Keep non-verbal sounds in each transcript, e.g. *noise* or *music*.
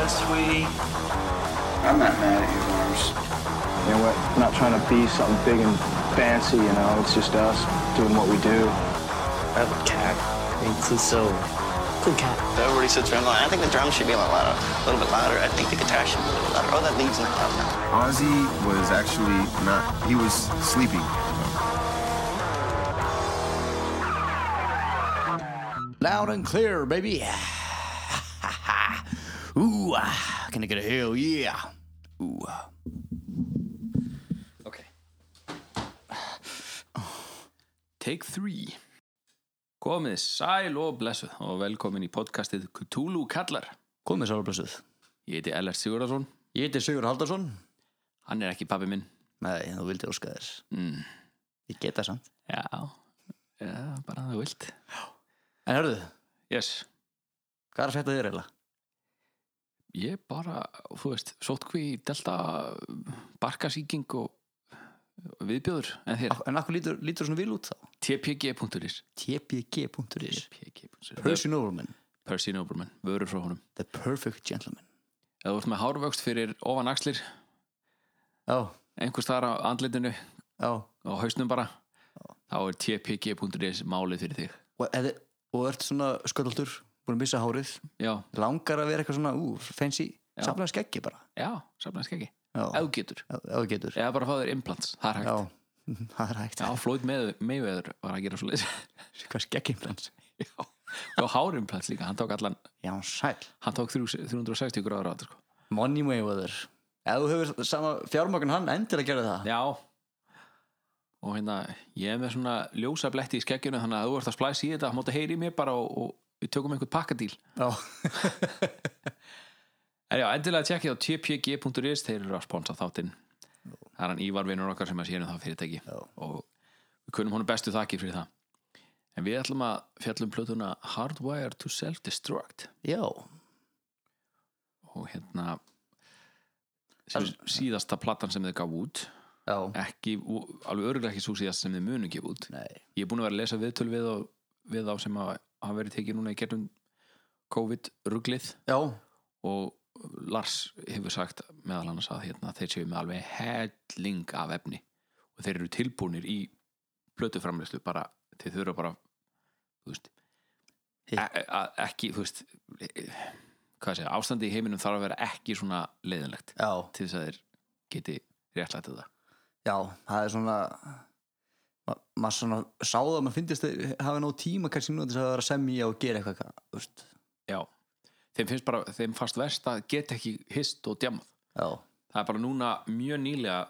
just sweet. I'm not mad at you, Lars. You know, we're not trying to be something big and fancy, you know, it's just us doing what we do. I have a cat. It's just so cool cat. Everybody sits around going, I think the drums should be a little louder, a little bit louder. I think the guitar should be a little louder. Oh, that lead's not loud enough. Ozzy was actually not, he was sleeping. Loud and clear, baby. Ooh, ah, can I get a hell yeah? Ooh. Ok Take 3 Komið sæl og blessuð og velkomin í podcastið Cthulhu Kallar Komið sálblössuð. Ég heiti Ellert Sigurðarsson Ég heiti Sigur Haldarsson. Hann er ekki pappi minn Nei, þú vildi óska þess. mm. Ég get það samt. Já, Já bara þú vilt En hörðu, Yes, hvað er að fætta þér eiginlega? Ég bara, þú veist, sótkví delta barkasíking og viðbjóður en þér? En akkur lítur, lítur svona vil út þá? tpg.is tpg.is Percy Nobleman, Percy Nobleman, vörur frá honum. The perfect gentleman. Ef þú ert með hárvöxt fyrir ofan axlir. Já, einhvers staðar á andlitinu. Já. og hausnum bara. Þá er tpg.is málið fyrir þig. Og, eða, og ert svona sköldaldur, búin að missa hárið, já, langar að vera eitthvað svona, ú, fancy, Já. safnaði skeggi bara. já, safnaðist ekki Já, ef þú getur, ef ef þú getur. eða bara fá þér implants það er hægt, Já, *laughs* það er hægt. já, Floyd Mayweather var að gera svo leys *laughs* Hvað skeggimplans? og hárimplants líka, hann tók allan Já, sæl. hann tók þrjú- 360 gráður á þetta sko. Money Mayweather. Ef þú hefur sama fjármögn hann, endilega gerði það. já og hérna, ég er með svona ljósa bletti í skegginu þannig að þú ert að splæsa í þetta máttu heyri í mér bara og, og við tökum einhvern pakkadíl. *laughs* En já, endilega tjekkið á tpg.is þeir eru að sponsa þáttinn það er hann Ívar vinnur okkar sem að séum það fyrirtæki Já. og við kunum honum bestu þakkir fyrir það en við ætlum að fjallum plötuna Hardwire to Self-Destruct Já. og hérna er síðasta platan sem þið gaf út Já. ekki, alveg örgulega ekki svo síðast sem þið munu gefa út Nei. ég er búin að vera að lesa viðtöl við, á, við á sem að hafa verið tekið núna í gerðum COVID-ruglið og Lars hefur sagt meðal annars að hérna, þeir séu með alveg helling af efni. Og þeir eru tilbúinir í plötuframleyslu bara, þeir þurfa bara þú veist e e ekki, þú veist e hvað sé, ástandi í heiminum þarf að vera ekki svona leiðinlegt Já. til þess að þeir geti réttlætt þetta Já, það er svona ma- maður svona sá það að maður finnist þeir hafa nóg tíma kannski nú að vera að semja og gera eitthvað þú veist. já, þeim finnst bara, þeim fast verst að geta ekki hist og djamað Já. það er bara núna mjög nýlega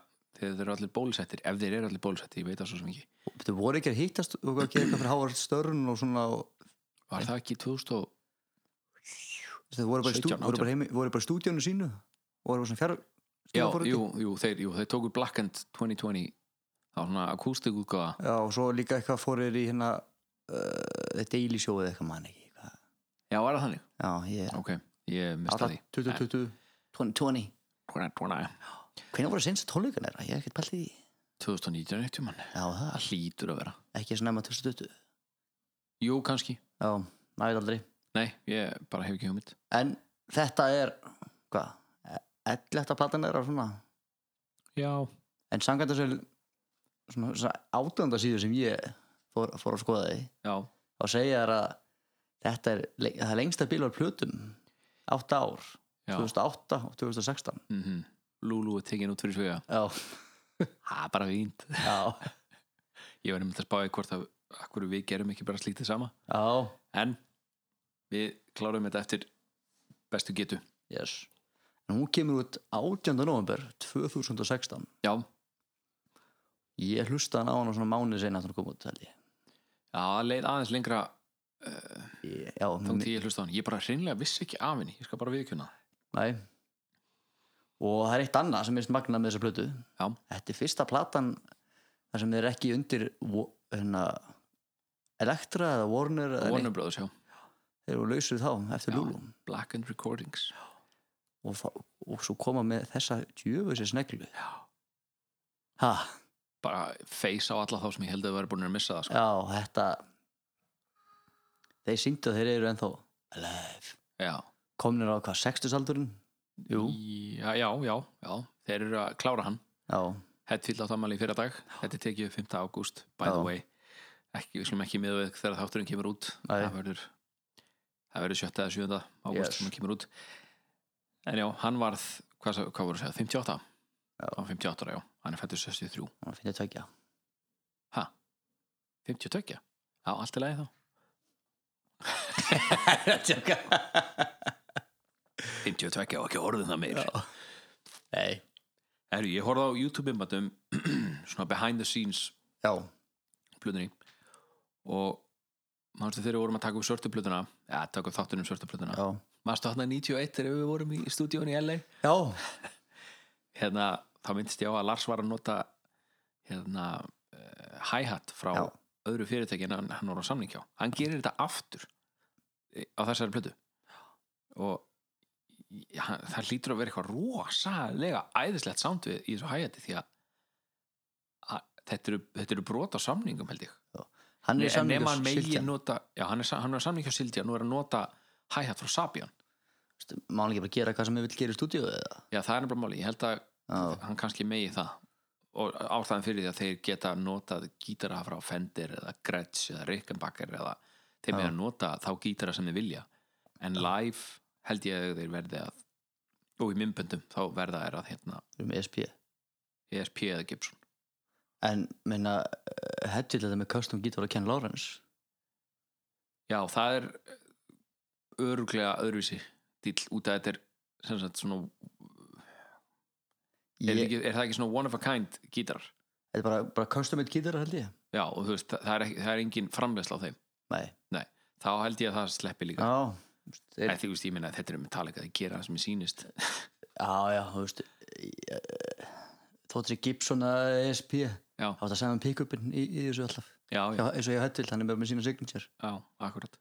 þegar þeir eru allir bólusettir, ef þeir eru allir bólusettir ég veit það svo sem ekki, Þú voru ekki að hittast og að gera eitthvað fyrir Hávard Störn og svona og, var það ekki 2000 og þeir voru bara, í stú, 17, voru bara, heimi, voru bara stúdíónu sínu og voru svona fjár Já, jú, jú, þeir, jú, þeir tóku Black End 2020 það var svona akústik útgáða Já, og svo líka eitthvað fórir í hérna uh, The Daily Show eða eitthvað mann ekki hvað. Já, var það þannig? Já, ég Ok, ég mista því. 2020 2020 2020 Hvernig voru sinns tónleikan þeirra? Ég hef ekkert pælt í því. 2019 eftir mann Já, það Það hlýtur að vera. Ekki að snemma 2020 Jú, kannski. Já, næði aldrei. Nei, ég bara hef ekki hugmynd. En þetta er hvað? Elletta platan er svona? Já. En samkvæmt þessu svona, svona átönda síðu sem ég fór, fór að skoða því Já, þá segja þær að þetta er, það lengsta bílar plötum 8 ár, já. 2008 og 2016 mm Lúlú er tekin út fyrir Já, Það er bara fínt. *laughs* Ég var nefnt að spáði hvort að Akkur við gerum ekki bara slíkt þið sama. Já. En við klárum þetta eftir bestu getu. Yes. en hún kemur út 18. november 2016 Já, ég hlusta hann á hana svona mánuð sinna að hún kom út held ég. já, leið aðeins lengra uh, Ég- já, þá til ég hlusta á hann Ég bara hreinlega vissi ekki af henni. Ég skal bara viðkjöna Nei. Og það er eitt annað sem er magnað með þessa plötu. Já, Þetta er fyrsta platan þar sem þeir ekki undir hérna, Elektra eða Warner Warner. Brothers, já. Þeir eru lausir þá eftir Já. Lulu. Black End Recordings. Og, og svo koma með þessa djöfusi sneglu. Já. Ha, Bara face á alla þá sem ég held að það væri búin að missa það sko. já, þetta Þeir sýndu að þeir eru ennþá alive Já, komnir á hvað, sextusaldurinn jú, já, já, já, já, þeir eru að klára hann já, Hetfield átt ammali í fyrra dag Þetta er tekið 5. ágúst, by the way ekki, við slum ekki með við þegar þátturinn kemur út Nei. það verður það verður 7. eða 7. ágúst Yes. sem hann kemur út en já, hann varð hvað, hvað voru að segja, 58 Já. hann var 58 ára, já, hann er fættur 63 það finnst ég tvekja ha, 52 já, allt er lagi þá. *laughs* 52 og ekki orðin það meir. Nei, Heru, ég horfði á YouTube-imbatum *clears throat* svona behind the scenes já, plötunni. Og mannstu þegar við vorum að taka upp svörtu plötuna? Ja, taka upp þáttunum svörtu plötuna. Já. Mannstu hann að 91 þegar við vorum í stúdíónu í LA já, *laughs* hérna, þá myndist ég á að Lars var að nota hérna uh, hi-hat frá Já. öðru fyrirtæki en hann, voru á samning hjá. Hann gerir þetta aftur eh, á þessari plötu. Og hann, það hlýtur að vera eitthvað rosalega æðislegt sound við í þessu hi-hati því að, að þetta, eru, þetta eru brot á samningum held ég. Hann er nema hann samlingur megi Siltjan nota já, hann er, sa- hann er samning hjá Siltja nú er að nota hi-hat frá Sabian. Má hann ekki bara gera hvað sem við vil gera í stúdíu eða? Já, það er nefnilega máli, ég held að Já. Hann kannski megi það. Og ástæðan fyrir því að þeir geta notað gítara frá Fender eða Gretsch eða Rickenbacker eða þeir með að nota þá gítara sem þeir vilja. En live held ég að þeir verði að og í mymböndum þá verða er að hérna um ESP ESP eða Gibson. En minna hefðið þetta með custom gítar og Ken Lawrence? Já, það er öruglega öðruvísi dýl út að þetta er sem sagt svona er, ég, ekki, er það ekki svona one of a kind gítarar? Þetta er bara, bara custom made gítar held ég. Já, og þú veist, það, er, ekki, það er engin framleysla á þeim. Nei, Nei, þá held ég að það sleppi líka. Já. Æ, þú veist, ég meina að þetta er um Metallica þeir gera það sem ég sýnist. Já, já, þú veist ég- þótt sér Gibson að ESP já, þá er það saman pick-upin í, í þessu alltaf. Já, já, eins og ég hefðið, hann er bara með sína signature. Já, akkurat.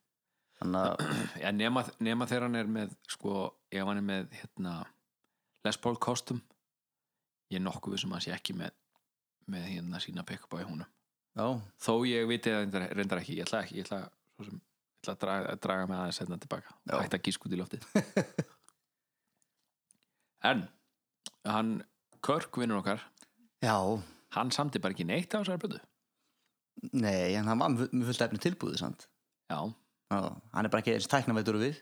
Að, *clears throat* já, nema, nema þegar hann er með sko, ef hann er með hérna, Les Paul Custom ég er nokkuð sem að sé ekki með með hérna sína pick-up á í húnum já, þó ég viti það reyndar, ekki. Ég ætla ekki, ég ætla, sem, ég ætla að draga, að draga með aðeins hérna tilbaka. Já. hægt að gísk út í loftið. *laughs* En hann Körk vinnur okkar já. hann samti bara ekki neitt á þessari blödu nei, en hann var með fullt efni tilbúið sant? já, hann er bara ekki eins tæknaveitur við.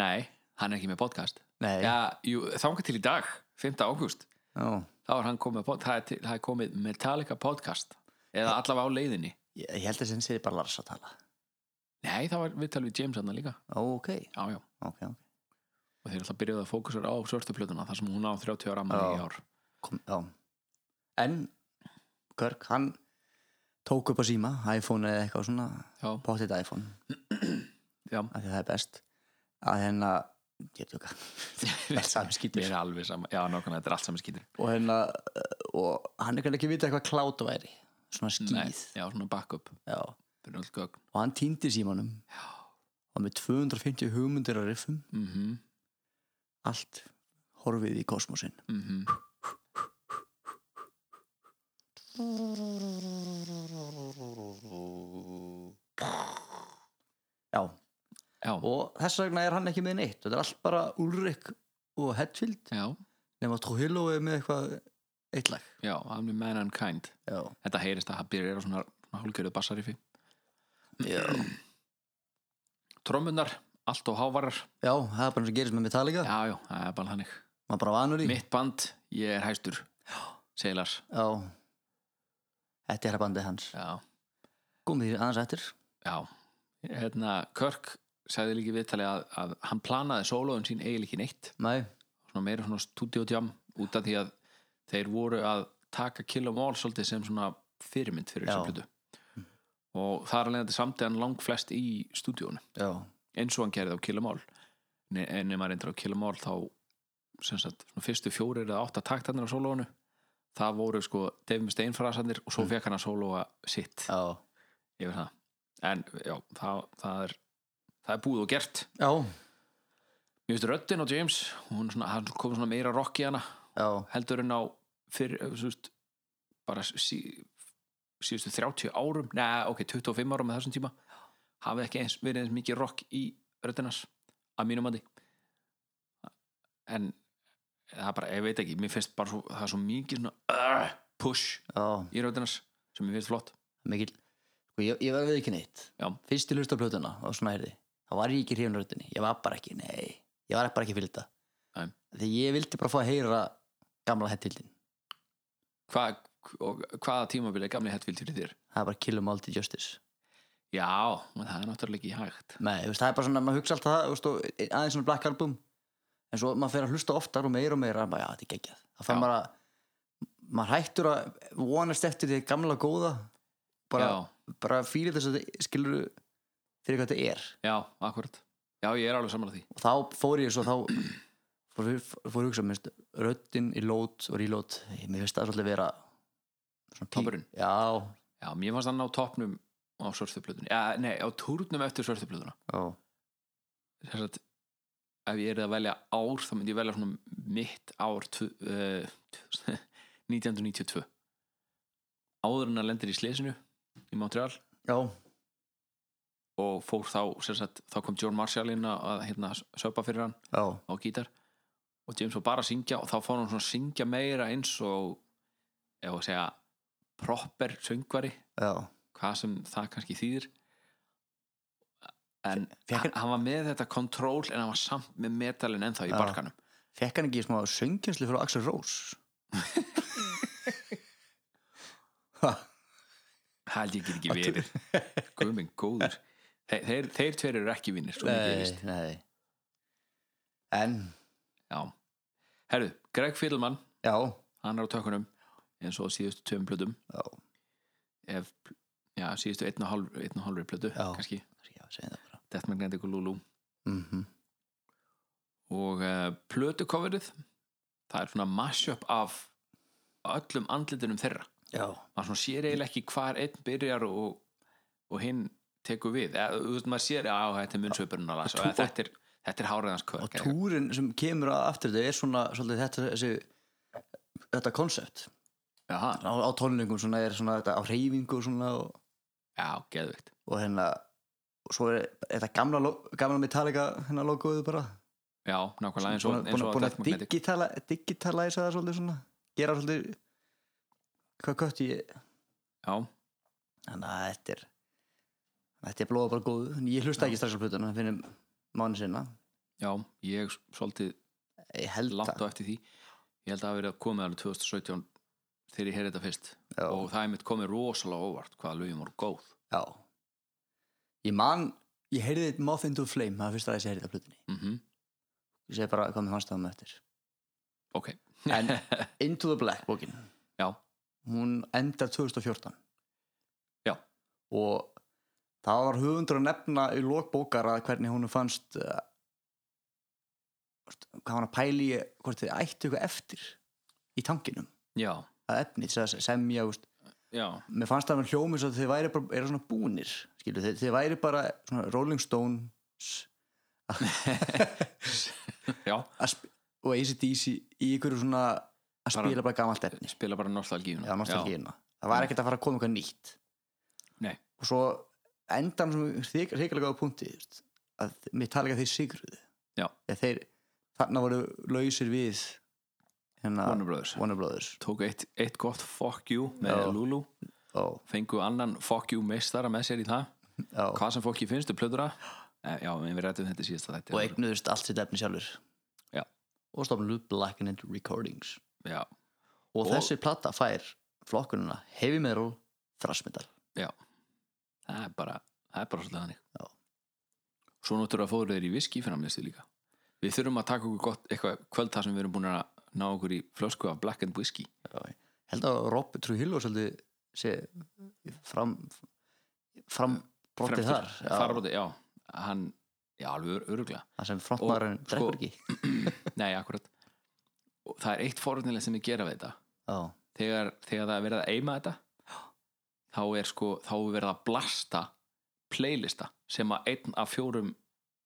Nei, hann er ekki með podcast. Nei, já, jú, þángar til í dag 5. ágúst, já. Þá er hann komið það er, það er komið Metallica podcast. Eða allavega á leiðinni. Ég, held að sem sé bara Lars að tala. Nei, það var viðtal við James hann líka. Ó, ok, já, já, ok, ok. Og þeir alltaf byrjuðu að fókusur á svörtu plötuna þar sem hún á 30 ára ammali í ár. Kom, en Körk, hann tók upp á síma iPhone eða eitthvað svona. Potið iPhone, já, af því það er best. Að hérna ég er tjóka, það er er alveg sama, já nákvæmlega, þetta er allt saman skítur og hérna og hann er kannski ekki vita eitthvað klátt væri svona Nei, skíð já, svona backup. Já. og hann týndi símanum. Já. og með 250 hugmyndir á riffum. Mm allt horfið í kosmosin -hmm. já, Já, og þess vegna er hann ekki með neitt. Þetta er allt bara Ulrik og Hetfield já, nema Trujillo er með eitthvað eitt lag. Já, I'm the man and kind já, Þetta heyrist að það byrjar á svona, svona hálfgerðu bassarifi *clears throat* Trommunar, allt og hávarar. Já það er bara eins og gerist með Metallica. Já, já, það er bara þannig. Maður bara vanur í Mitt band, ég er hæstur segir Lars. Já, þetta er bandið hans. Já, komið því aðeins eftir. Já. Hérna, Kirk sagði líka í viðtali að, að hann planaði sólóðun sín eiginlega ekki neitt. Nei, svona meira svona stúdíótjám út af því að þeir voru að taka Kill 'em All svolítið sem svona fyrirmynd fyrir Já. þessa plötu og það er alveg þetta samt hann lang flest í stúdíónu eins og hann gerði á Kill 'em All en ef maður reyndir á Kill 'em All þá sagt, fyrstu fjórir eða átta taktarnir á sólónu það voru sko Dave Mustaine frasarnir og svo fekk hann að sólóa sitt. Já, yfir það. En já, það, það er það er búið og gert. Já, mér finnst röddin á James hún svona, hann kom svona meira rock í hana já, heldur en á fyrir, þú veist, bara sí, síðustu 30 árum neða, ok, 25 árum með þessum tíma hafði ekki eins, verið eins mikið rock í röddinas að mínum andi en það bara, ég veit ekki mér finnst bara svo, það er svo mikið svona uh, push já, í röddinars sem mér finnst flott. Mikil sko, ég, ég var við ekki neitt. Já. fyrst til hlusta á plötuna og svona heyrði þá var ég ekki hrifin röddinni, ég var bara ekki, nei. Ég var bara ekki fylgta Nei. því ég vildi bara fá að heyra gamla hettildin Hva, hvaða tímabili er gamli fyrir þér? það er bara Kill 'em All to Justice. Já, það er náttúrulega ekki hægt. Nei, veist, það er bara svona, maður hugsa alltaf það aðeins svona Black Album. En svo maður fer að hlusta oftar og meira og meira bara, já, þetta er geggjað. Þá fann maður að maður hættur að vonast eftir því gamla góða. Bara, bara fyrir þess að þetta skilur fyrir hvað þetta er. Já, akkurat Já, ég er alveg saman að því. Og þá fór ég svo þá fór, að hugsa, minnst, röddin í lót og reload, mér finnst það svolítið vera svona Toppurinn? Já, Já, mér fannst hann á toppnum á svörstuplötunni Já, nei, á túrnum eftir svörstuplötuna já, Þess að ef ég er að velja ár þá myndi ég velja svona mitt ár uh, 1992 *laughs* áður en að lendir í slesinu í Montreal. Já, og fór þá, sagt, þá kom John Marshall inn að, hérna, söpa fyrir hann já, á gítar. Og James var bara að syngja og þá fór hann að syngja meira eins og ef að segja proper söngvari. Já. Hvað sem það kannski þýðir. En Fékk hann, var með þetta kontról en hann var samt með metalin ennþá í Já. barkanum Fekk hann ekki smá söngjenslu frá Axel Rose? *laughs* Það held ég get ekki verið. guðminn góður þeir, þeir, þeir tveir eru ekki vinnir nei En, já. Herru, Greg Fiddleman já, hann er á tökunum eins og síðustu tveim plötum. Já, ef, já, síðustu einn og hálf einn og hálfri plötu, Já. kannski. Já, segja það bara. Death Magnetic og Lulu mm og uh, plötucoverið það er svona mashup af öllum andlitunum þeirra. Já, maður svona sér eiginlega ekki hvar einn byrjar og, og hinn tekur við. Eða, þú veist, maður sér, já, þetta er munnsvipurinn að lasa þetta er, þetta er háræðans og túrin sem kemur að aftur þetta er svona, svolítið þetta þessi, þetta koncept. Á, á tónlingum svona er svona þetta á reyfingu svona og, já, geðveikt. og hérna og svo er þetta gamla, gamla Metallica hérna logoðu bara. Já, nákvæmlega eins og, búin, að digitala, digitalæsa það svolítið svona gera svolítið hvað kött ég já, þannig að þetta er þetta er blóða bara góð ég hlusta ekki strax á plötuna finnum mánu sinna já, ég svolítið ég held langt á það. eftir því. Ég held að það hafi verið að komið alveg 2017 þegar ég heyrði þetta fyrst. Já. og það er mitt komið rosalega óvart hvaða lögjum voru góð. Já. Ég man ég heyrði into a Flame það er fyrst að ég heyrði þetta plötunni. Mm ég segi bara hvað mér fannst það um eftir. Ok, en *laughs* Into the Black bókin já, hún endar 2014 Já. og það var höfundur að nefna í lokbókar að hvernig hún fannst uh, hvað hann að pæli hvort þið ættu eitthvað eftir í tankinum? Já, að efni þess að semja mér fannst það með hljómis að þið væri bara er svona búnir skilu, þið, þið væri bara svona Rolling Stones. *laughs* Og ACDC í ykkur svona að Bara- spila bara gamalt efni. spila bara nostalgíuna. Það var ekkert að fara að koma eitthvað nýtt. Nei. og svo endan sem þykirlega góða punkti að mér tala ekki að þeir sigruðu Já. Þegar þeir þarna voru lausir við hérna, Warner Brothers. Warner Brothers. tók eitt, eitt gott fuck you með Já. Lulu Ó, fengu annan fuck you meistara með sér í það já. hvað sem fólki finnst um plöðura eh, já, við rættum þetta síðast að og þetta eignuðust allt sitt efni sjálfur Já. og stofnuðu Black and Recordings já, og, Og- þessi plata fær flokkununa Heavy Metal, Thrash Metal já það er bara, það er bara svolítið þannig. Já. svo náttúrulega fóru þeir í viski framlistu líka. Við þurfum að taka okkur gott eitthvað kvöld þar sem við erum búin að ná okkur í flösku af Black and Whisky Já, held að Rob Trujillo svolítið sé fram fram brottið þar. Já, Farabróti, já, hann já, alveg öruglega það sem frontmaðurinn Og, drekkur sko, ekki. *clears throat* Nei, akkurat. Og það er eitt forunilegt sem ég gera við þetta. Já, þegar, þegar það er verið að eima þetta þá er sko þá er verið að blasta playlista sem að einn af fjórum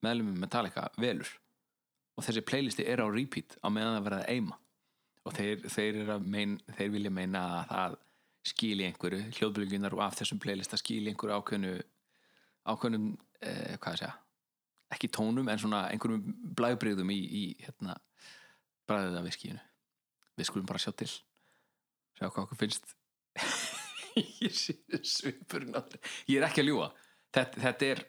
meðlumum Metallica velur. Og þessi playlisti er á repeat á meðan það er verið að eima. Og þeir, þeir, að mein, þeir vilja meina að það skili einhverju hljóðbylgjunar og af þessum playlista skili einhverju ákveðnu ákveðnum, eh, hvað ég segja ekki tónum en svona einhverjum blægbrigðum í, í hérna, bræðið af viskíinu við skulum bara sjá til. Sjá hvað okkur finnst ég sé ég er ekki að ljúga. Þetta, þetta er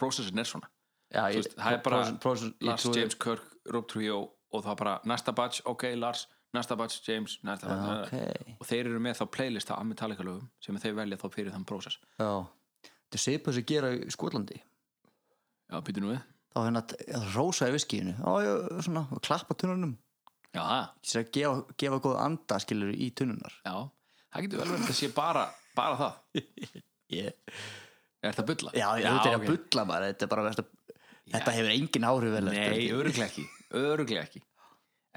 prósessin er svona. Já, Þú veist, það er bara ég Lars, trúi- James, Kirk, Rob Trio og það bara næsta batch, ok, Lars næsta batch, James, næsta batch ok. og þeir eru með þá playlist af Metallica lögum sem þeir velja þá fyrir þann prósess. Þetta er svipað sem gera í Skotlandi. Já, býtu nú við. Þá hérna í viskíinu. Klappa tunnunum. Já, það, þess að gefa, gefa góð anda skilur í tunnunar já, það getur vel verið að sé bara, bara það *laughs* yeah. er þetta bulla? já, já, þetta er ok. að bulla maður þetta, er bara, þetta, þetta hefur engin áhrif vel Nei, öruglega ekki, öruglega ekki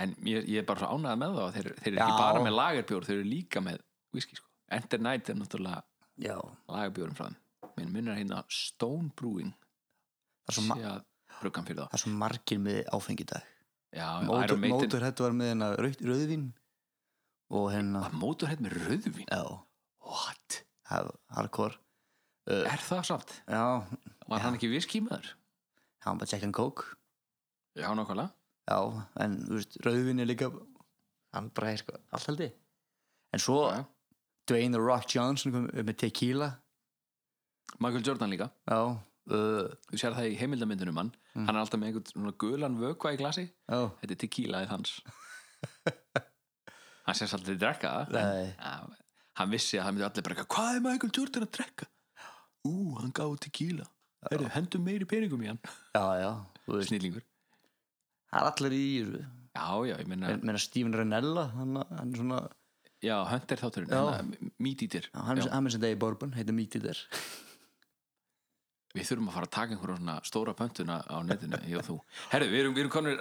En ég, ég er bara svo ánægð með það þeir, þeir eru ekki bara með lagerbjór þeir eru líka með whisky sko. Enter Night er náttúrulega já, lagerbjórum frá þeim Minn minnur hérna Stone Brewing það er svo, ma sé að bruggan fyrir það er svo margir með áfengi í dag það Já, mótur, Iron Maiden mótur hættu var með hérna rautt, rauðvín og hérna Var Mótorhead með rauðvín? já, What? hardcore. Er það samt? já, Var hann ekki með þér? hann bara Jack and Coke. Já, nákvæmlega. Já, en rauðvín er líka hann bara er sko, allt held ég. En svo Já. Dwayne The Rock Johnson kom með tequila. Michael Jordan líka. Já, uh, Þú sér það í heimildamyndunum hann Mm. Hann er alltaf með einhvern gulan vökva í glasi. Já. Þetta er tequilaðið hans *laughs* Hann sést alltaf að drekka en- Hann vissi að það myndi allir bara Hvað er Michael Jordan að drekka? Ú, hann gáði tequila. Herru, hendum meiri peningum í hann. Snillingur. Það er allir í Já, já, ég meina Men- meina Steven Renella hann, hann er svona Já, Hunter þátturinn, Já. hérna, Meat-Eater já, hann, er- hann er sem degi bourbon, heitir Meat Eater. Við þurfum að fara að taka einhverja svona stóra pöntuna á netinu, ég og þú. Herru, við erum, erum konur.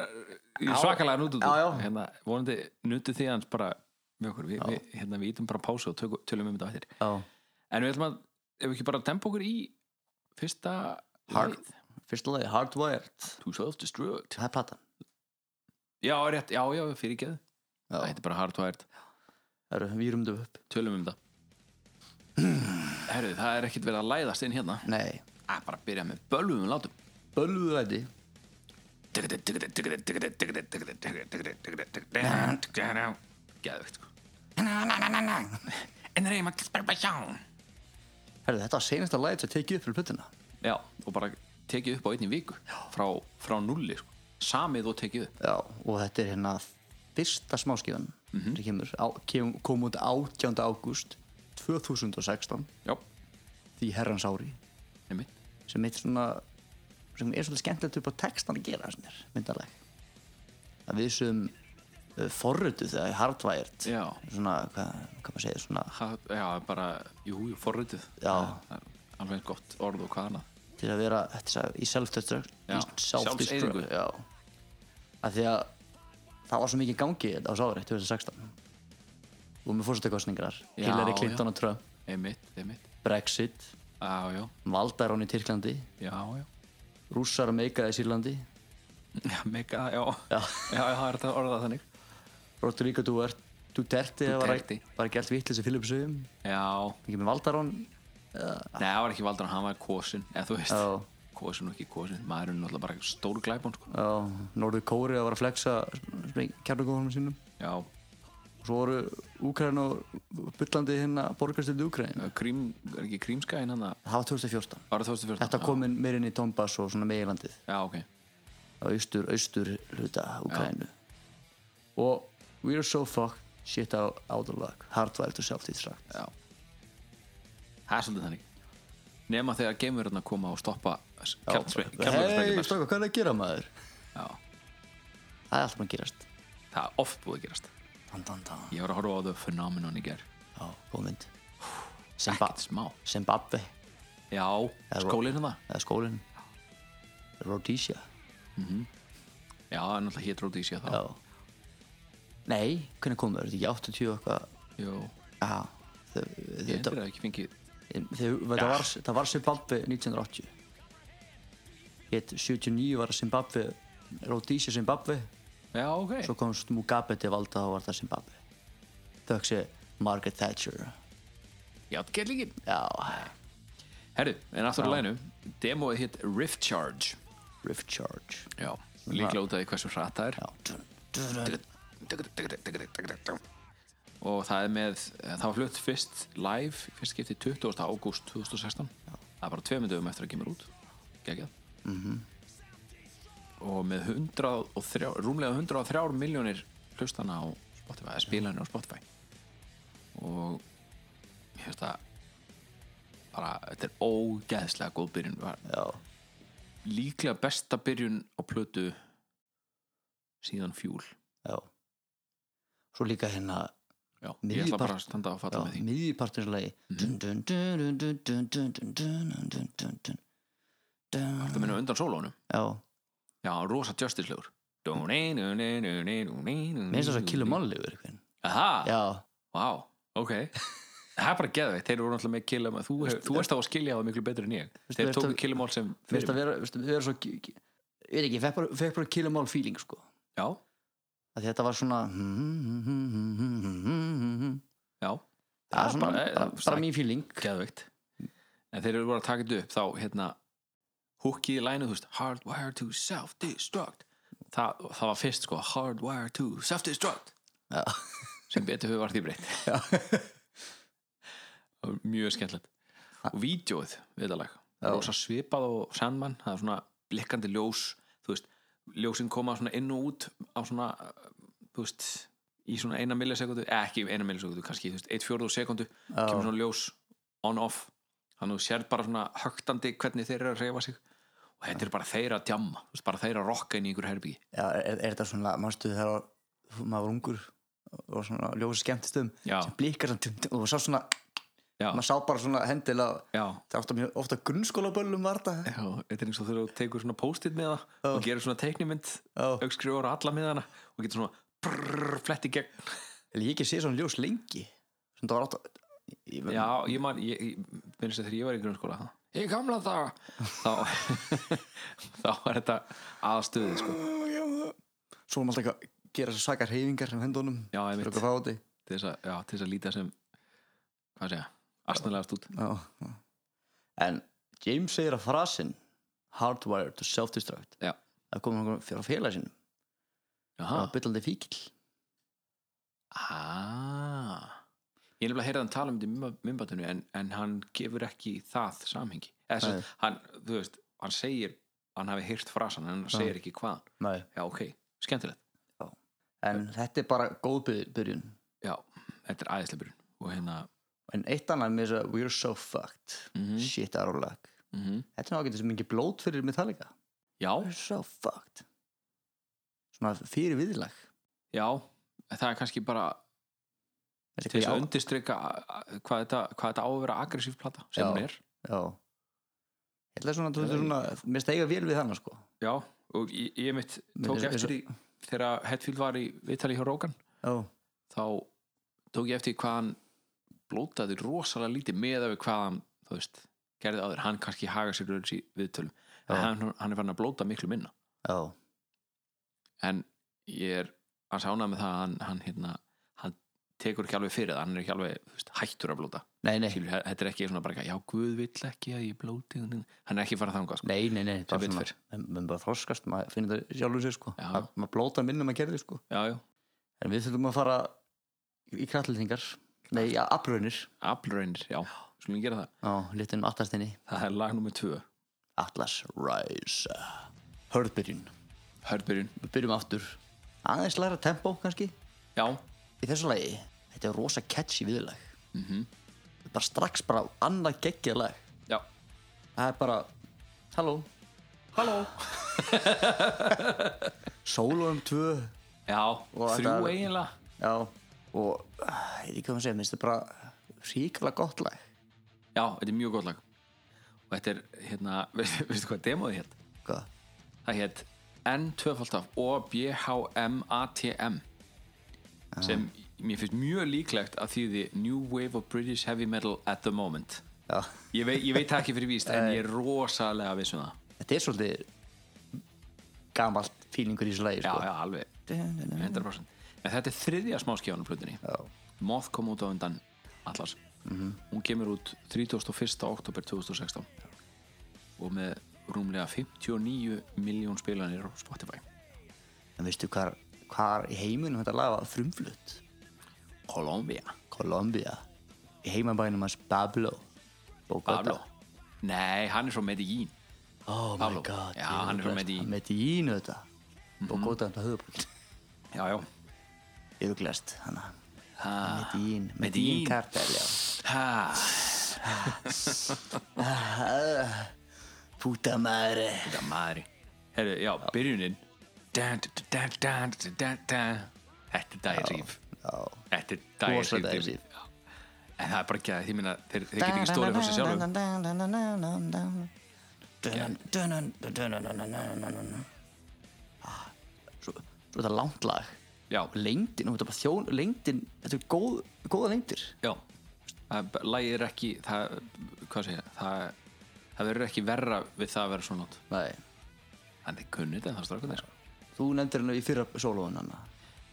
Svakalega já. Hérna, vonandi nutu þið hans bara með okkur, við, við, hérna, við ítum bara pásu og tökum- tölum um þetta eftir. En við ætlum að, ef við ekki bara tempa okkur í fyrsta Hard- fyrsta lagi, Hardwired To Self-Destruct. Það er platan. Já, rétt, já, já, fyrir ekki Það heitir bara Hardwired, það eru, við þetta upp. Tölum um það. Herru, það er ekkert verið að læðast inn hérna. Nei, að bara byrja með bölvum látum. Bölvuðu læti Gæðvegt En reyma Herðu, þetta var senasta lagi sem tekið upp fyrir plötuna. Já, og bara tekið upp á einni viku. Frá, frá nulli sko. Samið og tekið upp. Já, og þetta er hérna fyrsta smáskifan sem kemur, á, kem, kom út 18. ágúst 2016 Já, því herrans ári. Einmitt. Sem er svona sem er svolítið skemmtilegt upp á textan að gera sem er myndarleg að við sem uh, forrötu þegar Já, svona, hvað, hvað maður segir svona ha, já bara, jú, jú, forritið Já. Það er Alveg gott orð og hvað annað. Til að vera þetta, er í self-destruct Já, self-destruct já. Að því að það var svo mikið gangi á sári 2016 og með fórsetakostningar Já, Hillary Clinton og Trump, Einmitt, einmitt. Brexit. Já, já, Valdarón í Tyrklandi. Já, já rússar að meika í Sýrlandi. Já, mega, já. Já. Já, já, það er þetta orðað þannig. Rodrigo Duterte Duterte var, Duterte. var gert vitlis í Filipsögum Já, ekki með Valdarón Nei, það var ekki valdur hann var kosin eða þú veist, Já. kosin og ekki kosin maður er náttúrulega bara stór glæbón sko. Já, Norður Kóri var að flexa kjarnagóðanum sínum. Já, og svo voru Úkræn og bullandi hérna borgarstildi Úkræn krím, er ekki krímskæðin hann að það var 2014 var það 2014 Þetta kom inn meir inn í Donbass og svona meginlandið. Já, ok, á austur, austur hluta Úkrænu og we are so fucked shit out, out of luck. Hardwired to self-destruct. Já. Það er svolítið þannig. Nema þegar geimverðurna koma og stoppa hei, kemlarsprengum stóka, hvað er að gera maður? já, það er allt maður að gerast. Það er oft búið að gerast dan, dan, dan. ég var að horfa á þau phenomenon í ger já, góð mynd. Ekkert smá. Zimbabwe, já, skólinn hann eða skólinn. Rhodesia. Já, það er náttúrulega hétt Rhodesia þá. Já. Nei, hvernig er þetta ekki 80 og eitthvað? Jú, já, ég endur að ekki fengið það, var, það var Zimbabwe 1980 Hitt 79 var Zimbabwe Rhodesia Zimbabwe já, ok, svo komst Mugabe til valda og var það Zimbabwe. Þögsi Margaret Thatcher. Já, gerlingin já, herru, en aftur á læginu demoið hitt Rift Charge. Rift Charge. Já, líklega út af því hversu hratt það er. Já. Og það er með það var flutt fyrst live fyrst skipti 20. ágúst 2016 það er bara tveimur dögum eftir að kemur út. Geggjað. Mhm og með 103, rúmlega 103 miljónir hlustana á Spotify, spílanu á Spotify og ég finnst að bara, þetta er ógeðslega góð byrjun líklega besta byrjun á plötu síðan fjúl já svo líka hérna miðjupartinslægi Það er að minna undan sólónu Já Já, rosa justice-legur minnst þess að killu mállegur Aha, já, vá, ok. *laughs* Það er bara geðveikt, þeir eru náttúrulega með Kill 'Em All Þú, hef- þú ert á að skilja það miklu betur en ég. Þeir veist tóku að- Kill 'Em All sem minnst að fyrir vera, veistu, vera svo ég veit ekki, ég fekk bara, fekk bara killu mál feeling sko. Já, að þetta var svona já. Það er svona, bara- eh, bara, bara mín feeling. Geðveikt. En þeir eru voru að taka þetta upp þá hérna Hookið í lænu, þú veist Hardwire to self-destruct. Þa, Það var fyrst sko Hardwire to self-destruct. Já, sem betur hefur var því breytt. *laughs* Það var mjög skemmtilegt. Og vídjóið, viðalag Já. rosa svipað og Sandman það er svona blikkandi ljós þú veist, ljósin koma svona inn og út á svona, þú veist í svona eina millisekundu, eh, ekki eina millisekundu kannski, þú veist, eitt fjórðu sekundu kemur svona ljós on-off. Þannig að þú sér bara svona högtandi hvernig þeir eru að reyfa sig og þetta er bara þeir að djamma, þú veist, bara þeir að rokka inn í einhver herbyggi já er, er þetta svona, mannstu þegar maður var ungur og svona ljósa skemmtistum sem blíkar svona, og sá svona já, maður sá bara svona hendilega já, það er ofta, ofta grunnskólaböllum var þetta. Já þetta er eins og þegar þú tekur svona post-it með það og gerir svona teiknimynd Já. aukskrifur á alla miðana og getur svona brrr, flett í gegn. Ég ekki sé svona ljós lengi. Var átt að ég, Já, ég man, ég, ég að þegar ég var í grunnskóla þá, í gamla daga. Þá, *laughs* þá var þetta aðstöði sko. svo maður alltaf að gera svo svakar reyfingar sem hendunum Já, til þess að, já, til þess að líta sem hvað segja, astnalegast út. Já, en James segir að frasin hardwired to self-destruct Já, það kom hann fyrir félag sinum það var byllandi fíkil ah Ég er nefnilega að heyra þann tala um þetta í myndbatinu en, en hann gefur ekki það samhengi. Eða Nei. hann, þú veist, hann segir hann hafi heyrt frasan en hann segir ekki hvaðan Nei. Já, ok, skemmtilegt. En þetta er bara góð byr- byrjun. Já, þetta er æðislega byrjun. Og hérna, en eitt annað með þess að we're so fucked. Mhm. shit out of luck. Mhm. Þetta er náttúrulega sem mikið blót fyrir Metallica. Já, we're so fucked. Svona fyrir viðlag Já, það er kannski bara til þess að í undirstrykka hvað þetta, hvað þetta á að vera aggressív plata sem Já. hún er. já. Ég ætla svona, þú veist svona mér steiga vel við hann sko. Já, og ég, ég mitt tók Eins- eftir því þegar Hetfield var í viðtali hjá Rógan já, þá tók ég eftir hvað hann blótaði rosalega lítið með við hvað hann, veist, gerði áður. Hann kannski haga sér í viðtölum. En hann, hann er farin að blóta miklu minna. Já, en ég er hans ánað með það að hann, hann, hérna, tekur ekki alveg fyrir það hann er ekki alveg veist, hættur að blóta. Nei, nei. Skilur, þetta er ekki svona bara, já, Guð vill ekki að ég blóti hann er ekki farað þangað sko. Nei, nei, nei, bara betur svona, menn bara þroskast, maður finnir það sjálfur sér sko, Já. Að- maður blóta minna maður gerði sko, já, já, en við þurfum að fara í kralltingar, nei, ja, afröðnir, aflraunir, já. Skulum við gera það, á, litin aftastinni, það er lag nummið tvö. Atlas Rise, hörðbyrjun, Hörbyrjun, við byrjum aftur, aðeins læra tempó kannski, já, í þessu lagi, þetta er rosa catchy viðlag, mhm. Bara strax bara annað geggjað lag, já, það er bara, halló, halló, *laughs* sólum tvö, já þrjú er- eiginlega. Já, og ah, ég veit ekki hvað að segja, minnst þetta bara ríkala gott lag. Já, þetta er mjög gott lag. Og þetta er, hérna, *laughs* veistu, hvað demóði hétt Hvað? það hétt N2 og BHMATM sem mér finnst mjög líklegt að þýði New Wave of British Heavy Metal at the Moment. Ég veit, ég veit ekki fyrir víst en ég er rosalega viss um það. Þetta er svolítið gamalt fílingur í þessu lagi já, sko. já, alveg. 100% en þetta er þriðja smáskjáðan á plötunni. Moth kom út á undan Atlas. Hún kemur út 31. oktober 2016 og með rúmlega 59 miljón spilanir á Spotify. En veistu hvað, í heiminum þetta lag var frumflutt? Colombia. Colombia. Í heimabænum hans Pablo Bogota. Pablo? Nei, hann er frá Medellín. Oh Pablo. my god Já, hann er frá Medellín. Medellín þetta. Bogota þetta höfubókin Já, já. Yruglast hana. Ha. Medellín. Medellín. Medellín. kartel já. Ha. Puta madre. Þetta maður Herru, já, byrjunin. Þetta er dagirríf Já Þetta er. Já. En það er bara ekki að því minna Þeir, þeir get ekki stólið fyrir sig sjálfum Svo, svo þetta er langt lag lengdin, þetta er bara þjón lengdin, þetta er góð, góða lengdir já Það Lægið er ekki það, Hvað segja Það, það verður ekki verra við það að vera svona Nei, En þið kunnið en það strákunni sko. þú nefndir henni í fyrra sólóðun hann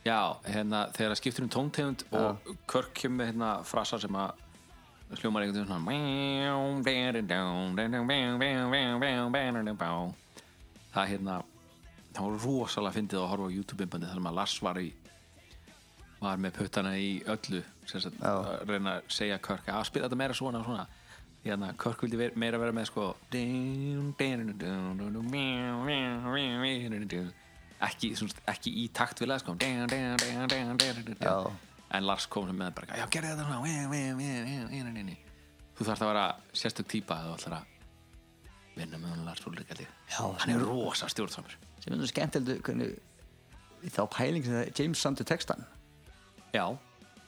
Já, hérna, þegar það skiptir um tóntegund og Körk kemur með hérna frasa sem að hljómar einhvern veginn svona það hérna það var rosalega fyndið að horfa á YouTube-innbandi þar að Lars var í var með puttana í öllu að reyna að segja Körk að spila þetta meira svona og svona hérna, Körk vildi meira vera með sko ekki, svona, ekki í takt við lag sko. Já. en Lars kom sem með bara já, gerði þetta svona. Þú þarfst að vera sérstök típa eða þú ætlar að vinna með hann Lars Ulrik hann er rosa stjórnsamur sem er skemmt heldur hvernig í þá pæling sem það James samti textan já,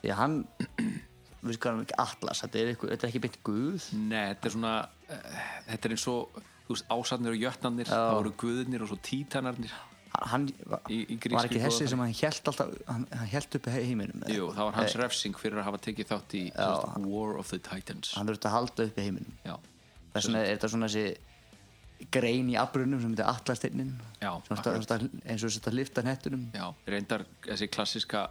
því að hann *clears throat* við skoðum ekki Atlas, þetta er, eitthvað, þetta er ekki beint guð. Nei, þetta er svona uh, þetta er eins og, þú veist, ásatnir og jötnarnir Já. það voru guðirnir og svo títanarnir hann Í- í var ekki þessi sem hann held alltaf hann, hann held upp í heiminum Jú, það var hans refsing fyrir að hafa tekið þátt í Já. War of the Titans. Hann þurfti að halda upp í heiminum. Þess vegna er þetta svona þessi grein í afbrunum sem akkurat. þetta- eins og þetta lifta hettunum já, reyndar þessi klassiska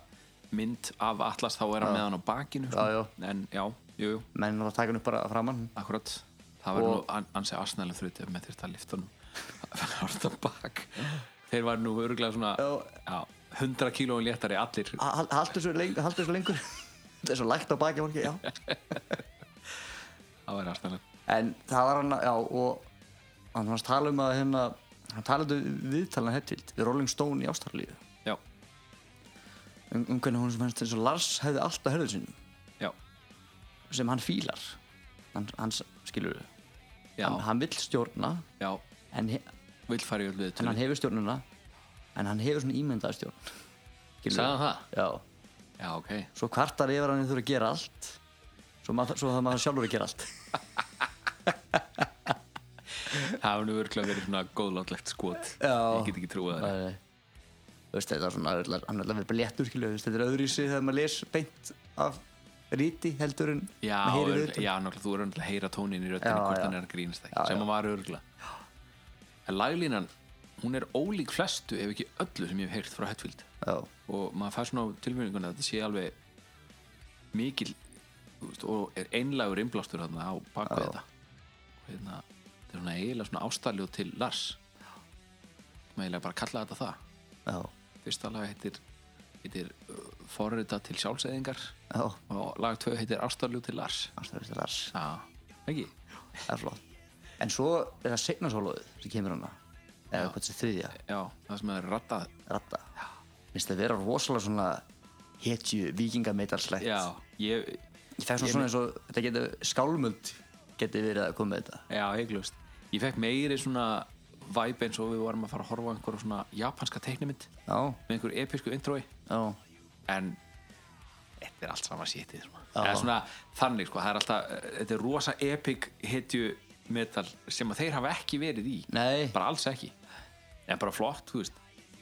mynd af Atlas þá er hann með hann á bakinu sko. Já, en já, jú, jú, menn var að taka hann upp bara framann akkurat. Það var nú an- ansi asnælega þrjóti ef með þurft að lifta *laughs* hann harta bak þeir var nú örgulega svona Já. já, 100 kílóin léttari allir. Ha- hal- haltu svo lengur, haltu svo lengur. *laughs* Þetta er svo lægt á baki fólki, *laughs* það var asnælega en það var hann, já, og hann að tala um að hérna hann talaði um viðtalina hettild við Rolling Stone í Ástralíu. Um, um hvernig hún sem fannst eins og Lars hefði alltaf hörður sinni já, sem hann fílar. Hann, hans, skilur hann, hann vill stjórna. En, he, vill fara í öll við en hann hefur stjórnuna en hann hefur svona ímyndaða stjórn. Hann það? Já, já, ok. Svo kvartar yfir hann þurfa að gera allt svo, mað, svo það maður sjálfur að gera allt. *laughs* Það hefur nú örgulega verið svona góðlátlegt skot. Já. ég get ekki trúið það veist, þetta er svona, hann er alveg bara léttur, þetta er öðruvísi þegar maður les beint af ríti heldur en já, já náttúrulega þú er að heyra tónin í Já, röddinu hvort hann er að grínast ekki sem hann var örgulega en laglínan, hún er ólík flestu ef ekki öllu sem ég hef heyrt frá Hetfield. Já, og maður fær svona á tilfinninguna að þetta sé alveg mikil veist, og er einlagur innblástur þarna á baku Já. þetta. Hérna, þetta er svona eiginlega svona ástaljóð til Lars. Maður eiginlega bara kalla þetta það. Já, fyrsta lag heitir, heitir uh, Forrita til sjálfsæðingar já, og lag 2 heitir Ástarljóð til Lars. Ástæður til Lars, Já, ekki? það er flott. En svo er það segna sólóðið sem kemur hana, eða hvað þessi þriðja, Já, það sem er rattað ratta. Finnst það vera rosalega svona hetju, vikingametalslegt. Já, ég, Ég fekk svona svona eins og, þetta getur, skálmöld getur verið að koma með þetta. já, heiklust Ég fekk meiri svona vibe eins og við varum að fara að horfa á einhverja svona japanska teiknimynd Já, með einhverju episku introi já, en þetta er allt sama sítið svona. Já. eða svona þannig sko, það er alltaf þetta er rosa epic hitju metal sem að þeir hafa ekki verið í. Nei, bara alls ekki. En bara flott, þú veist.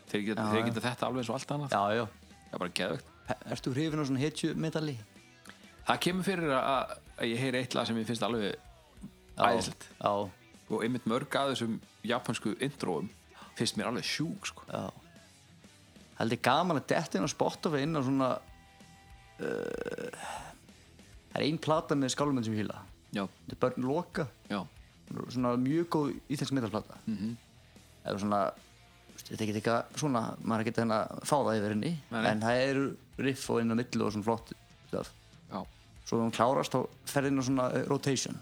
Þeir geta, Já, þeir geta þetta alveg eins og allt annað. Já, já. það er bara geðvögt Ertu hrifin á svona hetju metalli? það kemur fyrir að, að ég heyri eitt lag sem ég finnst alveg æðislegt. og einmitt mörg að þessum japansku introum finnst mér alveg sjúk sko. já. Það er gaman að detta inn á Spotify inn á svona uh, Það er ein plata með skálmöld sem ég hýla. Já, Þetta er Börn Loka. Já, Svona mjög góð íþensk metalplata mm. -hmm. Eða svona þetta er ekki eitthvað svona maður er ekki að fá það yfir henni Nei, en það eru riff og inn á millu og svona flott stöf Já, svo hún klárast þá ferði inn á svona eh, rotation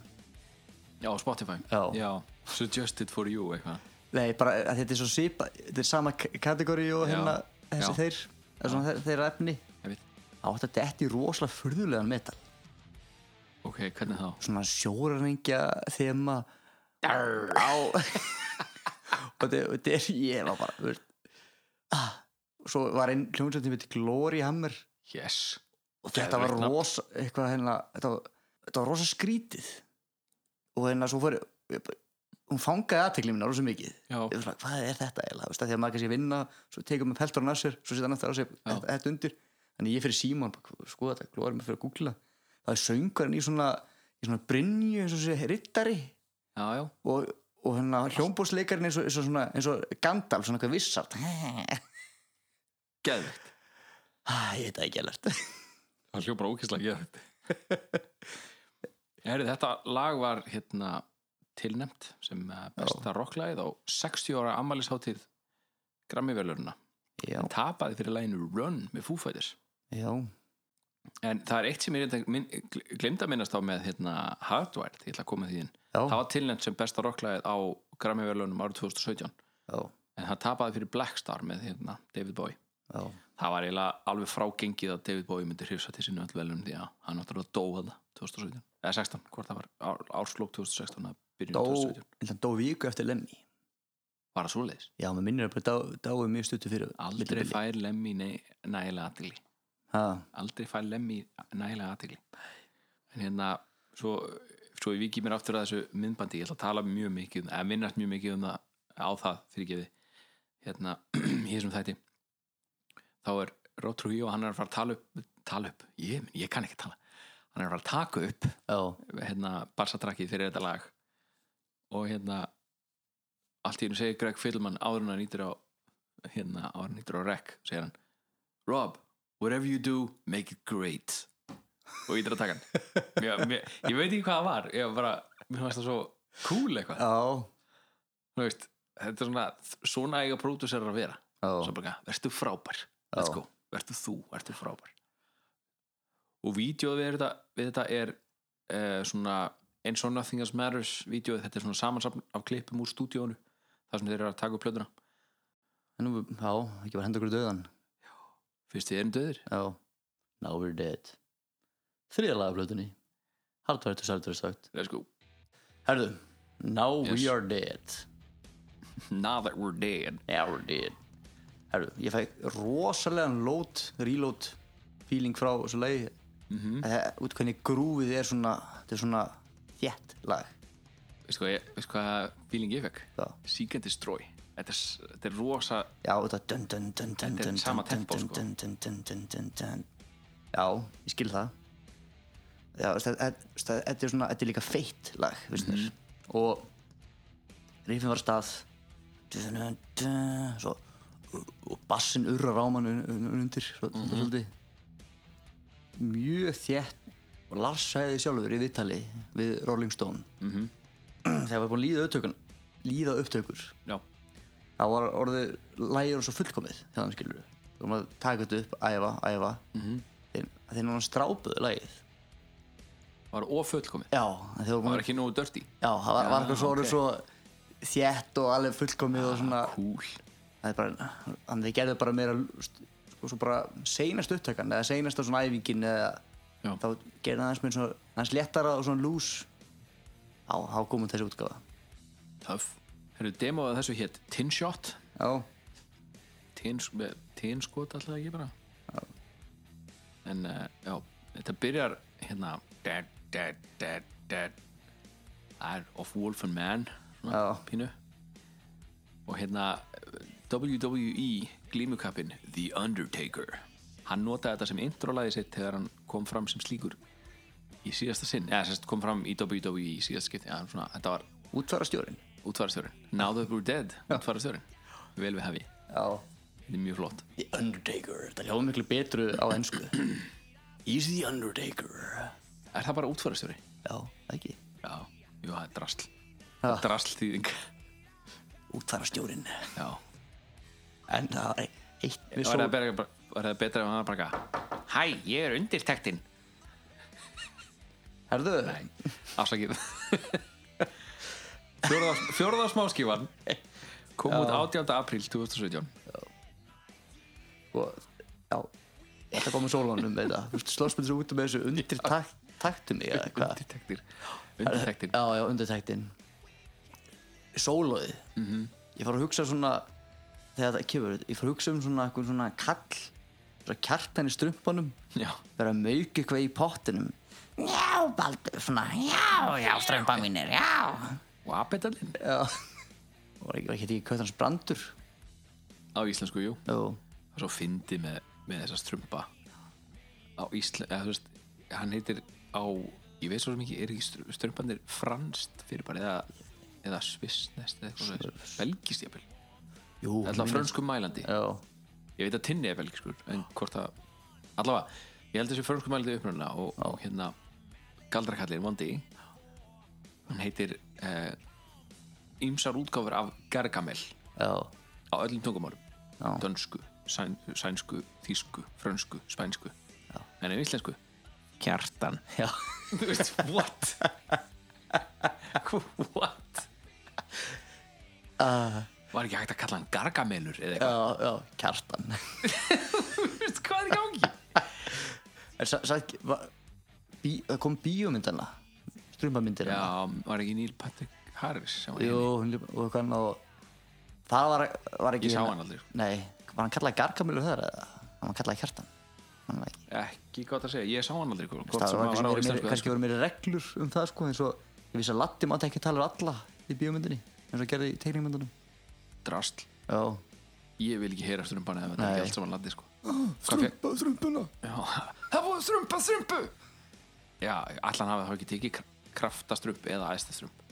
já Spotify Já. Suggested for you eitthvað nei, bara að þetta er svo svipa þetta er sama kategóri og Já. hérna þessi Já. þeir, eða svona þeir, þeirra efni Ég veit. á þetta detti rosalega furðulegan metal Ok, hvernig þá? svona sjórarengja þema *laughs* og þetta er ég var bara ah. svo var einn hljómsveit sem heitir Glory Hammer. Yes. Og þetta var rosa eitthvað hérna þetta var, þetta var rosa skrítið. Og hérna svo fyrir hún fangaði aðtekli mína rosa mikið. Svona, hvað er þetta eiginlega, af því að maður kannski vinna svo tekur með peltorinn að sér, svo setja hann eftir á sér þetta, undir, þannig ég fyrir síman sko þetta, glóður mig fyrir að googla. Það er söngurinn í svona, í svona brinju eins og þessi rittari Já, já. Og, og hérna hljómbósleikarinn eins og, eins og, svona, eins og Gandalf, svona eitthvað vissart Geðveikt. Ég veit það ekki alveg. Það hljóð bara ókýrslega geðveikt. Herri, þetta lag var hérna tilnefnt sem eh, besta rocklæð á 60 ára ammælisháttíð Grammy-velurina já, en tapaði fyrir læginu Run með Fighters. Já, en það er eitt sem ég glemd að minnast á með hérna, Hardwired, ég ætla að koma því inn Já. það var tilnefnt sem besta rocklæð á Grammy-velunum árið 2017 já, en það tapaði fyrir Blackstar með hérna, David Bowie. Já, það var eiginlega alveg frágengið að David Bowie myndi hrifsa til sinni öll velun því að hann náttúrulega dó þarna 2017 eða 16, hvort það var ár, árslók 2016 að byrjun dó, 2017 hann dó viku eftir Lemmy. Var það svoleiðis? Já, maður minnir að dá, dáið mjög stuttu fyrir aldrei fær Lemmy nægilega aðtigli ha, aldrei fær Lemmy nægilega aðtigli en hérna svo, svo ég viki mér aftur að þessu myndbandi ég ætla að tala mjög mikið um, eða minnast mjög mikið um það á það fyrir gefi hérna *clears throat* í þessum þætti þá er Róð Trujillo hann er að fara að tala upp, tala upp. Ég, ég kann ekki tala. Hann er að fara að taka upp já, hérna barsatrakið fyrir þetta lag. Og hérna allt í hennu segir Greg Fiddleman áður hann nýtur á hérna áður hann nýtur á rec segir hann Rob, whatever you do, make it great og ítir að taka hann. Mér, mér, ég veit ekki hvað það var. Ég var bara, mér fannst það svo cool eitthvað. Já, Þú veist, þetta er svona svona eiga pródúserar að vera. Bara, verður frábær. Let's go, verður þú, verður frábær. Og vídeoð við þetta, við þetta er uh, svona eins og Nothing Else Matters vídeoð, þetta er svona samansapn af klippum úr stúdíónu þar sem þeir eru að taka upp plötuna. Já, ekki var hendur okkur döðan fyrst þið erum döðir já, now we're dead þriða lagaflutunni hardware to self sagt let's go, herðu, now Yes. we are dead. *laughs* Now that we're dead. Now we're dead. Herðu, ég fæ rosalegan load reload feeling frá þessu lagi. Mm. -hmm. út hvernig grúfið er svona þetta er svona þétt lag. Veistu hvað, veistu hvað feeling ég fekk. Seek and Destroy. Þetta er, þetta er rosa já, þetta dun dun dun dun dun sama dun tempó, dun sko. dun dun dun dun dun dun. Já, ég skil það. veist, þetta er svona, þetta er líka feitt lag, veist mér. Og riffin var að stað. Svo og bassin urrar á mann un, un, undir svo, mm svolítið. Mjög þétt. Og Lars sagði sjálfur í viðtali við Rolling Stone. -hmm. þegar var búin að líða upptökun líða upptökur já, það var orðið lægir og svo fullkomið hann skilur. Þú erum að taka þetta upp, æfa, æfa. Mm -hmm. þeir náttúrulega strápuðu lægið var ofullkomið? Já, það var ekki nógu dörti já, það var, var Já, eitthvað svo orðið ok. svo þétt og alveg fullkomið og svona cool. Það er bara, þannig þeir gerðu bara meira sko, svo bara seinast upptökan eða seinasta svona æfingin eða Já. þá gerði það aðeins með svona aðeins léttara og svona lús á, þá komum þessi útgáfa. Töff Herru, demoða þessu hétt Tin Shot. Já, Tin, með tin skot alltaf ekki bara? En uh, já, þetta byrjar hérna dead, dead, dead, það er of Wolf and Man svona Já. pínu. Og hérna WWE glímukappin The Undertaker. Hann notaði þetta sem introlæði sitt þegar hann kom fram sem slíkur í síðasta sinn, eða sérst kom fram í WWE í síðasta skipti, ja, svona, þetta var útfara stjórin útfarastjórin Now that we're dead, útfarastjórin vel við hefi, já. Þetta er mjög flott. The Undertaker, það hljóða miklu betru á ennsku *clears throat* He's the Undertaker Er það bara útfarastjóri? Já, ekki. Já, jú, það er drasl. Já. Drasl þýðing Útfara stjórin Já. En það var eitt Var það betra, það ef hann var bara eitthvað, Hæ, ég er undirtektin. Herðu, Afsakið. Fjórða, fjórða smáskífan kom út 18. apríl 2017 og já þetta kom með sólunum þessu út með þessu undir takt, taktum mig eða hvað? Undirtektir. Undirtektin já, já, undirtektin. Sólóði ég fór að hugsa svona þegar það kemur, ég fór að hugsa um svona eitthvað svona kall svona kjartan í strumpanum vera mauka eitthvað í pottinum. Já, Baldur, svona já, já, strumpan mínir, já. Og apetallinn já. Og ekki, ekki, kvötans brandur? Á íslensku, jú. Er svo fyndi með, með þessa strumpa. Á Ísland eða þú veist, hann heitir á ég veit svo ekki, er ekki str- strumpanir franskt fyrir bara eða, eða svissnest eða eitthvað belgist jafnvel, alltaf frönskum mælandi. Já, ég veit að tinni er belgiskur en hvort að, allavega ég held þessi frönskum mælandi upprunna og, og hérna galdrakallin Vondi hann heitir eh, ýmsar útgáfur af Gargamel já, á öllum tungumálum. Já. dönsku, sæn, sænsku, þýsku frönsku, spænsku. En ef íslensku, kjartan. Já. *laughs* What? What? Var ekki hægt að kalla hann gargamelur eða eitthvað, já, já, kjartan. *laughs* Hvað er gangi? En sa, sa, va, bí, það kom bíómyndana strumpamyndir já, var ekki Neil Patrick Harris jú, hún og hvað og það var, var ekki Ég sá hann aldrei. nei, var hann kallað gargamilur þar eða? Hann var kallað kjartan. Hann var ekki ekki gott að segja, ég sá hann aldrei hvort sem hann var á íslensku kannski voru meiri reglur um það sko eins og ég vissi að Latti mátti ekki tala um alla í bíómyndinni eins og gerði í teikningmyndunum drastl, já, ég vil ekki heyra strumpan eða þetta er ekki allt saman landi sko. Hvað fe- strumpa, strumpuna. Já, *laughs* það búið strumpa strumpu! Já, allan hafi þá ekki tekið kraftastrump eða æstastrump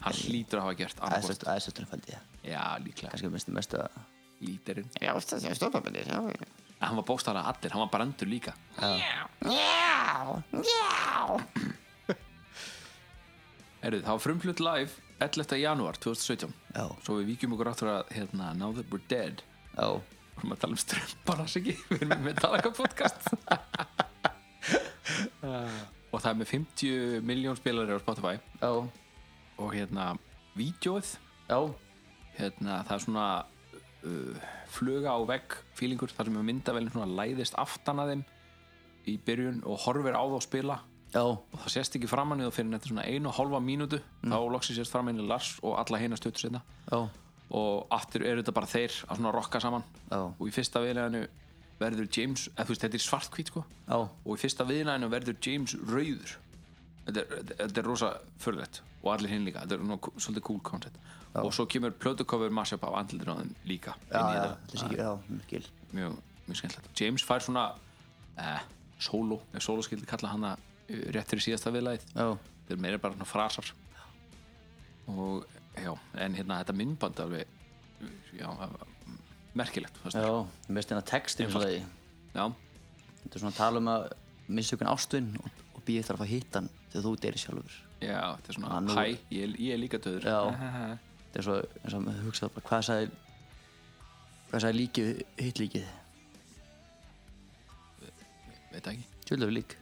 Hann hlýtur að hafa gert annarkvort aðeins strump held ég. Já, líklega, kannski mest, mest að lítirinn já, strumpamyndir já, En hann var bókstaflega allir, hann var brandur líka. Erðu, það var frumflutt live 11. janúar 2017 já, Svo við víkjum okkur áttur að hérna, Now That We're Dead. Já, Við erum að tala um strumpar hans ekki Við erum með Talaka podcast. *laughs* Og það er með 50 miljón spilari á Spotify. Já, Og hérna, vídjóið hérna, það er svona uh, fluga á vegg fílingur þar sem myndavælinn svona læðist aftan að þeim í byrjun og horfir á þá spila. Já, og það sést ekki framan í þá fyrir þetta svona einu og hálfa mínútu þá loksins sést framan í Lars og alla heina stötu setna já, og aftur eru þetta bara þeir að svona rokka saman. Já. og í fyrsta viðlæðinu verður James, eða þú veist þetta er svartkvít sko. Já, og í fyrsta viðlæðinu verður James rauður þetta er, þetta- þetta rosa förðlegt og allir hinn líka, þetta er nú svolítið cool concept og svo kemur plötukofur mashup af andlitur á þeim líka. Já, í já, þetta. já, skil mjög, mjög skemmtilegt. James fær svona eh, solo, ef solo skildi kalla hana eh, rétt fyrir síðasta viðlæðið já, þetta er meira bara svona frasar. Og já, en hérna þetta myndband er alveg já, merkilegt fannst mér. já, mest hérna textin svona já, þetta er svona að tala um að missa ykkur ástvinn og, og býða þarf að hitta hann þegar þú deyri sjálfur. Já, þetta er svona hæ, ég, ég er líka döður Já. *laughs* þetta er svo, eins og maður hugsaði bara hvað sagði hvað sagði líkið hitt líkið? Veit ekki. Tjöldur lík.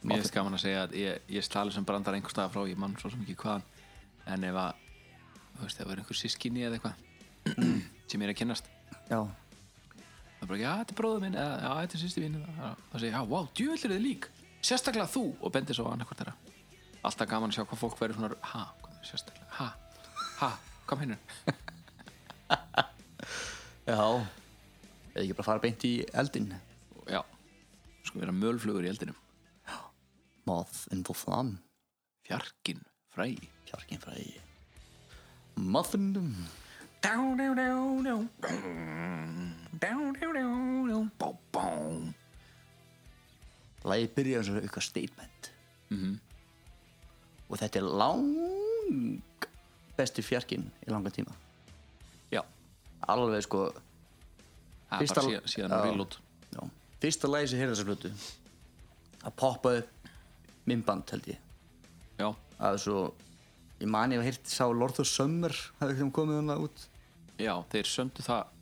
Mér finnst gaman að segja að ég, ég stali sem brandar einhver staðar frá, ég mann svo sem ekki hvaðan. En ef að, þú veist, það er einhver sískinni eða eitthvað *clears throat* sem ég er að kynnast já, það er bara, já, þetta er bróður minn eða, já, þetta er sýsti mín. Þá segir, já, wow, djúvill er þið lík. Sérstaklega þú, og bendir svo annarkvort þeirra alltaf gaman að sjá hvað fólk verður svona ha, sérstaklega, ha, ha kom hérna, *laughs* já. Eða ekki bara fara beint í eldin já. Sko vera mölflugur í eldinum. Moth in the flame fjarkin, fræ fjarkinn frá í muffin down, down, down, down. Down, down, down, down. Bó, bó lagið byrja eins og eitthvað statement. Mhm. og þetta er lang besti fjarkinn í langa tíma. Já, alveg sko er Fyrsta- síðan, síðan að já, fyrsta lagi sem heyrði þessa flutu að poppa upp myndband held ég. Já, af svo ég man ég hef heyrt sá Lord of Summer hafði komið hana út já, þeir söndu það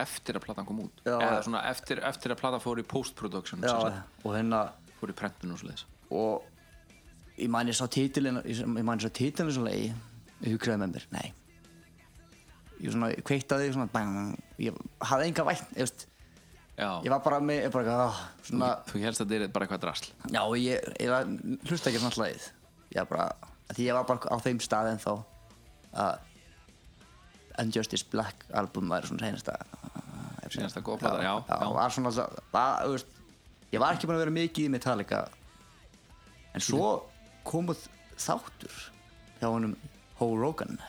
eftir að platan kom út. Já. eða svona eftir, eftir að platan fór í post-production og hérna fór í prentun og svo leiðis og ég man ég sá titilin ég ég sá titilin svo lagi ég hugsaði með mér, nei. Ég svona kveiktaði svona bang, ég hafði enga vænt ég, veist, ég var bara með bara, ah, svona, þú helst að þetta er bara eitthvað drasl. Já ég, ég hlusta ekki svona lagið. Ég var bara, því ég var bara á þeim stað en þá að Unjustice Black album var svona seinasta Seinasta góða plata, já, já, já. var svona var, veist, ég var ekki búin að vera mikið í Metallica. En svo komuð þáttur hjá honum Ho Rogan.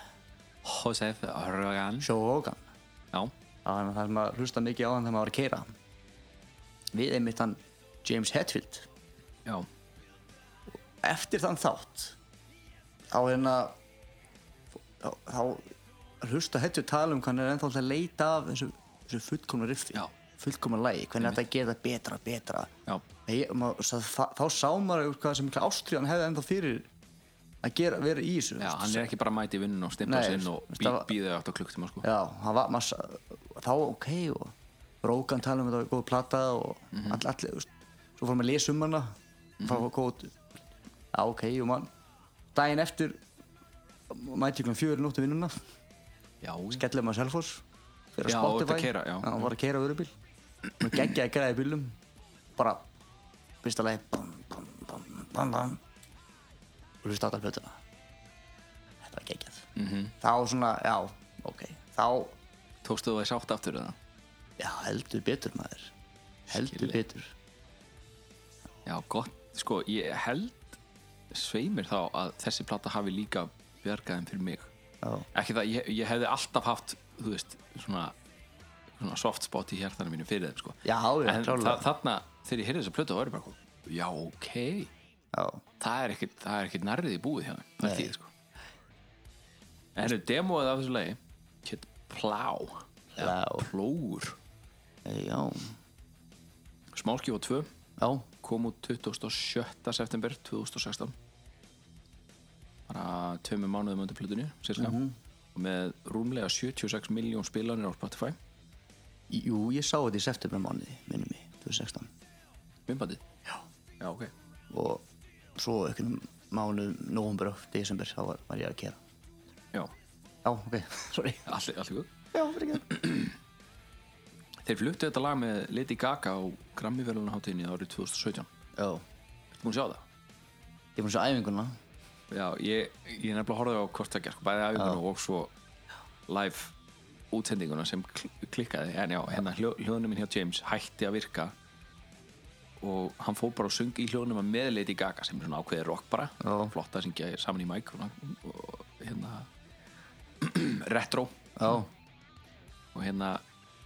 Josef Rogan. Joe Rogan. Það sem að hlusta mikið á hann þegar maður var að keira við einmitt hann James Hetfield. Já, eftir þann þátt þá hérna þá hlusta Hetfield tala um hvað hann er ennþá alltaf að leita af þessu, þessu fullkomna riffi fullkomna lagi, hvernig þetta gera það betra. Betra Ég, maður, svo, þá, þá sá maður hvað sem ástriðan hefði ennþá fyrir að gera, vera í þessu já, hann er ekki bara að mæti í vinnun og stimpla Nei, sinn og það býða átt á klukktíma sko. Já, var massa, þá ok og Rógan tala um þetta var góð plata og Mhm. all, allir, veist, svo fórum við að lesa um hana það var góð já ok, og mann. Daginn eftir mæti ykkur fjögur nóttu vinnuna skellum að Selfoss fyrir og Spotify. hann var að keira vörubíl og geggjaði að græði bílum bara fyrsta lagi og hlusta á þetta plötuna þetta var geggjað. Mhm. þá svona, já, ok þá tókstu þú þessi átt aftur eða? Já, heldur betur maður. Heldur Skilji. betur. Já, gott, sko, ég held sveimir þá að þessi plata hafi líka bjargaðin fyrir mig ekki það, ég, ég hefði alltaf haft þú veist, svona, svona soft spot í hjartanum mínu fyrir þeim sko. já, já en þa þarna, þegar ég heyrði þessa plötu þá var ég bara, já, ok Já, það er ekkert, það er ekkert nærrið í búið hjá þeim Nei. partíð, sko. en henni demóið af þessu lagi hétt Plá. Plóur Eh, já, Smáskífa 2 já, kom út 27. september 2016 bara tveimur mánuðum undir plötunni cirka Mhm. og með rúmlega 76 miljón spilanir á Spotify. Jú, ég sá þetta í september mánuði minnum mig, 2016 myndbandið? Já. Já ok. Og svo einhvern mánuð, november og desember þá var, var ég að kera. Já. Já, ok, *laughs* sorry. Allir allir góð Já, fyrir ekki. *clears throat* Þeir fluttu þetta lag með Lady Gaga á Grammy-verðunaháttíðinni árið 2017 Já, búin að sjá það? ég er að sjá æfinguna Já, ég, ég nefnilega horfði á hvort það sko, bæði æfinguna og svo live útsendinguna sem kl- klikkaði. En já, hérna hljó, hljóðnuminn hjá James hætti að virka og hann fór bara og sungi í hljóðnum með Lady Gaga sem er svona ákveðið rock bara. Já. flott að syngja saman í mic og, og hérna *clears throat* retro. Já, og hérna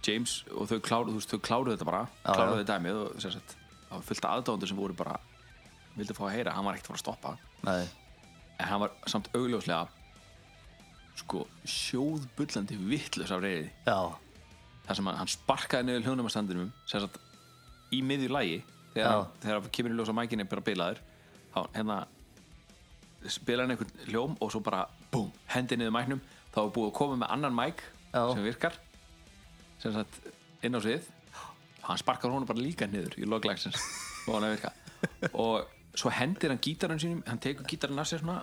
James og þau kláruðu, þau kláruðu þetta bara kláruðu þetta dæmið og sagt það var fullt af aðdóðandur sem voru bara vildu fá að heyra, hann var ekkert að fara að stoppa. Nei, en hann var samt augljóslega sko sjóðbullandi vittlös af reyði þar sem hann, hann sparkaði niður hljónumastandinum í miðju lægi þegar, þegar hann kemur í ljós á mækinni bara bilaður þá hérna spilar hann einhvern hljóm og svo bara búm, hendi niður mæknum. Þá er búið að koma með annan mæk Já. sem virkar sem sagt inn á svið. Hann sparkar honum bara líka niður í loglagsins og hann að virka. *laughs* Og svo hendir hann gítarinn sínum hann tekur gítarinn af sér svona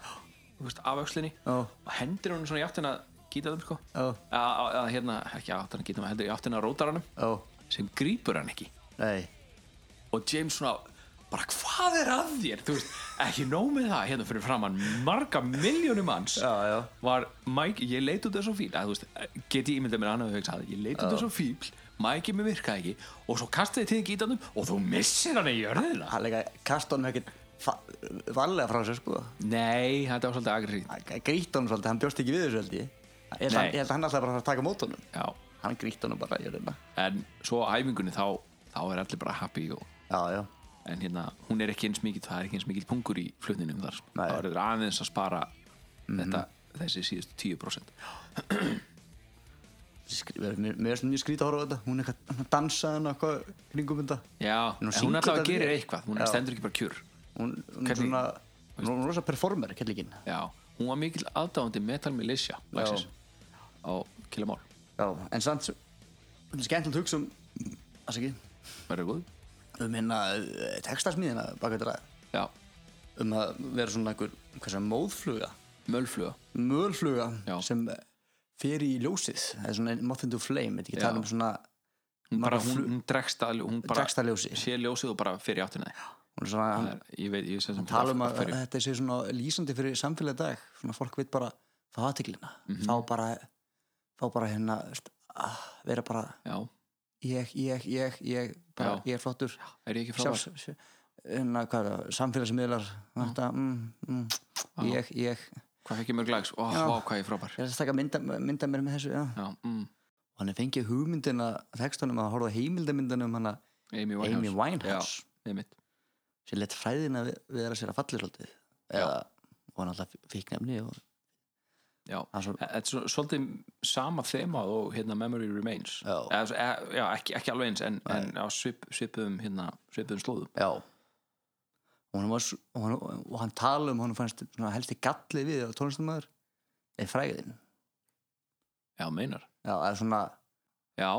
veist, af öxlinni Já. og hendir honum svona í áttina gítarinn sko. Já. að, að, hérna, ekki áttina gítarinn, hendir í áttina rótaranum. Já, sem grípur hann ekki. Nei. Og James svona bara hvað er að þér? Veist, ekki nóg með það hérna fyrir framann marga miljónum manns Já, já. var Mike, ég leit út þessu fíl að, þú veist, get ég ímyndað mér að hann hafi hugsað ég leit út þessu fíl, Mike mér virkaði ekki. Og svo kastaði til gítarnum og þú missir hann í jörðina. Hann leika kast honum ekkert fa- varlega frá sér sko. Nei, þetta var svolítið agressív Grýtt honum svolítið, hann bjóst ekki við þessu held ég. Ég held, að hann alltaf bara að taka mót honum. Já, Hann grýtt honum bara en svo á æfingunni þá, þá er allir bara happy og, Já, já, en hérna, hún er ekki eins mikið það er ekki eins mikið pungur í flutninum þar. Sko. Það er aðeins að spara þetta, þessi síðustu 10% Skri- Mér mér finnst mjög skrítið að horfa á þetta. Hún er eitthvað að dansa hann kringum þetta. Já, hún syngur alltaf þetta gerir vel. eitthvað, hún stendur ekki bara kjur Hún, er svona Hún er rosa performer, kellingin Já, hún var mikil aðdáðandi Metal Militia lagsins á Killamál Já, en samt skemmtilegt hugsa um um hérna eh, textasmíðina baka þetta ræð já, um að vera svona einhver móðfluga. Mölfluga. Mölfluga sem fer í ljósið. Það er svona moth into flame, þetta ekki Já. tala um svona hún, bara, hún, hún dregst að hún bara Dregst að ljósi. sé ljósið og bara fyrir áttina því. Svona, Það er- ég veit, ég sem sem tala um að hverju. þetta sé svona lýsandi fyrir samfélagi dag. Svona fólk veit bara fá aðteglina Mhm. fá bara fá bara hérna að vera bara já, ég, ég, ég, ég bara, ég er flottur. Er ég ekki sjálfs hérna, hvað það, samfélagsmiðlar þetta, mm, mm, ég, ég. Hvað fekk ég mörg lags, ó, vá, hvað ég er frábær. Ég er að taka mynda, mynda mér með þessu já. já, mm, og hann fengið hugmyndina textunum að horfa hann Amy Winehouse, Amy Winehouse. Já, einmitt. Sem lett fræðina við, við að sér að falli svolítið. Eða, og hann alltaf fíknefni og já, þetta er svo- svolítið sama þema og hérna Memory Remains. Já. Eða, já ekki, ekki alveg eins en, en á svip, svipuðum hérna, svipuðum slóðum. Já. Og hann, var, og hann, og hann tala um hann fannst helsti galli við á tónlistamæður er fræðin. Já, meinar. Já, að svona já,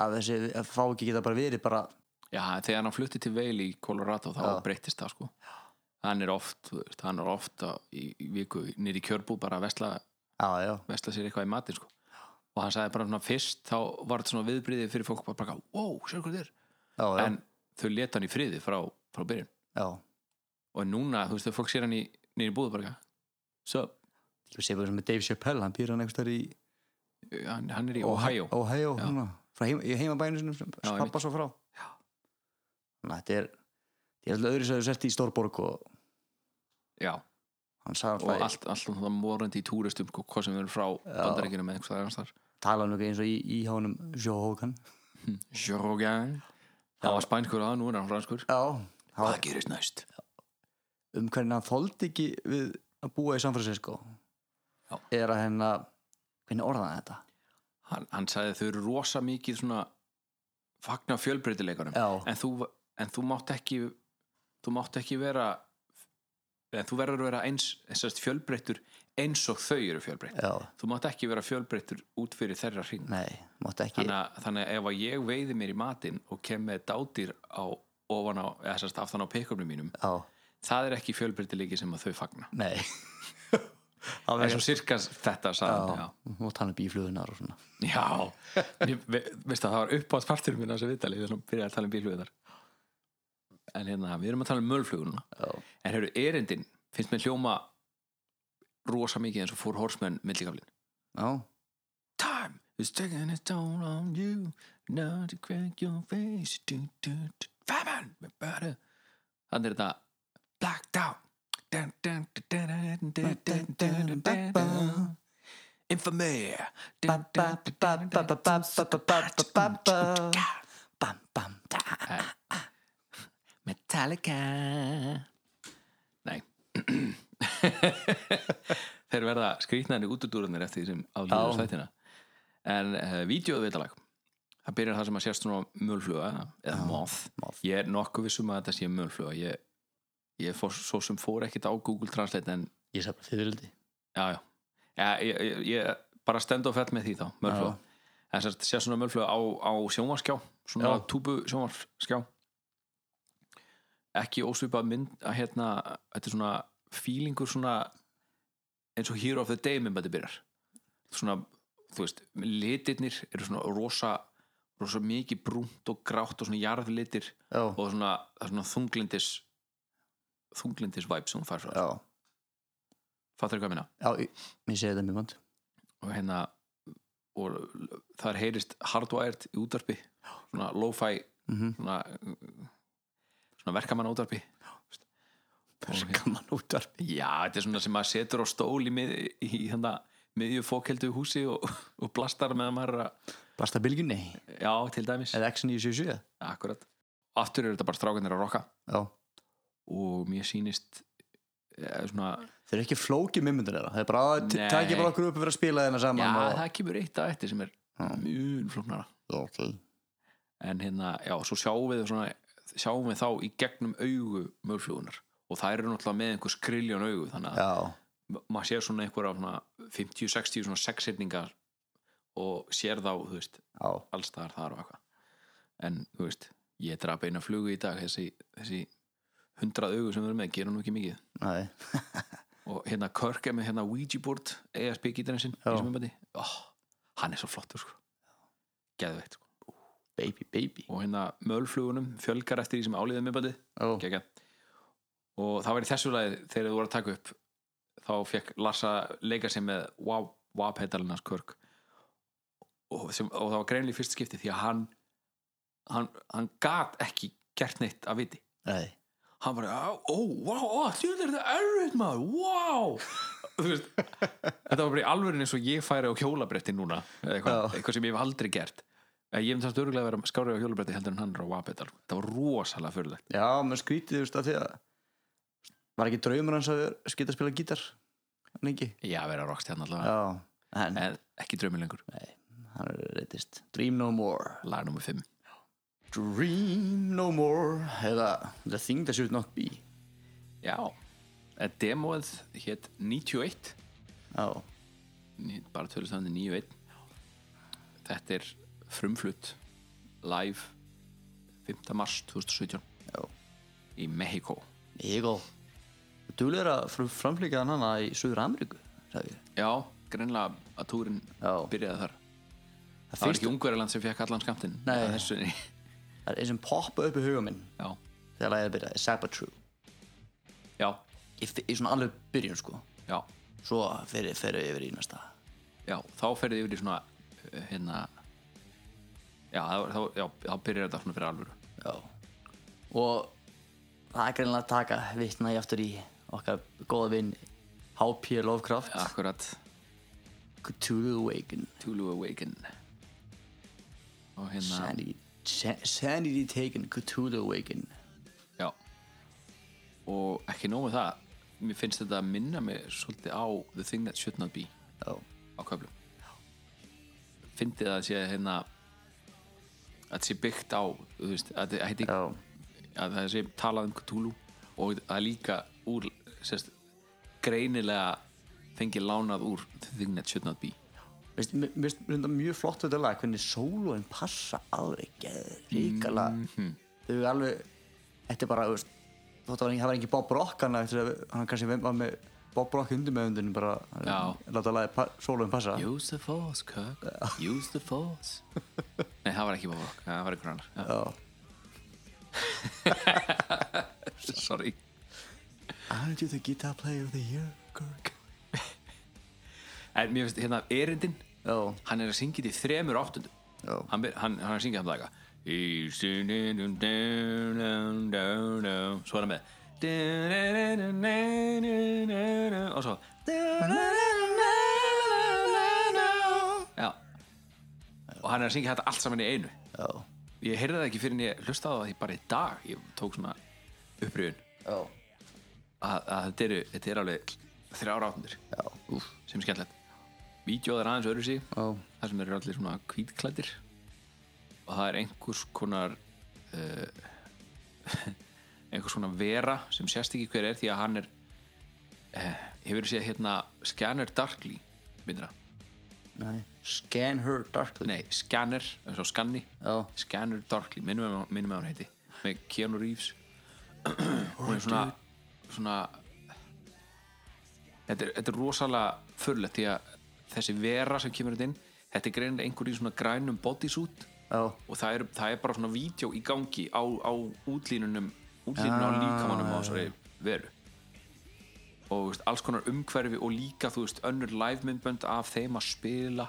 að þessi að fá ekki geta bara verið bara já, þegar hann flutti til Veil í Colorado þá Já. breyttist það sko. Hann er oft, þú veist, hann er oft á- í, í viku nýri kjörbú bara að vesla, já, já, vesla sér eitthvað í matinn sko. Og hann sagði bara svona fyrst þá var þetta svona viðbriði fyrir fólk bara, bara wow, sér hvað þér. Já, já, en þau leta hann í friði frá, frá byrjun. Já. og núna, þú veist, þegar fólk sér hann í nýri búðu bara, so, ég sé bara sem með Dave Chappelle hann býr hann einhver í hann, hann er í Ohio. Ohio, Já. frá heim, í heimabæinu sinum sem Já, pappa svo frá þannig að þetta er ég er alltaf öðru þau sett í Stórborg og já, og alltaf allt, allt um það morandi í túristum sko, hvað sem verður frá bandaríkjunum með einhvers aðeins þar tala um eitthvað eins og í, í hánum Joe Hogan. Sjörógan það var spænskur að nú er hann franskur. Já, hvað gerist næst? um hvernig hann þóldi ekki við að búa í San Francisco. Já. er að hérna hvernig orðaði þetta? Hann, hann sagði þau eru rosa mikið svona fagna fjölbreytileikunum. En þú, en þú mátt ekki þú mátt ekki vera en þú verður að vera eins þessast fjölbreyttur eins og þau eru fjölbreytt. Já, þú mátt ekki vera fjölbreyttur út fyrir þeirra hring. Þannig, að- þannig að ef að ég veiði mér í matinn og kem með dátýr á ofan á, eða sérst aftan á pick-upnum mínum já, það er ekki fjölbreytilegi sem að þau fagna. Nei. *laughs* *laughs* Það er svo sirkas þetta sagði, já, og tala um bíflugunar og svona. Já, já. Ég, ve, veist að það var uppátt partur minn á þessu viðtali við erum byrjað að tala um bílflugunar en hérna, við erum að tala um mölfluguna já, en hefur erindin, finnst mér hljóma rosa mikið eins og fór horsmenn millikaflin já, Time is taking its toll on you Now to crack your face better Þannig er þetta Blacked out Dun, dun, dun, dun, dun, dun, dun, dun, dun, dun. Infamy Dun, dun, dun, dun, dun, dun, dun. bam, bam, da. Metallica. Nei. *clears throat* Þeir verða skrýtnari útudúrunir eftir því sem áhlýður Já. stættina En uh, vídeoviðtalag Það byrjar það sem að sést svona mölfluga eða moth. Ég er nokkuð vissum að þetta sé mölfluga. Ég, ég fór, svo sem fór ekkit á Google Translate en ég sagði bara þiðvildi já, já, já ég, ég, ég bara stend og fell með því þá, mölfluga. En þess að sé svona mölfluga á, á sjónvarskjá svona túbu sjónvarskjá ekki ósvipað mynd að hérna, þetta er svona feelingur svona eins og Hero of the Day mynd þetta byrjar. Svona, þú veist, litirnir eru svona rosa rosa mikið brúnt og grátt og svona jarðlitir já, og svona, það er svona þunglindis þunglindis vibe sem hún fær frá fattur hvað ég minna já, ég, ég segi þetta mjög vant og hérna og þar heyrist hardwired í útvarpi svona lo-fi Mhm. svona, svona verkamann útvarpi gaman útvarp já, þetta er svona sem maður setur á stól í, mið, í hérna miðju fókeldu húsi og, og blastar með að maður er að, Blasta bylgjunni? Já, til dæmis. Eða X977 akkurat, aftur eru þetta bara strákanir að rocka já, og mér sýnist ja, svona, þeir eru ekki flókið mimmyndir þeirra. Það er bara að takja bara okkur upp og vera að spila þeirna já, saman og... það kemur eitt að eftir sem er mjög flóknara. Okay. en hérna, já, svo sjáum við svona, sjáum við þá í gegnum augu mölflugunar og það eru náttúrulega með einhver skriljón augu þannig að maður sér svona einhverja svona 50-60 svona sexsetningar og sér þá, þú veist Já, allstaðar þar og eitthvað. En, þú veist, ég draf eina flugu í dag þessi, þessi hundrað augu sem við erum með, gerum nú ekki mikið. *laughs* Og hérna Kirk er með hérna Ouija board ESP gítarinn sinn oh, hann er svo flottur sko. Geðveitt sko baby, baby. Og hérna mölflugunum fjölgar eftir því sem áliðið myndbandi Já, Gekja. og það var í þessu lagi þegar þú voru að taka upp þá fekk Lars að leika sig með WAP-pedalinas Kirk og, sem, og það var greinlega í fyrst skipti því að hann hann, hann gat ekki gert neitt að viti. Nei, hann bara, ó, vá, ó, þjóð er þetta erfitt maður, wow *laughs* veist, þetta var bara í alvörin eins og ég færi á hjólabretti núna eitthvað, eitthvað sem ég hef aldrei gert ég hef það störgulega að vera skárið á hjólabretti heldur en hann er á wapedal, það var rosalega fyrirlegt já, menn skrítið, þú veist, að því að var ekki draumur hans að skita að spila gítar? Hann ekki? Já, vera rockstjarn allavega, Já, en en ekki draumur lengur. Hann er reytist Dream No More. Lag nummer 5 Dream No More eða The Thing That Should Not Be. Já, en demóið hétt 91 Já, bara tölustandi 91 þetta er frumflutt live 5. mars 2017 já. í Mexiko Eagle Dúlega að fram- framflýka hann hana í Suður Ameríku. Já, greinlega að túrin Já. byrjaði þar. Það Það var ekki Ungverjaland sem fekk allan skamtinn Nei. það er eins sem poppa upp í huga minn Já, þegar lagið byrjaði, Sabatrue já, í, í svona alveg byrjun sko. Já, svo fer fer við yfir í næsta. Já Þá ferði yfir í svona uh, hérna Já, þá, þá, já, þá byrjar þetta svona fyrir alvöru. Já. Og það er greinlega að taka vitna ég aftur í okkar góða vinn H.P. Lovecraft. Akkurat, Cthulhu Awaken. Tulu Awaken. Og hérna Sanity, Sa- Sanity Taken Cthulhu Awaken. Já. Og ekki nóg með það Mér finnst þetta að minna mig svolítið á The Thing That Should Not Be Já, á köflum. Fyndið að sé hérna að það sé byggt á veist, að já, að það sé talað um Cthulhu og að líka úr sérst, greinilega fengið lánað úr Not Be. Veist, mér finnst þetta mjög flott þetta lag hvernig sólóin passa alveg ríkala Mhm. þau er alveg þetta er bara, þú veist að það var ekki- Bob Rock að- hann kannski var með Bob Rock undir með undinu bara láta lagið pa, sólóin passa Use the force, Kirk Use the force Nei, það var ekki Bob Rock, það var einhver annar. Sorry Aren't you the guitar player of the year, Kirk? En mér finnst hérna erindin Já, hann er að syngja þetta í þremur áttundum Já. hann, hann, hann er að syngja hann það eitthvað He's singing down, down, down. svo er hann með og svo já. Og hann er að syngja þetta allt saman í einu. Já, ég heyrði það ekki fyrir en ég hlustaði á það því bara í dag. Ég tók svona upprýðun já, að, að þetta, eru, þetta er alveg þrjár áttundir sem er skemmtilegt. Vídeóð er aðeins öðru já, þar sem eru allir svona kvítklæddir og það er einhvers konar uh, einhvers konar vera sem sést ekki hver er því að hann er uh, hefur séð hérna Scanner Darkly myndina, nei. Scan her darkly? Nei Scanner eins og Scanni, Já, Scanner Darkly minnum með, hann heiti með Keanu Reeves. *clears throat* Hún er svona svona þetta er, þetta er rosalega förlegt því að þessi vera sem kemur þetta inn þetta er greinilega einhver í svona grænum bodysuit. Já, og það er, það er bara svona vídeo í gangi á, á útlínunum útlínunum á Já, líkamanum á þessari veru. Og veist, alls konar umhverfi og líka þú veist, önnur live myndbönd af þeim að spila.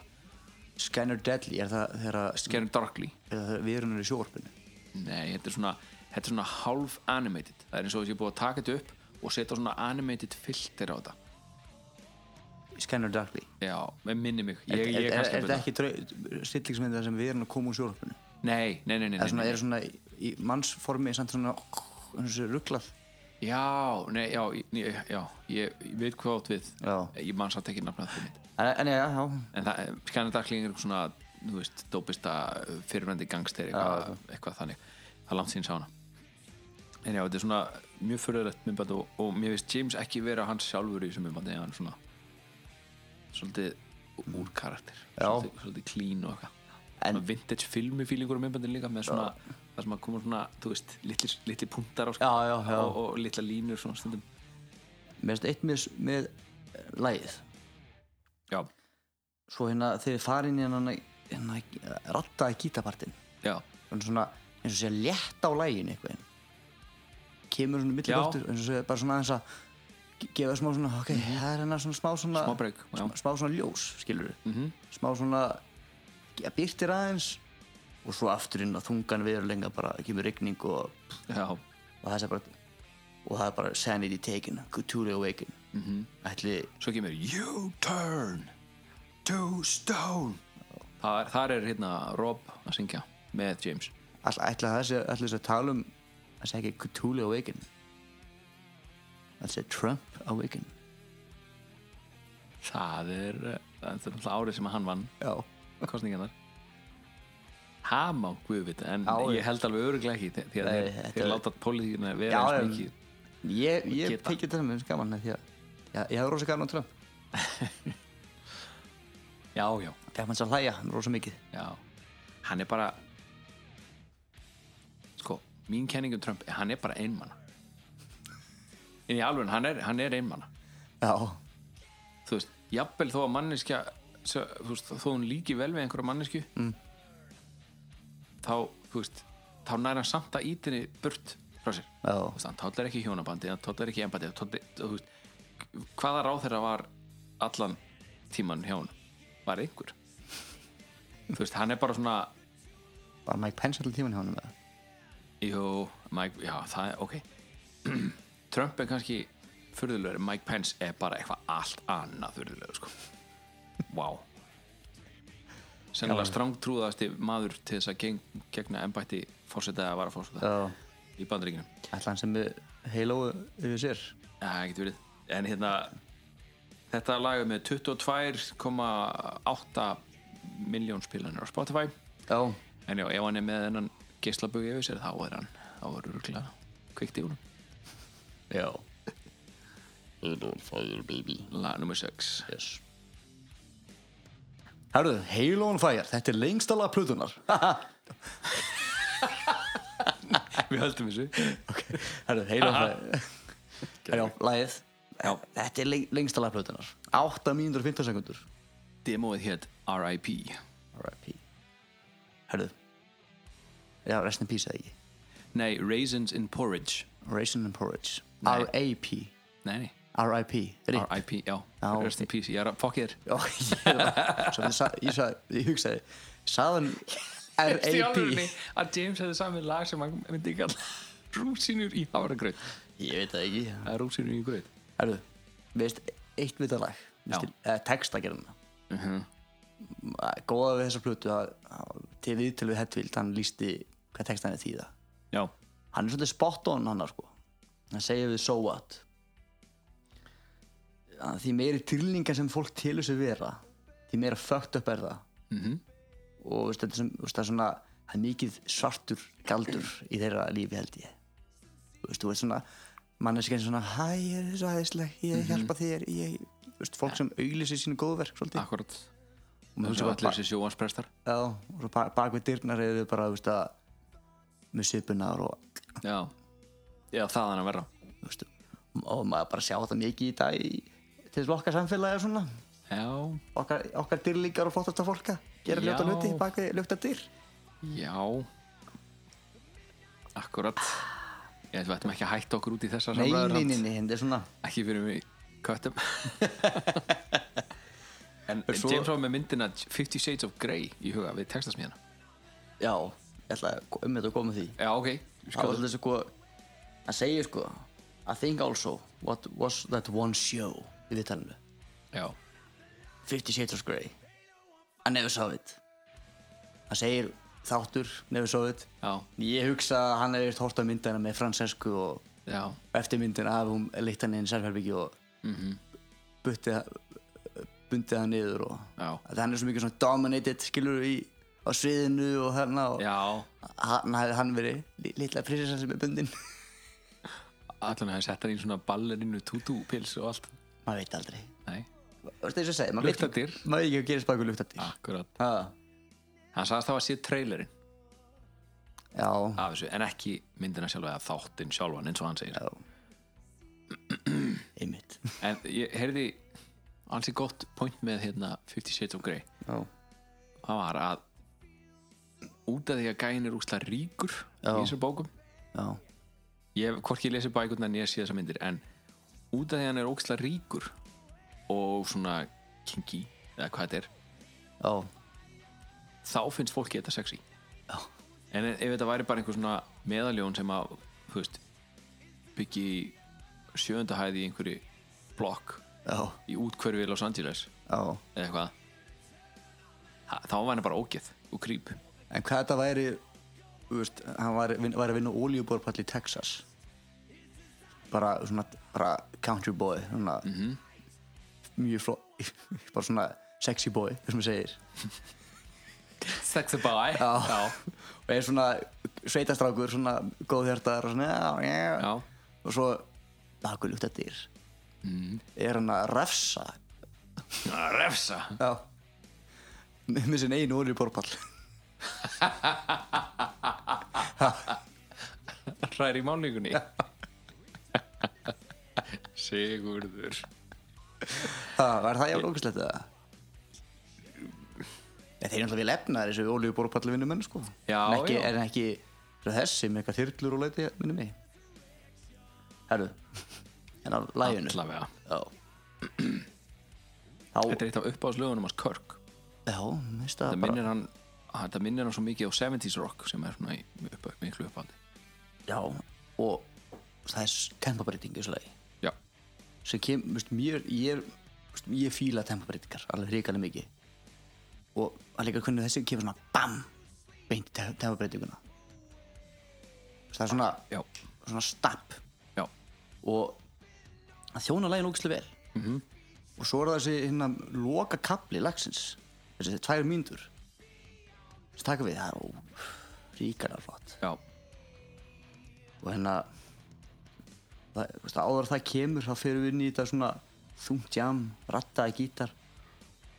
Scan her deadly er það þegar Scanner Darkly. Er það þegar við erum í sjóarpinu Nei, þetta er svona, þetta er svona half animated. Það er eins og þessi búið að taka þetta upp og setja svona animated filter á þetta. Scan her darkly? Já, minni mig. Er, ég, er, ég er, er að þetta ekki stillingsmyndið þar sem við erum að koma úr sjóarpinu? Nei, nei, nei, nei, Það svona, er svona í, í mannsformi samt svona eins og rugglað Já, nei, já, ég- já ég, ég veit hvað átt við. Já. Ég man satt ekki nafnað það mitt. En, en já, já, En það, Scanner Darkling er eitthvað svona þú veist, dópista fyrirvændi gangster eitthvað, eitthvað þannig. Það er langt sín sá hana. En já, þetta er svona mjög fyrirlegt myndband og, og mér finnst James ekki vera hans sjálfur í þessu myndbandi en hann svona svolítið úr karakter. Já. svolítið, svolítið clean og eitthvað. En- Svona vintage filmi fílingur á myndbandin líka með svona, það sem að koma svona, þú veist litli, litli punktar á sko, Já, já, já. Og, og litla línur svona stundum. Mér finnst eitt með, með eh, lagið. Já, Svo hérna þegar þið farin hérna, hérna rattaði gítapartin já, svona eins og sé létt á lægin eitthvað kemur svona millipartur eins og sé bara svona aðeins að ge- gefa smá svona, ok, það er hérna svona smá svona Smá break, já. smá, svona ljós, skilur mm -hmm. smá svona að byrtir aðeins og svo aftur inn á þungan verulenga bara kemur rigning og, og það er bara og það er bara sanity taken, Cthulhu awaken. Mm -hmm. ætli, svo kemur You turn to stone. Þar, þar er hérna Rob að syngja með James. Sé ætli þess að tala um það sé ekki Cthulhu awaken. Það sé Trump awaken. Það er, eh, það er árið sem hann vann kostningarnar Hama guðvita, en Já, ég held alveg öruglega ekki því að Nei, þeir, þeir er- láta pólitíkina vera Já, eins mikið ég, ég tekið þetta með af því að ég, ég hafði rosa gaman á Trump. *laughs* Já, já, fekk mann svo að hlæja, hann rosa mikið. Já. Hann er bara sko, mín kenning um Trump hann er bara einmanna en í alveg, hann er, er einmanna já, þú veist, jafnvel þó að manneskja þú veist, þó hún líki vel við einhverja mannesku mm. Þá, þú veist þá næra samt að ítinni burt frá sér. Þú veist, hann tóllar ekki hjónabandi hann tóllar ekki empati hvaða ráð þeirra var allan tíman hjá hann var einhver? Þú veist, hann er bara svona bara Mike Pence allir tíman hjá hann með jú, Mike, já, það er, ok. *clears throat* Trump er kannski furðulegur, Mike Pence er bara eitthvað allt annað furðulegur sko. wow sennilega strángtrúðasti maður til þess að geng, gegna embætti fórseta að vara fórseta Já, í bandaríkinu ætla hann sem með heilóu yfir sér? Já, getur verið. En hérna Þetta lag er með 22,8 miljón spilanir á Spotify. Já, En já, ef hann er með þennan geislabögu yfir sér þá er hann þá er rúglega kveikt í húnum já. On fire baby Lag nummer 6 Yes Herðu, Hail on fire, þetta er lengsta lag plutunar *laughs* Við höldum þessu. Herðu, Hail on fire. Já, lagið. Já. Þetta er leng- lengsta lag plutunar 8 mínútur og 15 sekundur Demoið hétt R.I.P. R.I.P. Herðu. Já, rest in peace eða ekki? Nei, Raisins in Porridge. Raisin and Porridge. R.A.P. Nei, nei, R.I.P. Rip. Já, Rest in. Peace Ég er að þér Já, *laughs* ég Svo ég, sa, ég, sa, ég hugsaði Saðan *laughs* R.A.P. að James hefði samið lag sem hann myndi ekki að rúsinur í hafragraut Ég veit það ekki Það er rúsinur í graut Herðu, veist eitt við það lag eða textagerðina uh -huh. góða við þessa plötu að, að til við til við Hetfield hann lísti hvað textan er þýða Já, hann er svolítið spot on hann sko. hann segir við so what að því meiri tilningar sem fólk tilur sig vera því meira fucked up er það. Mhm. og veist, þetta er sem, veist, er svona það er mikið svartur galdur í þeirra lífi held ég. Þú veist, þú veist svona manneskinn svona, hæ, ég er svo hæðisleg ég hjálpa þér, ég, veist, fólk sem auglýsir sínu góðverk svolítið. Akkurat og Þú sem svo allir þessi sjóansprestar Já, og svo bak, við dyrnar eru þau bara, þú veist að með svipunar og, Já, já það er að vera þú veist, og maður bara sjá þetta mikið í dag í, til okkar samfélagi er svona. Okkar, okkar dyrlíkar og flottasta fólka gera ljóta hluti bak við ljóta dyr já. Akkurat. Ég ætlum ættum ekki að hætta okkur út í þessar samræður nei, samt. nei, nei, þetta er svona Ekki fyrir mig köttum. *laughs* En Svo- James var með myndina Fifty Shades of Grey í huga við textasmíðana Já, ég ætla um þetta að koma því. Já, ok. Það var svolítið sko að segja sko I think also what was that one show í viðtalinu. Já, Fifty Shades of Grey. I never saw it. Það segir þáttur, never saw it. Já, Ég hugsa að hann hefði hort á myndina með Francesku og já. eftir myndina hafi hún leitt hann inn í sérferbyggi og buttið bundið hann niður og Já. að hann er svo mikið svona dominated skilur í á sviðinu og þarna og Já, hann hefði hann verið li- litla prinsessan sem er bundin. Allan að setja hann í svona ballerinu tútúpils og allt maður veit aldrei. Að segja, maður veit ekki. Hvað gerist bak við luktadyr akkurat. Ha, hann sagðist það að sé trailerinn. Já, af þessu, en ekki myndina sjálfa eða þáttinn sjálfan eins og hann segir. Já. *clears throat* Einmitt. En ég heyrði alls í gott point með hérna 50 Shades of Grey. Já, það var að út af því að gæin er úsla ríkur Já. í þessu bókum já, ég hef hvorki lesið bækurnar en ég sé þessa myndir en út af því hann er óksla ríkur og svona kinky eða hvað þetta er já þá finnst fólki þetta sexy. Já. en ef þetta væri bara einhver svona meðaljón sem að veist, byggi í sjöunda hæði í einhverju blokk já, í útkverfi Los Angeles eða eitthvað þá var hann bara ógeð og krýp En hvað þetta væri, veist, hann var, var að vinna ólíuborpall í Texas. Bara svona, bara country boy, svona, mjög fló, *laughs* bara svona sexy boy, þessum við segir. sexy boy Já. já, Og er svona sveitastrákur, svona góðhjartar og svona, já. Og svo, bakur lúkt að dyr. Er hann að refsa, Að refsa já, með sinn einu ólíuborpall. *laughs* hræri í málningunni Sigurður Ha, var það jáfnlega ógæslegt eða? Þeir eru alltaf vel efnaðir þessu ólíuborpalli vinnu menn, sko. Já, en ekki, já. En ekki þessi með eitthvað þyrlur og leiti minni mig. Herru, en *laughs* á læginu. þetta er eitt af uppáðslögunum hans Kirk já, minnst það þetta bara. minnir hann þetta minnir hann svo mikið á 70s rock sem er svona í upp, miklu uppáhaldi Já, og það er tempabreiting í þessu lagi. Sem kem, veist, mér, ég, veist, ég fíla tempabreitingar alveg hrikalega mikið. Og líka hvernig þessi kemur svona BAM beint í tempabreitinguna það er svona, já, svona stapp. Já. Og það þjóna lægin ógislega vel. -hmm. og svo er það þessi hérna loka kapli lagsins. Þessi tvær mínútur. Sem taka við, það er ó, ríkala flott. Og hérna það, veist, áður það kemur þá fyrir við inn í þetta svona þungt jam, rattaði gítar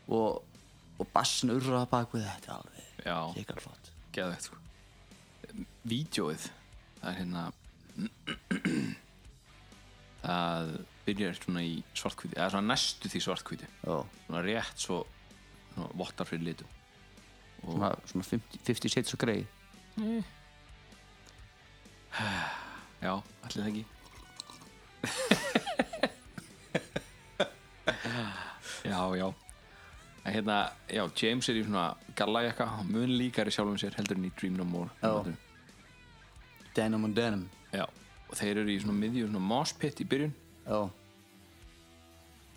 og, og bassin urraða bak við þetta alveg ríkala flott. Geðvegt sko. Vídjóið það er hérna *clears throat* það byrjar svona í svartkvíti eða svona næstu því svartkvíti já, svona rétt svo svona vottar fyrir litum. Svona, svona 50, 50 shades of grey. *sighs* Já, allir það ekki já, já. En hérna, já, James er í svona gallajakka, mun líkari sjálfum sér heldur en í Dream No More Já. denim on denim. Já, og þeir eru í svona miðju svona mosh pit í byrjun. Já,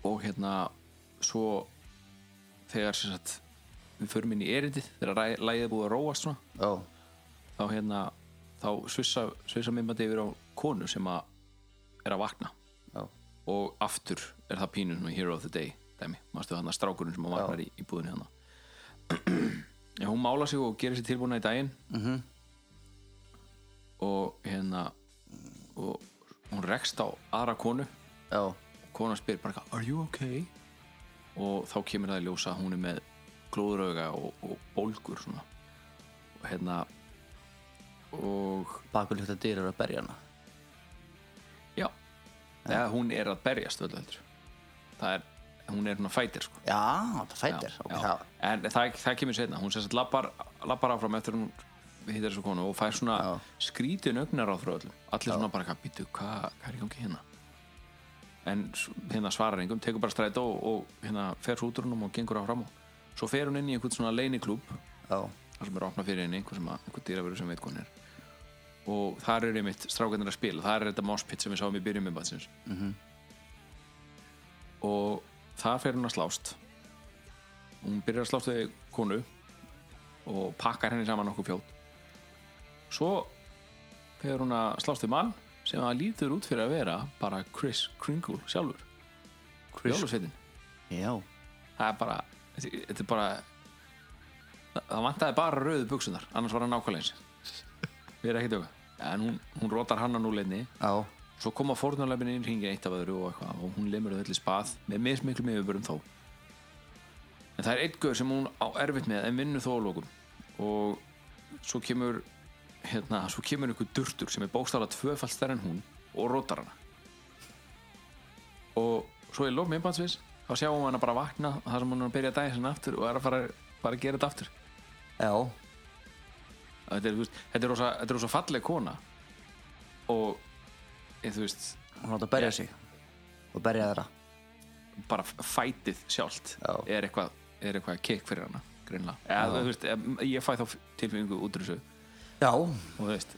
og hérna svo þegar sagt við förum inn í erindið þegar lagið er búið að róast svona já, þá hérna þá svissa, svissa minnbandi yfir á konu sem að er að vakna. Já, og aftur er það pínu svona hero of the day dæmi, mástu þannig strákurinn sem að vaknar í, í búðinu hérna? Já, hún mála sig og gerir sér tilbúna í daginn. -hmm. og hérna og hún rekst á aðra konu. Já, og konan spyr bara eitthvað, are you okay? og þá kemur það í ljósa að hún er með glóðurauga og, og bólgur svona. Og hérna og að dyr eru að berja hana ja. hún er að berjast það er, hún er svona fætir sko. Já, fætir Já, ok, já. það, en það, það kemur setna hún sérst lappar, lappar áfram eftir hún hittar þessu konu og fær svona skrítin augnar á frá öllum allir svona bara, býtu, hvað hva er í gangi hérna? En hérna svarar engum tekur bara strætó og, og hérna fer svo út úr húnum og gengur áfram og svo fer hún inn í einhvern svona leiniklúb já, þar sem er opnað fyrir henni einhver, sem að, einhver dýraveru sem veit hvað hún er og þar er einmitt strákarnir að spila. Þar er þetta moshpit sem við sáum í byrjum með batsins -hmm. og þar fer hún að slást. Hún byrjar að slást við konu og pakkar henni saman nokkuð fljótt svo fer hún að slást við mann sem að lítur út fyrir að vera bara Chris Kringle sjálfur. Já, það er bara þetta er bara það, það vantaði bara rauðu buksunar annars var hann nákvæmlega eins við erum ekki döga en hún, hún rótar hann að núleginni svo koma fórnarlefin inn hringið eitt af öðru og eitthvað og hún lemur þau öll í spað með mismiklu meðurbörum þó. En það er einn gaur sem hún á erfitt með en vinnur þó á lókum og svo kemur hérna, svo kemur einhver durtur sem er bókstaflega tvöfald stærri en hún og rótar hana. Og svo í lók minnbandsvis þá sjáum við hana bara vakna þar sem hún er að byrja daginn aftur og er að fara, fara að gera þetta aftur. Já, þetta er, veist, þetta er, rosa, þetta er rosa falleg kona. Og ég, þú veist hún átt að berja sig og berja þeirra. Bara fætið sjálft Já. er eitthvað, er eitthvað kikk fyrir hana eða veist ég fæ þá tilfinningu út úr þessu. Já, og þú veist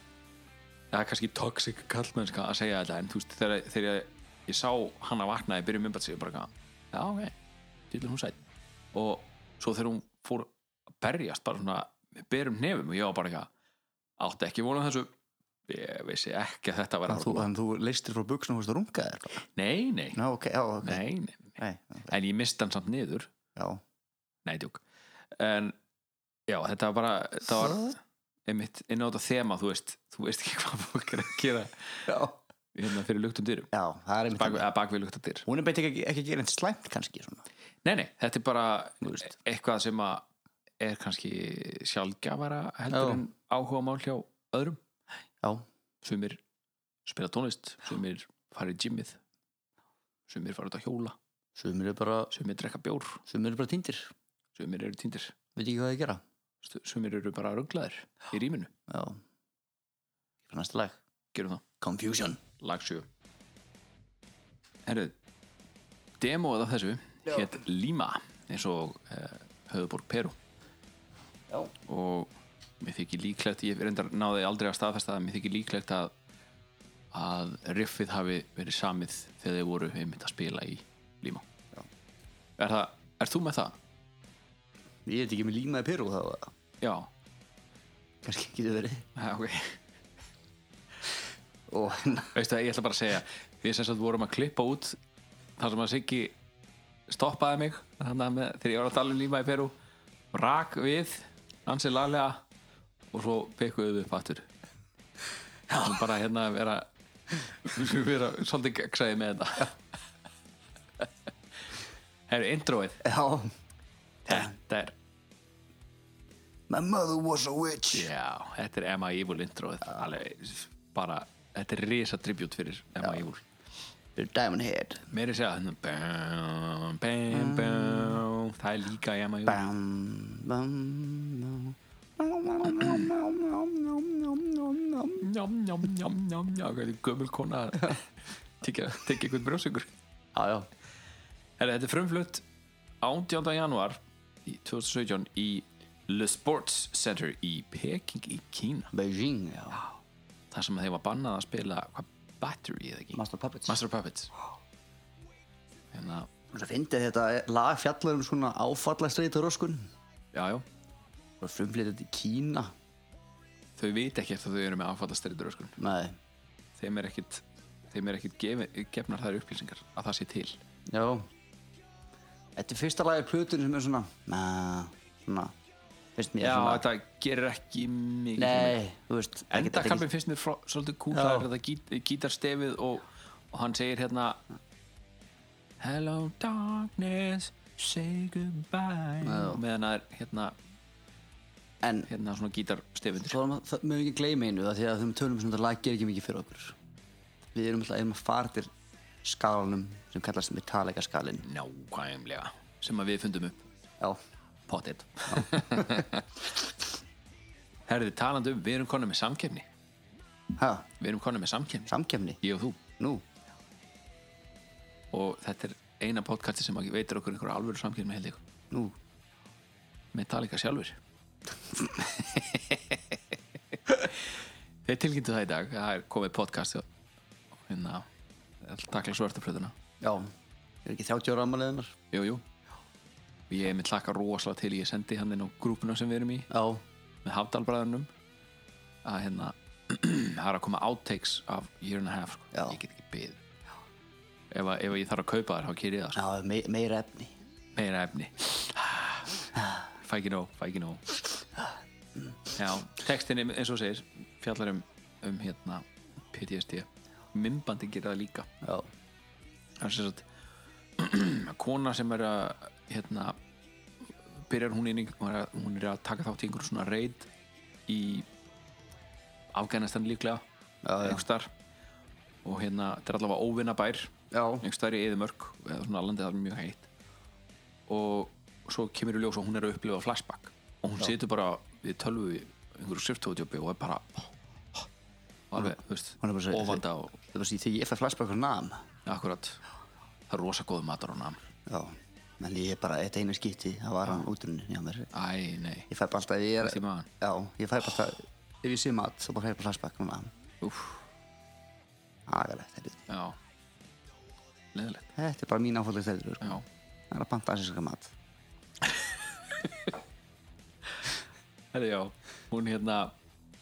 það er kannski toxic kallmennska að segja þetta en þú veist þegar, þegar ég, ég sá hana vakna í byrjum sig bara já ok til hún sætt og svo þegar hún fór að berjast bara svona með berum nefum og ég var bara eitthvað átti ekki vona þessu. Ég vissi ekki að þetta var þannig þú, þannig þú leistir frá buksnum og þú runga þér nei, nei, Já, ok, já, ok. Nei, nei, nei. Nei, ok, en ég misti hann samt niður. Já, nei, djúk en já, þetta var bara þetta var einmitt inn á þetta þema þú veist, þú veist ekki *laughs* hvað fólk er að gera hérna fyrir luktum dyrum. Já það er einmitt bak, við luktum dyr. Hún er beint ekki, ekki að gera einn slæmt kannski svona. nei, nei, þetta er bara veist. eitthvað sem að er kannski sjálfgjafara heldur Já. en áhuga mál hjá öðrum. Já, sumir spila tónlist sumir fara í gymmið sumir fara út að hjóla sumir eru bara sumir drekka bjór. sumir eru bara týndir. Sumir eru týndir. Veit ekki hvað það gera. Sumir eru bara rugglaðir í rýminu. Já. Fyrir næsta lag. Gerum það. Confusion. Lag 7 Herru demóið af þessu hétt Lima eins og uh, höfuborg Peru Já. og mér þykir líklegt ég reyndar náði aldrei að staðfesta það mér þykir líklegt að að riffið hafi verið samið þegar þeir voru einmitt að spila í Lima. Er það, er þú með það? Ég veit ekki með límaði Peru þá Já, kannski getur verið. Ja, ok. Og veistu það, ég ætla bara að segja við sem sagt vorum að klippa út þar sem að Siggi stoppaði mig þannig að með, þegar ég var að tala um líma í Peru rak við ansið laglega og svo pekkuðu við upp aftur. Og bara hérna vera vera svolítið gegnsæði með þetta. Herru, introið. Já. Þetta er, My mother was a witch. Já, þetta er Emma Evil introið. Alveg, bara, þetta er risa tribut fyrir Emma Evil. Fyrir Diamond Head. Segja hérna bam, bam, bam, Það er líka njám, njám Hvað er gömul kona að tekja einhvern brjóðsökur Þetta er frumflutt 18. januar í 2017 í Le Sports Center í Peking í Kína. Beijing, já. Þar sem þeir var bannað að spila hvað, Battery eða ekki? Master Puppets. Master of Puppets. Hérna, Svo fyndið þetta lag fjallar um svona áfallastreitur röskun. Já, já. Og frumflýtt þetta í Kína. Þau veit ekkert að þau eru með áfallastreitur sko. Nei, þeim er ekkit þeim er ekkit gefi, gefnar þær upplýsingar að það sé til. Já. Þetta er fyrsta lagi plötunum sem er svona Na, svona Finnst mér Já, svona þetta gerir ekki mikið Nei, þú veist ekkert- Enda þetta er kampin finnst mér frá, svolítið kúl Já. það er þetta gít, gítarstefið og, og hann segir hérna Hello darkness say goodbye. Já. meðan það er hérna, En hérna svona gítarstefið svo erum það mögum ekki gleyma einu af því að þeim tölum sem þetta lag gerir ekki mikið fyrir okkur. Við erum alltaf einum að fara til skalanum sem kallast Metallica skalinn nákvæmlega sem að við fundum upp. Já, potið *laughs* Herðu, talandi um, við erum konum með samkefni ha, við erum konum með samkefni, samkefni ég og þú. Nú, og þetta er eina podcasti sem að veitir okkur einhverja alvöru samkefni held ég. Nú? Metallica sjálfur Þeir tilkynntu það í dag. Það er komið podcast og hérna takla svartaflöðuna Já, er ekki 30 ára ammaliðinnar Jú, jú Ég er með tlaka rosalega til ég sendi hann inn á grúpuna sem við erum í. Já, með Hafdalbræðunum að hérna *clears throat* það er að koma outtakes af year and a half sko. Já. ég get ekki byggð ef, að- ef ég þarf að kaupa þær þá ker ég það sko. já, me meira efni. Meira efni. *sighs* Fæ ekki nóg, fæ ekki nóg. Já, textin er- eins og þú segir fjallar um, um hérna PTSD mymbandi gera það líka. Já, það er sem sagt *clears throat* kona sem er að hérna byrjar hún inn í hún er að, hún er að taka þátt í einhverjum svona reid í Afganistan líklega Já, já. einhvers þar og hérna, þetta er allavega óvinna bær já, einhvers þar í Eðimörk eða svona landið þar er mjög heitt. Og svo kemur í ljós og hún er að upplifa flashback. Og hún situr bara við tölvu í einhverju skriftóðutjópi og er bara og alveg, þú veist, Hún er bara að segja- og það þegar ég fæ flashback á nam. Akkurat. Það er rosa góð matur á nam. Já, menn ég er bara eitt einu skipti það var hann útrunni hjá mér. Æ, nei, Ég fæ bara alltaf, ég er? Já, ég fæ bara alltaf, ef ég sé mat þá bara fæ ég bara flashback á nam úff, Agalegt, þetta já. Leðilegt, Þetta er bara mín áfællið þeirri sko. já. Það er að panta asíska mat. *laughs* Herri, já, hún hérna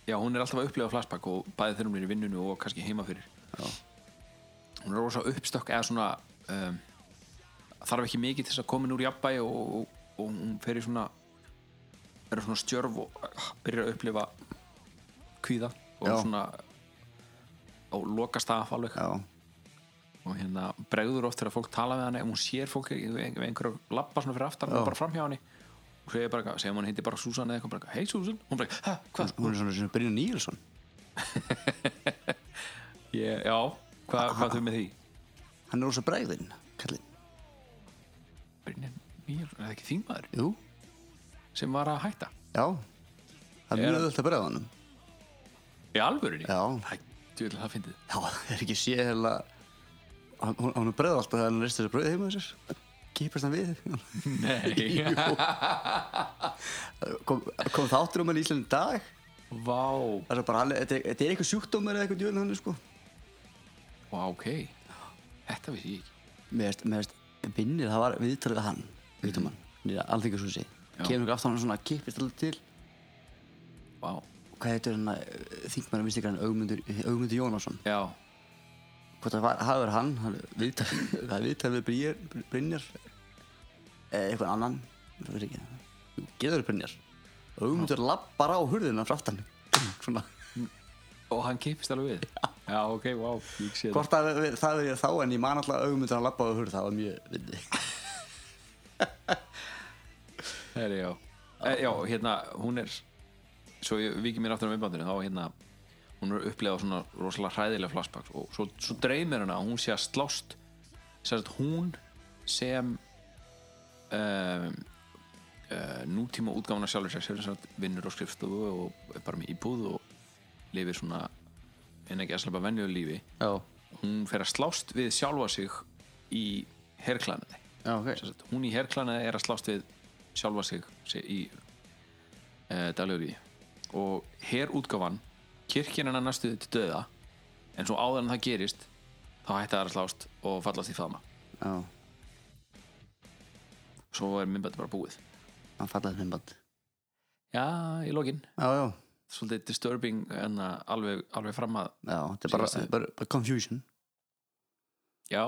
já, hún er alltaf að upplifa flashback og bæði þegar er í vinnunu og kannski heima fyrir. Já. hún er rosa uppstökk eða svona um, þarf ekki mikið til þess að koma úr jafnbæi og, og, og hún fer í svona er svona stjörf og uh, byrjar að upplifa kvíða og Já. svona og lokast af alveg. Já, og hérna bregður oft þegar fólk tala við hann ef hún sér fólk, ef einhverju lappa svona fyrir aftan og bara framhjá henni. Og segir bara, segir hún heiti bara Susan eða eitthvað hei Susan, hún bara, hæ, hvað? hún er svona svona Brynja Níelsson. *laughs* Ég, já, hvað, hvað þau með því? Hann er rosa bregðinn, Brynjan Níel, er það ekki þingmaður? Jú, sem var að hætta? já. Það er mjög öðvöld að bregða honum. Í alvörinni? Já. Það, djúvel, það fyndið. Já, það er ekki sé heila Hann, er bregða alltaf þegar hann reistir þessu brauð heima þessar Kýpast hann við *laughs* Nei, *laughs* kom, kom þáttur um hann í Íslandi í dag? Vá. Það er bara, þetta er, er eitthvað sjúkdómur eða eitthvað djúvel hann sko? Vá, ok. Þetta vissi ég ekki. Mér veist, vinnir, það var viðtalið við hann Vítum hann, nýra alþingarshúsi. Kemur ykkur aftan hann svona, kýpist alltaf til. Vá, Hvað heitir hann, þingmæra minnst ykkur hann Augmundur, Augmundur Jónasson? Já, hvort það var, hafa verið hann, hann er viðtal, *laughs* það er viðtal við Brynjar, eða eitthvað annan það veit ekki, Jú, geður Brynjar. Og hugmyndur lappar á hurðina frá aftan. *clears throat* Svona, og hann keipist alveg við? Já, ok, vá, ég sé hvort það, það, það verið þá en ég man alltaf hugmyndur að lappa á hurð það var mjög vindi það er, já. E, Já, hérna, hún er Svo ég vikið mér aftur á viðbandinu Þá, hérna, hún er upplegað svona rosalega hræðilega flashbacks Og svo, svo dreymir hana að hún sé að slást Sérst, hún sem um, uh, nútíma útgáfuna sjálfur sér sem sagt vinnur á skrifstofu og er bara með íbúð og lifir svona en ekki að slappa venjuðu lífi já, hún fer að slást við sjálfa sig í herrklanaði já, ok. Sagt, hún í herrklanaði er að slást við sjálfa sig í uh, daglegur í og herrútgáfan kirkjan er næstu til döða en svo áður en það gerist þá hætti það að slást og fallast í faðma. Já, svo er myndbætti bara búið. Hann fallaði myndband. Já, í lokin. Já, já, svolítið disturbing en alveg, alveg fram að já, þetta er bara, bara, bara confusion. Já,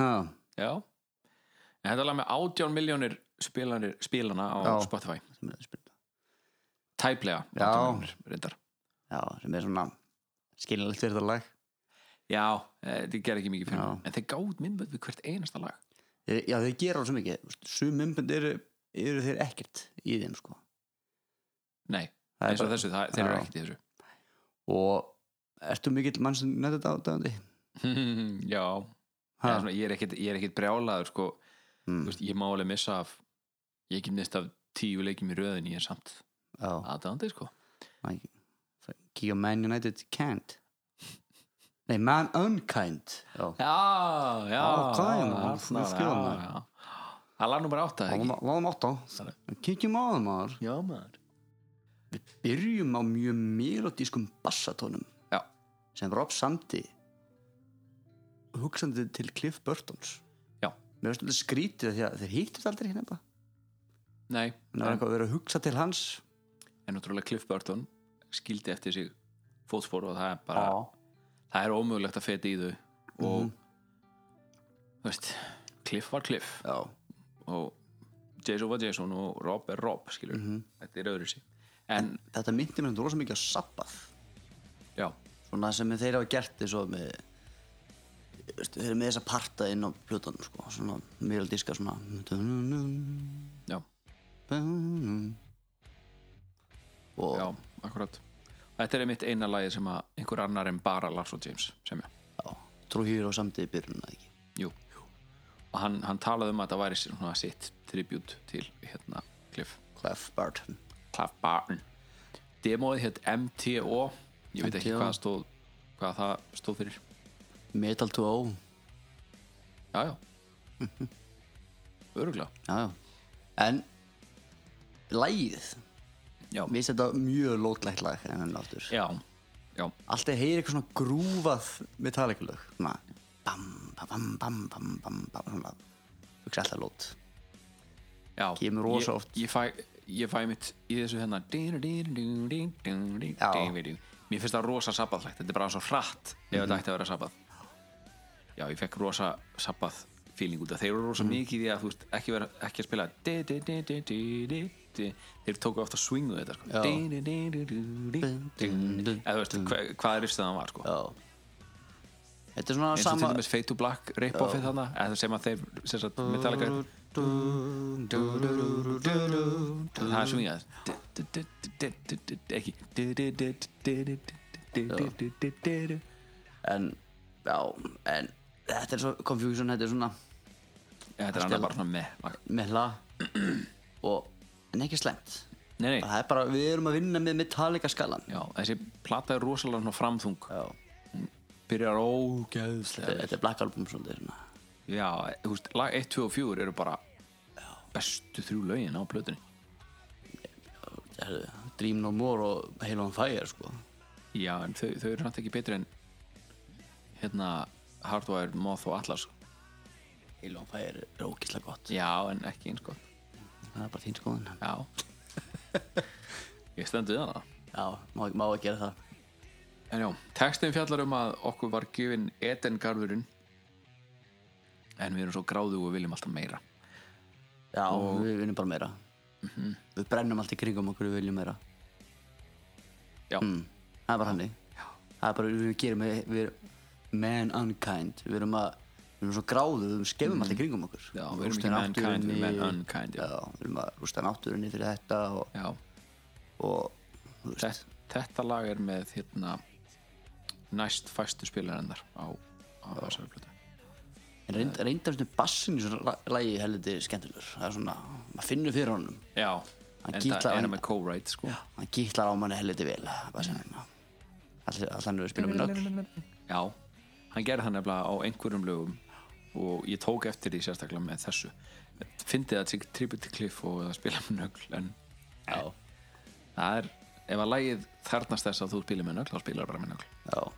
já, já. En þetta er alveg með 18 miljónir spilana á Já. Spotify. Er, tæplega Já. 18 milljónir, reyndar. Já, sem er svona skilinlegt fyrir þetta lag. Já, eh, þetta ger ekki mikið fyrir Já. en þeir gáð myndbönd við hvert einasta lag. Já, þeir gera alveg svo mikið. Sum myndband eru, eru þeir ekkert í þeim sko. Nei, eins og bara- þessu, það, þeir eru ekkert í þessu. Og ertu mikill mann sem nefnir þetta ádæðandi? *laughs* já, svona, ég er ekkert, er brjálaður sko, Mm. Veist, ég má alveg missa af ég get mist af tíu leikjum í röðin ég er samt aðdæðandi sko. Kíkja Man United can't. Nei, Man Unkind. Já, já, já. Já. það lag nummer átta ekki? láðum átta. Kíkjum á það maður. Já maður Við byrjum á mjög melodískum bassatónum já, sem Rob samti hugsandi til Cliff Burtons. Já, Mér finnst þetta skrítið af því að þeir hittist aldrei hérna nei Það er eitthvað að vera að hugsa til hans. En náttúrulega Cliff Burton skildi eftir sig fótspor og það er bara Já. það er ómögulegt að feta í þau. Og Mhm. þú veist Cliff var Cliff. Já, og Jason var Jason og Rob er Rob skilur, Mhm. þetta er öðru sig en, þetta myndi mér rosa mikið á Sabbath. Já, svona sem þeir hafa gert eins og með þeir eru með þessa parta inn á plötunum sko, svona melodiska svona já, og já, akkurat. Þetta er einmitt eina lagið sem að einhver annar en bara Lars og James sem ég já, Trujillo samtidig í byrjun eða ekki? Jú. og hann, hann talaði um að það væri svona sitt tribut til hérna Cliff. Clef Barton Cliff Barton demóið hétt MTO ég veit ekki hvað það stóð hvað það stóð fyrir Metal to O. Já, já öruglega já, já. en lægið já, mér finnst þetta mjög lótlægt lag en enn aftur. Já, já, alltaf heyri eitthvað svona grúfað metallikulög bam, bam, bam, bam, bam, bam, svona. Hugsa alltaf lót. Já. Kemur rosa ég, ég fæ, ég fæ mitt í þessu Já. mér finnst það rosa sabbaðlegt þetta er bara svo hratt ef Mhm. þetta ætti að vera sabbað já, ég fekk rosa sabbað feeling út af þeir eru rosa Mhm. mikið í að þú veist, ekki, vera, ekki að spila þeir tóku ofta swingu þetta sko. Eða þú veist, hva, hvað rifst það var sko. já þetta er svona eins og til dæmis Fade to Black rip-offið þarna eða sem að þeir Metallica það er svingað ekki en já, en þetta er svo confusion, þetta er svona þetta er annað bara svona með með lag og en ekki slemt nei, nei, það er bara, við erum að vinna með Metallica skalan já, þessi plata er rosalega framþung. Já, byrjar ógeðslega vel. þetta er Black Album svona. Já, þú veist, lag 1, 2 og 4 eru bara bestu þrjú lögin á plötunni. Herðu, Dream No More og Halo on Fire sko. já, en þau, þau eru náttúrulega ekki betri en hérna Hardwire, Moth og Atlas. Halo on Fire er ógislega gott. Já, en ekki eins gott. Það er bara þín skoðun. Já. Ég stendu hana. Já, má, má ekki gera það. En já, textin fjallar um að okkur var gefin Edengarðurinn en við erum svo gráðu og viljum alltaf meira. Já, við vinnum bara meira. Við brennum allt í kringum okkur við viljum meira. Já, mm, það er bara hannig það er bara, við gerum við, við man unkind við erum að, við erum svo gráðu við skemmum allt í kringum okkur. Já við erum ekki mankind, við náttúrunni- erum men unkind já, við erum að rústa náttúrunni fyrir þetta og, Já. og veist, Þetta, þetta lag er með hérna næst fæstu spilarennar á, á þessari plötu en reynd, reyndar svona bassin í svona lagi heldur skemmtilegur. Það er svona, maður finnur fyrir honum. Já, Hann en gítlar- það er hann- hann með co-write sko. hann gíklar á manni heldur vel allir allir við spilum með nögl Já, hann gerði það nefnilega á einhverjum lögum og ég tók eftir því sérstaklega með þessu. Fyndið að sig tribut til Cliff og að spila með nögl en já, það er ef að lagið þarnast þess að þú spilir með nögl þá spilar bara með nögl. Já,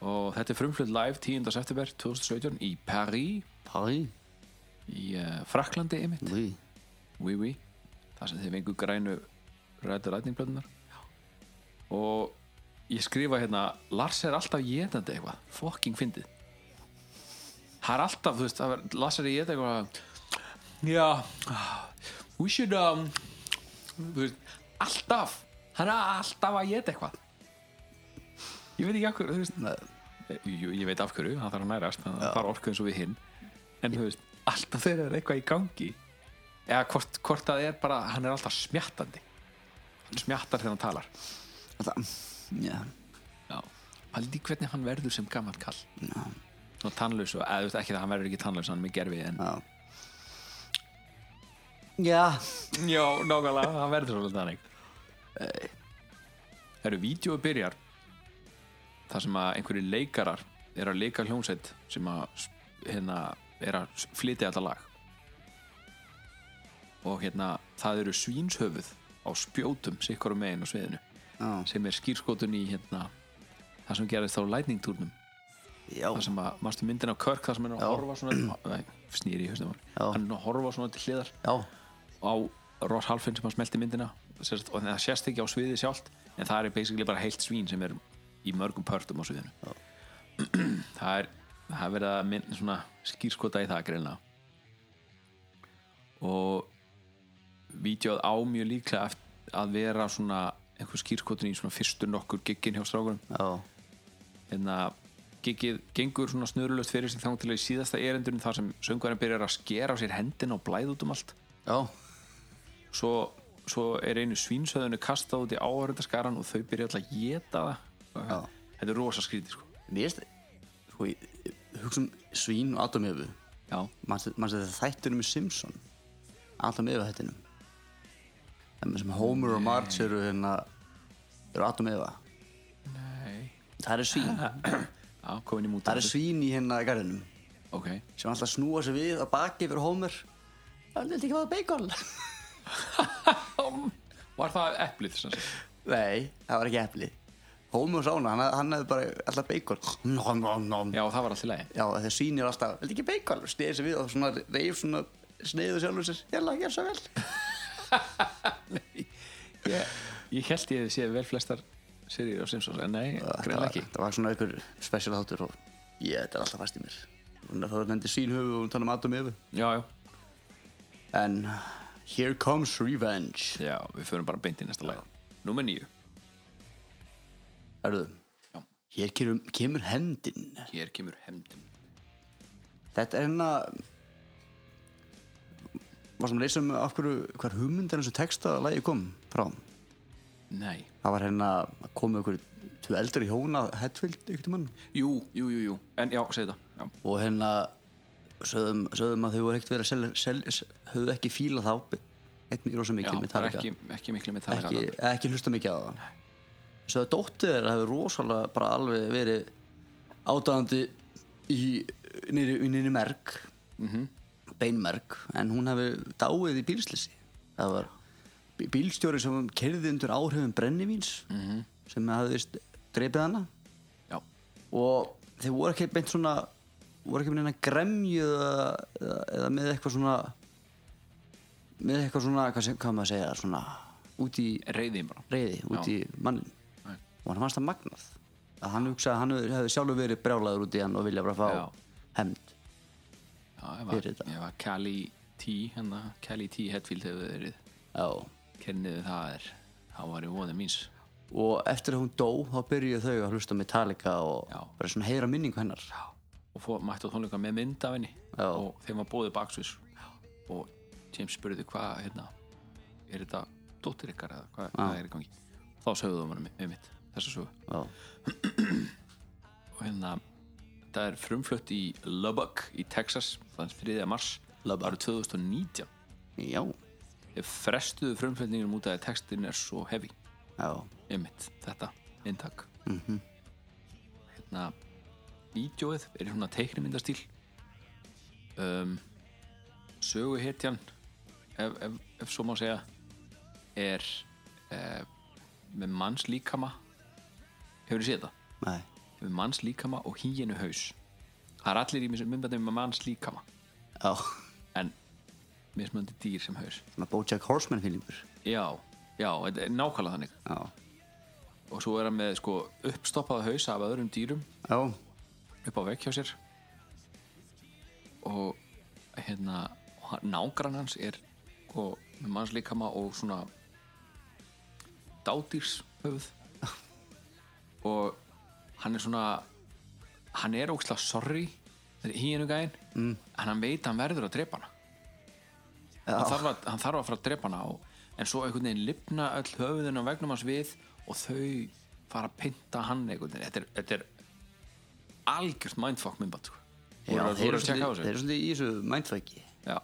og þetta er frumflutt live 10. september 2017 í Paris. Paris. Í uh, Fraklandi einmitt. Oui. oui, oui. það sem þið vengu grænu rættu rætningblöðunar og ég skrifa hérna Lars er alltaf getandi eitthvað. Fucking fyndið. Það er alltaf, þú veist, er, Lars er geta eitthvað. Já we should um veist, alltaf. Hann er alltaf að geta eitthvað ég veit ekki veist Nei, Jú, ég veit af hverju, hann þarf að nærast að það fara orku eins og við hinn en þú veist, alltaf þegar er eitthvað í gangi eða hvort, hvort það er bara hann er alltaf smjattandi. Hann smjattar þegar hann talar. Það, já, Já. Haldi hvernig hann verður sem gammal kall. Já, og tannlaus og, eða þú veist ekki það hann verður ekki tannlaus hann er með gerfi en já. Já, nákvæmlega, hann verður svolítið þannig. Það eru vídeo byrjar þar sem að einhverju leikarar er að leika hljómsveit sem að hérna, er að flytja þetta lag. Og hérna það eru svínshöfuð á spjótum sikkur um megin á sviðinu já, sem er skýrskotun í hérna það sem gerist á lightning túrnum. Já, það sem að, mástu myndin á Körk það sem er að Já. horfa svona *clears throat* nei, snýri í höstum hann er að horfa svona til hliðar já, á Ross Halfin sem að smelti myndina og það sést ekki á sviði sjálft en það er basically bara heilt svín sem er í mörgum pörtum á sviðinu. *clears throat* Það er það er verið að mynd svona skýrskota í það greinlega og vídeoð á mjög líklega að vera svona einhver skýrskotun í svona fyrstu nokkur giggin hjá strákurum já, hérna gigið gengur svona snurulöst fyrir sig þang til að í síðasta erindurinn þar sem söngvarinn byrjar að skera á sér hendina og blæða út um allt. Já, svo, svo er einu svínsöðinu kastað út í áhörundaskaran og þau byrja alltaf að geta það Já. þetta er rosa skrítið sko. Mér finnst sko, hugsa um svín og Adam já, Manstu þetta þættunum með Simpson? Adam Eva þættinum. Það með sem Homer og Marge eru hérna eru Adam nei. Það eru svín. *clears throat* Já, komin í múta Það eru svín í hérna garðinum. Ok, sem alltaf snúa sig við að baki fyrir Homer. Það er ekki að það bacon. *laughs* Var það eplið sem? Nei, það var ekki epli Homer sá hana, hann, hann hefði bara alltaf bacon. Nom, nom, nom. Já, það var alltaf leið Já, svín er alltaf, vil ekki bacon? Sniði sig við og svona reyf svona Sniðu sjálfur sér, jæla, gerð svo vel. *laughs* Ég, ég held ég hefði séð vel flestar seríur á Simpsons en nei, greinlega ekki. það var svona einhver special þáttur og ég, þetta er alltaf fast í mér. Þannig að það var nefndi sín höfu og hún tala um Adam Evu já, já, En Here Comes Revenge. Já, við förum bara beint í næsta lag. Númer nýju, Erðu Já. Hér kemur, kemur hendin hér kemur hefndin. Þetta er hérna Var sem að leysa um af hverju hver hugmyndin eins og texta lagi kom frá nei, Það var hérna að koma ykkur tvö eldri hjóna Hetfield ykkur mann jú, jú, jú, jú. En já, segi það já. og hérna sögðum, sögðum að þau voru ekkert verið að selja, selja, höfðu ekki fíla þá það Metallica. ekki, ekki miklu Metallica ekki, ekki hlusta mikið á það svo að dóttir þeirra hefur rosalega bara alveg verið ádáðandi í nýri, merk Mhm. beinmerk en hún hefur dáið í bílslisi það var bí- bílstjóri sem kerði undir áhrifum brennivíns -hmm. sem hafði vist dreipið hana já, og þeir voru ekki beint svona voru ekki með neina gremju eða, eða, með eitthvað svona með eitthvað svona hvað, sem, hvað maður segja svona út í reyðin bara reyði út Já. í mannin. Og hann fannst það magnað að hann hugsaði að hann hefði- sjálfur verið brjálaður út í hann og vilja bara fá Já. Já, ég Fyrir þetta. ég var Cali T hérna, Cali T Hetfield hefur verið Já. kenniði það er þá var ég voðið míns og eftir að hún dó þá byrjuðu þau að hlusta Metallica og Já. bara svona heyra minningu hennar og fór, mætti á tónleika með mynd af henni Já. og þeim var bóðið baksvis og James spurði hvað hérna, er þetta dóttir ykkar eða hvað, er í gangi þá sögðu það mér mitt þessa sögu og hérna þetta er frumflutt í Lubbock í Texas þann 3. mars Lubbock. árið 2019 Já. frestuðu frumflutningum út af að textin er svo heavy Já. einmitt, þetta, inntak mm hérna vídjóið er í svona teiknimyndastíl um, söguhetjan ef, ef, ef svo má segja er eh, með manns líkama hefur þið séð það? Nei. með manns líkama og híinu haus það er allir í myndbandum með manns líkama Já. en mismöndi dýr sem haus Svona Bojack Horseman fílingur já, já, þetta er nákvæmlega þannig Já. og svo er hann með sko uppstoppaða haus af öðrum dýrum Já. upp á vegg hjá sér og hérna nágrann hans er sko, með mannslíkama og svona dádýrs höfuð og hann er svona hann er ógslag sorry hínu gæinn mm. en hann veit að hann verður að drepa hana hann þarf, að, hann þarf að fara að drepa hana og, en svo einhvern veginn lifna öll höfuðin á vegnum hans við og þau fara að pynta hann einhvern veginn þetta er, þetta er algjört mindfuck sko. Já, voru- þú þeir eru svolítið, í þessu mindfucki Já.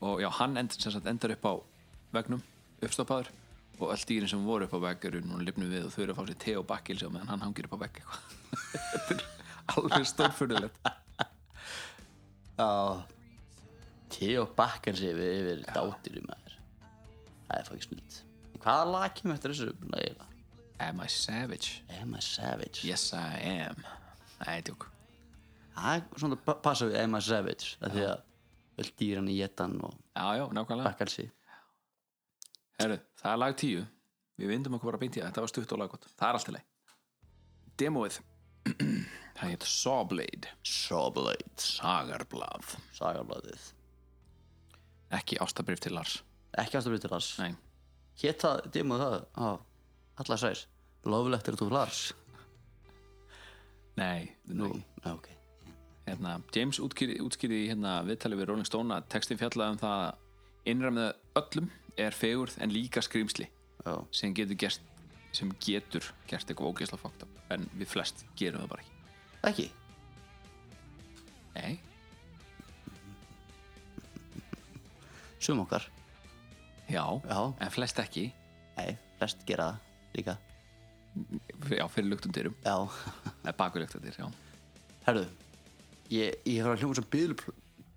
og já, hann end, sem sagt, endar upp á vegnum, uppstoppaður og öll dýrin sem voru upp á vegg eru núna lifnu við og þau eru að fá sér te og bakkils og meðan hann hangir upp á vegg eitthvað. *laughs* Þetta er alveg stórfurðulegt. Já Theo bakkar sig yfir, yfir dátir í maður. Það er fokkin snilt. Hvaða lag kemur eftir þessu lagi? Am I savage? Am I Savage? Yes I am. Nei, tjók Það er svona pa- passa við Am I Savage af Því að öll dýran í jettan og sig Herru, það er lag tíu. Við vindum okkur bara beint í það, þetta var stutt og laggott. Það er allt í leið Demóið *clears throat* Það heit Sawblade. Sawblade. Sagarblað. Sagarbladið. Ekki ástabrif til Lars. Ekki aðstofnir til Lars. Nei, Hétt það, dimmu það? Á Alla sæs Loflegt er þú Lars. Nei, Nú, já, ok. Hérna, James útskýrði, hérna, viðtali við Rolling Stone að textin fjallaði um það að innra með öllum er fegurð en líka skrýmsli sem getur gert sem getur gert eitthvað ógeðslega fókt en við flest gerum það bara ekki. Ekki? Nei, Sum okkar. Já, Já. en flest ekki. Nei, flest gera það líka. Já, fyrir luktum dyrum. Já. Eða baku luktum dyr, já. Herðu Ég, ég hef að hljóma sem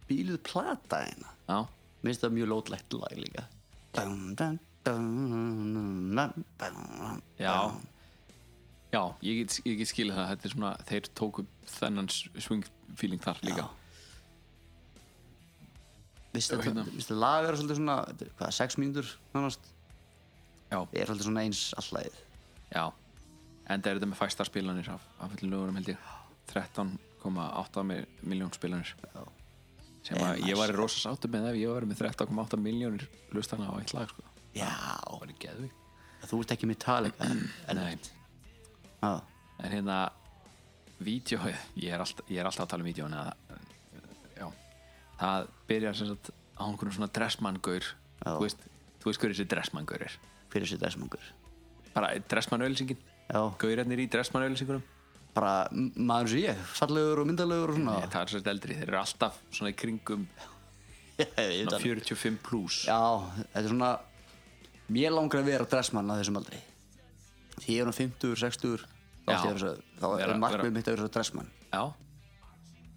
bíluð plata hérna. Já, Mér finnst það mjög lótlegt lag líka. Já. Já, ég get, ég get skilið það. Þetta er svona, þeir tóku þennan swing feeling þar líka. Vistu Hérna. þetta lag er svolítið svona þetta er Hvað, sex mínútur nánast? Er svolítið svona eins allagið já. En það er þetta með fæstar spilanir af, af fullin lögurum held ég. 13,8 miljón spilanir. Já. Sem að ég var í rosa sáttu með ef ég var með 13,8 miljónir hlustana á eitt lag sko. Já. Það var í geðvi Þú ert ekki en, en, *clears throat* Nei, Já, en hérna vídeo, ég er alltaf, ég er alltaf að tala um að já, það byrjar sem sagt á einhvern svona dressmann-gaur. Já. þú veist, þú veist hver þessi dressmann-gaur er? Fyrir sér þessmangur bara dressmann-ölsingin Já, gaurarnir í dressmann-ölsingunum bara maður sem ég Fallegur og myndalegur og svona. Það er svolítið eldri, þeir eru alltaf svona í kringum *laughs* Já, svona alveg. 45 plus Já, þetta er svona Mér langar að vera dressmann að þessum aldri. Því ég er um 50, 60 Þá, Já. er markmið mitt að vera dressmann. Já.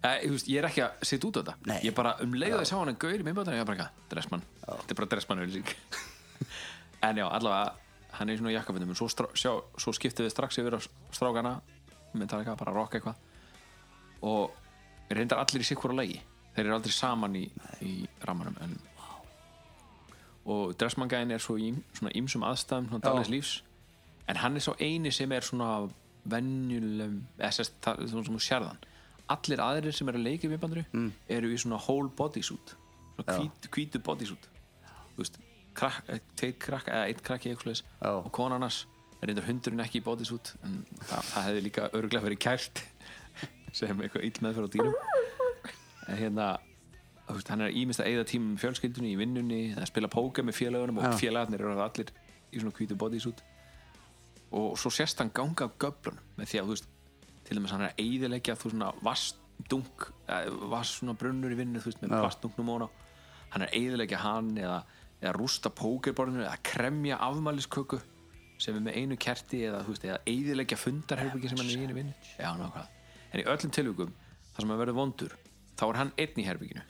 Ég, veist, ég er ekki að setja út á þetta. Nei. Ég bara um leið að sá hann að gaur í minnbátan Ég er bara eitthvað, dressmann. Þetta er bara dressmann ölsing *laughs* En já, allavega Hann er í svona jakkaföndum En svo, sjá, svo skiptið við strax yfir á strákana Eitthvað, bara rock eitthvað. Og reyndar allir í sikkur á lagi. Þeir eru aldrei saman í, í rammanum en, Og dressmanngæðin er svo í svona ýmsum aðstæðum Svona daglegs lífs. En hann er svo eini sem er svona venjulegum eða svona sérðan allir aðrir sem eru að leika í viðbandri mm. eru í svona whole bodysuit. Svona hvít, hvítu bodysuit. Þú veist, krak, tveir krakka eða einn krakki eitthvað leis Já. og konan hans er reyndar hundurinn ekki í bodysuit en það, það hefði líka örgulega verið kært *laughs* sem eitthvað ill meðferð á dýrum. En hérna veist, hann er ímest að eigða tíma með fjölskyldunni í vinnunni, það spila póka með félagunum og félagarnir eru allir í svona hvítu bodysuit og svo sérst hann ganga af göflunum með því að þú veist til dæmis hann er að eyðileggja þú svona vassdunk vass svona brunnur í vinnu þú veist með vassdunknum og hann er að eyðileggja hann eða, eða rústa pókerborðinu eða kremja afmælisköku sem er með einu kerti eða þú veist eða eyðileggja fundarherbyggi sem hann er í einu vinnu. Já en í öllum tilvíkum þar sem hann verður vondur þá er hann einn í herbygginu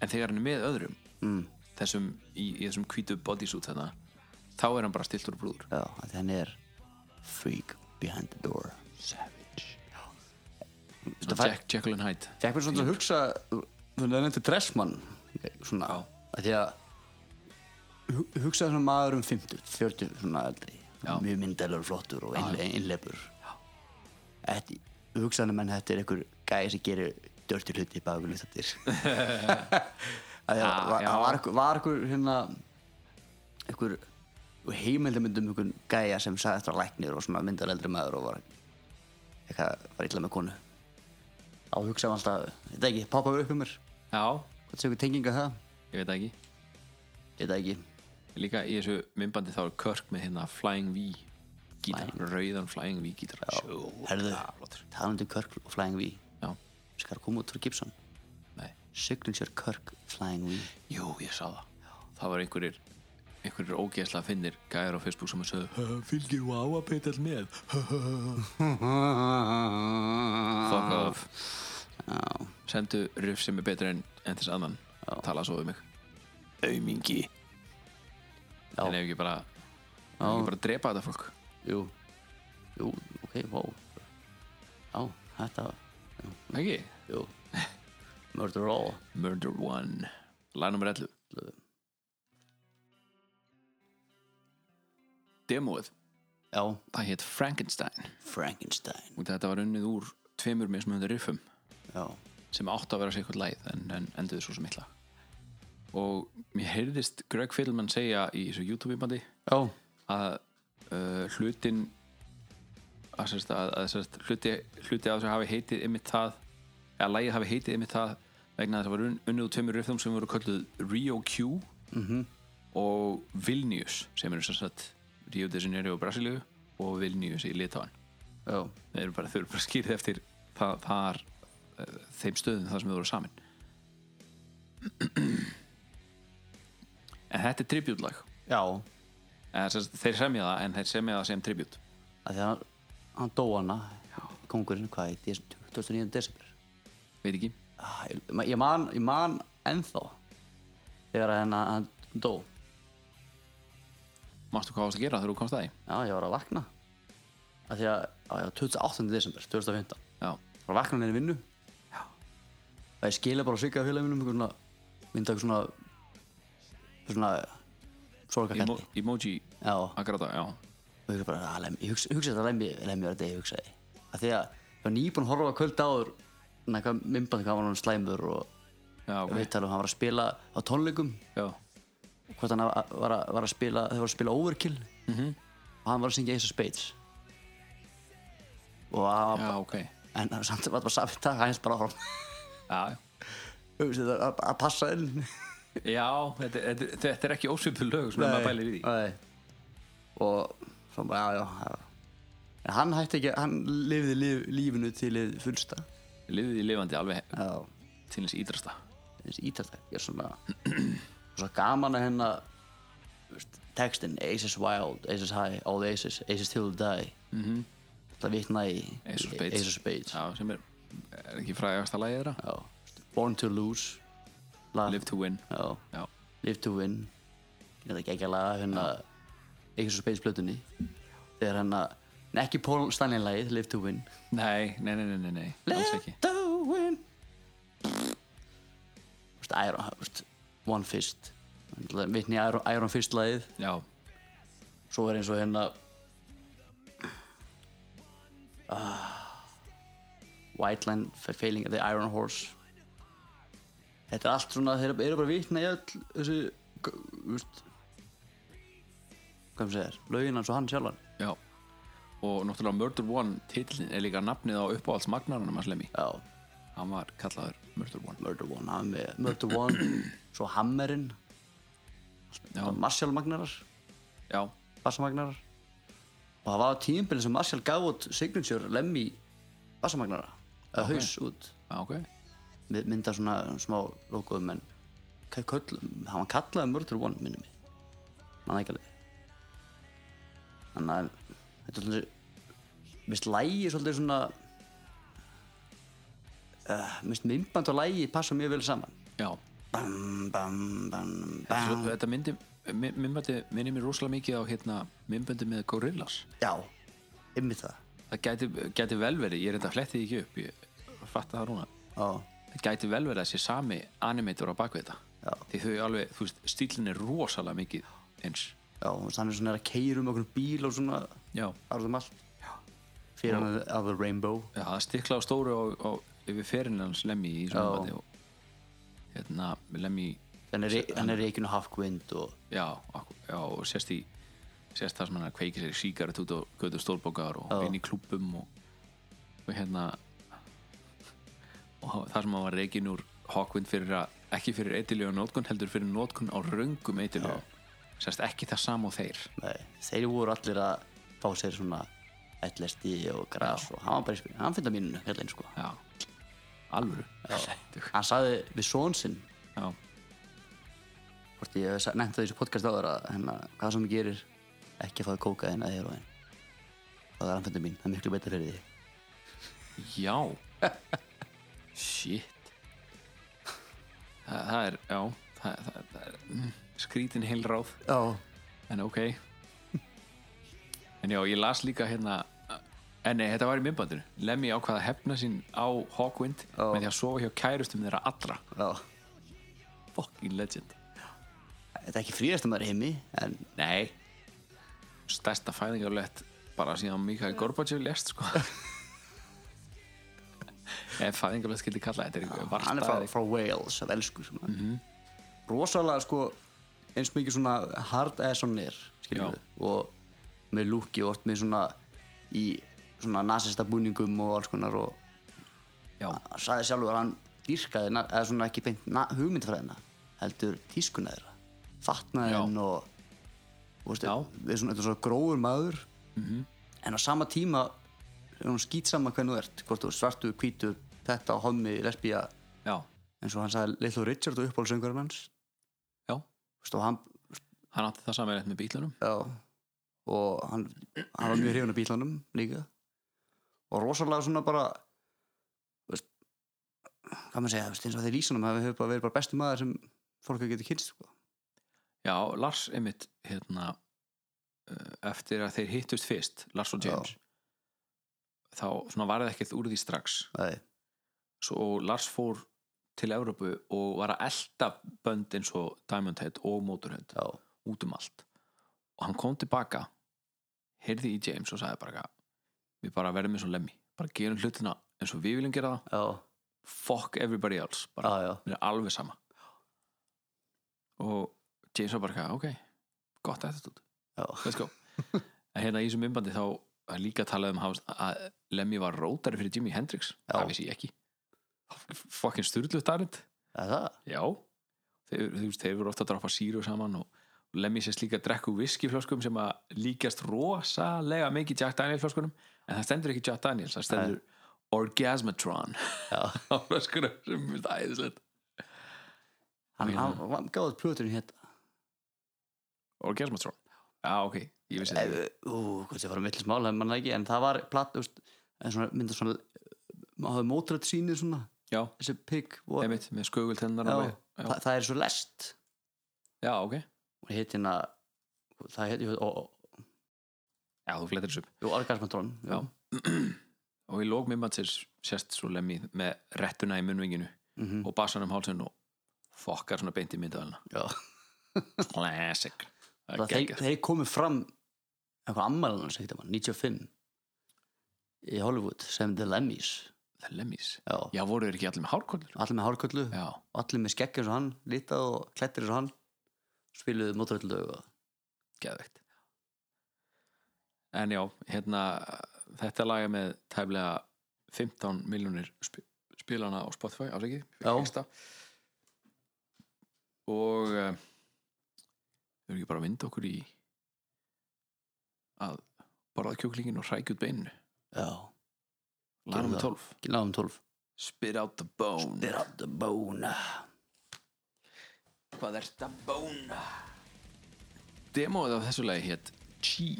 en þegar hann er með öðrum mm. þessum í, í þessum hvítu bodysuit þarna þá er hann bara stiltur og brúður Já, að hann er Freak behind the door. Savage. Fær- Jack, Jekyll and Hyde. Fekk mér svona að hugsa Þú nefndi dressmann Svona að Því að hu- Hugsaði svona maður um 50, 40 svona eldri Já. Mjög myndalur, flottur og einleipur Þetta Hugsaði menn að þetta er einhver gæði sem gerir dörti hluti baka við þettir Það var, já. það var, einhver- hérna einhver heimildamöndum einhver gæja sem sagði eftir að læknir og svona myndaleldri maður og var eitthvað, var illa með konu. Á hugsaðum alltaf, þetta ekki, poppaðu upp um mér? Já, hvað sé ykkur tenginga það? ég veit ekki. Ég veit ekki Líka í þessu myndbandi þá er Kirk með hérna Flying V gítar, rauðan Flying V gítar. Herðu, flottur. talandi um Kirk og Flying V. Já, skal koma út frá Gibson? Nei. Signature Kirk Flying V. Jú, ég sá það. Það var einhverjir einhverjir ógeðslega finnir gæjar á Facebook sem sögðu Fylgir wow að peita all með. Fuck *laughs* off. Já, Sendu riff sem er betur en, en þess annan. Tala svo um mig. Aumingi. Já. En ef ekki bara ef ekki bara drepa þetta fólk. Jú. Jú, ok, wow Já, þetta, Ekki? jú. Murder All Murder One. Lag nummer 11 Demoið Já, Það hétt Frankenstein. Frankenstein. Og þetta var unnið úr tveimur mismunandi riffum. Já, sem átti að vera sér eitthvað læð en, en enduði svo sem illa og mér heyrðist Greg Fiddleman segja í þessu YouTube-bandi já, að uh, hlutin að, að, að hluti, hluti af þessu hafi heitið ymmið það eða lægið hafi heitið ymmið það vegna þess að það var un, unnið úr tveimur riffum sem voru kölluð Rio Q -hmm. og Vilnius sem eru sérst Rio de Janeiro og Brasilíu og Vilnius í Litáin Já, þeir eru bara, bara skýrið eftir það, þar eh, þeim stöðum þar sem þau voru saman *clears throat* en þetta er tributlag já sagt, þeir semja það en þeir semja það sem tribut því að hann dó hana kongurinn, hvað, í des- 29. desember veit ekki Ah, ég, ég, man, ég man ennþá þegar hann, hann dó Mástu hvað varst að gera þegar þú komst að því? já, ég var að vakna að því að, að já, 28. desember 2015 Já, var að vakna henni vinnu já. og ég skilja bara að félagum mínum svona, mynda eitthvað svona svona Emo sorgakalli emoji að gráta, já. Og ég, bara, að, lemmi, ég hugsa, hugsa þetta lemmi, lemmi var þetta ég hugsaði að því að ég var nýbúinn að horfa á kvöld áður eitthvað mymbandi hvað var hann slæmur og okay. ok, við talum hann var að spila á tónleikum. Já, hvort hann var, var, að, var að spila þau var að spila Overkill. Mhm. og hann var að syngja Ace of Spades. Og að, já, ok. En samt var það bara samt það bara áfram. Já, Hugsa þetta að, að passa inn já þetta, þetta, þetta er ekki ósvipuð lög sem maður bælir í Nei. og svo bara já, já, já. hann hætti ekki hann lifði líf, lífinu til fullsta Liðið í lifandi alveg já, til þess ídrasta þessi ítast ég er svona *clears throat* svo gaman að hennar textin Aces wild, Aces high, all aces Aces till die mm -hmm. það vitna í Ace of Spades. Sem er, er ekki frægast að lægið þeirra. Born to lose lag. Live to win. Já. Já, Live to win. Ég veit ekki ekki að laga hérna Ace of Spades plötunni þegar hérna en ekki Paul Stanley lagið Live to win. Nei, nei, nei, nei, nei, alls ekki. to win. Þú veist, Iron, þú veist, One Fist. Vitni í Iron, Iron Fist lagið. Já, svo er eins og hérna ah, White Line Failing the Iron Horse þetta er allt svona þeir eru bara vitna í öll þú veist hvað maður segir, lögin hans og hann sjálfan. Já. Og náttúrulega Murder One titillin er líka nafnið á uppáhaldsmagnarunum að slemmi já, Hann var kallaður Murder One. Murder One hann með Murder One *clears throat* svo Hammerinn. Já, Marshall Magnarar, já, bassamagnarar. Og það var tímbilin sem Marshall gaf út Signature Lemmy bassamagnara eða Ok. haus út. Já, ok mynda svona smá logoðum en hann var kallaði Murder One minni mig. Mann ekki alveg. Þannig að þetta er svolítið mist lægi svolítið svona uh, mist myndband og lægi passa mjög vel saman. Já, bam, bam, bam, bam. þetta myndi myndbandi minni mér rosalega mikið á hérna myndbandi með Gorillaz já, ymmið það. Það gæti, gæti vel verið, ég er þetta flettið ekki upp ég fatt það núna. Já, það gæti vel verið að sé sami animator á bakvið þetta. Já. því þau alveg, þú veist, stílinn er rosalega mikið eins já, þú veist, hann er að keira um okkur bíl og svona já, farðum allt. Fyrir hann af The Rainbow. Já það stikla á stóru og, og yfir ferinn hans Lemmy í svona myndbandi og hérna, Lemmy hann er, reikinu Hafkvind og já, já, og sérst í sérst það sem hann er að kveiki sér síkaret út á götu stólbókar og inn í klúbbum og, og hérna og það sem hann var reikin úr Hawkwind fyrir að, ekki fyrir eitilegu nótkun heldur fyrir nótkun á röngum eitilegu sérst ekki það sama og þeir? Nei, þeir voru allir að fá sér svona ætlesti og gras og hann var bara í spil hann finnst að mínu hérna sko. Já, alvöru. Hann sagði við són sinn. Já, hvort ég hef nefnt það í þessu podcast áður að hérna, hvað sem ég gerir ekki að fáið kókaðin að heroin og það er anfendur mín, það er miklu betur fyrir því já *laughs* shit. Það, það er, já það, það, það er mm, skrítin heil ráð. Já, en ok. En já, ég las líka hérna en nei, þetta var í myndbandinu Lemmy ákvaða að hefna sín á Hawkwind Já. með því að sofa hjá kærustum þeirra allra. Já. Fucking legend. Þetta er ekki fríðast að maður í heimi en nei. Stærsta fæðingarlegt bara síðan Mikael Gorbachev lest sko *laughs* ef fæðingarlegt skildi kalla þetta er var hann er frá, frá Wales af elsku mm rosalega sko eins mikið svona hard ass on er Já. og með lúki og oft með svona í svona nasista búningum og alls konar og hann sagði sjálfur að hann dýrkaði eða svona ekki beint na- hugmyndafræðina heldur tískuna þeirra. Fatnaðin Já. og við svona, þetta er svona grófur maður. En á sama tíma er hún skýtsama hvernig þú ert hvort þú ert svartu, hvítu, þetta, hommi, lesbía já, eins og hann sagði Little Richard og uppáhaldsöngurinn hans. Já. Veistu, og hann, Hann átti það saman með bílunum já, og hann, hann var mjög hrifun af bílunum líka. Og rosalega svona bara veist, hvað maður segja, veist, eins og þeir lýsunum hafi verið bara besti maður sem fólk hefur getið kynst sko. Já, Lars einmitt hérna uh, eftir að þeir hittust fyrst Lars og James þá svona var það ekkert úr því strax. Nei, svo Lars fór til Evrópu og var að elda bönd eins og Diamond Head og Motorhead já, út um allt. Og hann kom tilbaka heyrði í James og sagði bara við bara verðum eins og lemmi bara gerum hlutina eins og við viljum gera það. Já, fuck everybody else bara, já, já, mér er alveg sama. Og James var bara ok gott attitude, já. let's go. *laughs* En hérna í þessum myndbandi þá líka talað um að- Lemmy var rótari fyrir Jimi Hendrix. Já. það vissi ég ekki fucking styrlu það? já, þeir, þeir, voru ofta að droppa síru saman og Lemmy sést líka að drekku whiskyflöskum sem að líkast rosalega mikið Jack Daniel flöskunum en það stendur ekki Jack Daniels, það stendur Orgasmatron Já. *laughs* á flöskunum sem er það æðislegt. Hann, Já. hann, hann gáði plöturinn hérna. Orgasmatron? Já ok, ég vissi það Ef- Ú, hvað það var að millis mál, hefði mann ekki En það var platt, þú veist En svona, mynda svona Maður hafði mótrætt sýnir svona já, Þessi pigg og, einmitt, með skögultennar já. það, er svo lest. Já, ok. Og hitt hérna Það heit, og, og, já, þú flettir þessu upp. Og Orgasmatron já. *clears throat* og í lók mimmansins sést svo Lemmy með rettuna í munnvinginu Mhm. og bassan um hálsinn og fokkar svona beint í myndaðalina já. classic. Þeir, þeir komið fram Eitthvað mann 95 Í Hollywood Sem The Lemmys The Lemmys Já, já, voru þeir ekki allir með hárkollur? Allir með hárköllu já, allir með skegg eins og hann lítað og klettir eins og hann. Spiluðu mótrættilög og geðvegt en já, hérna þetta lag er með tæflega 15 miljónir sp spilana á Spotify, afsækið Já. Fyrsta. og uh, við erum ekki bara að vinda okkur í að borða kjúklingin og hrækja út beininu? Já, það. 12 náðum 12 Spit out the bone. Spit out the bone. Hvað er þetta bone? Demóið af þessu lagi hétt Chi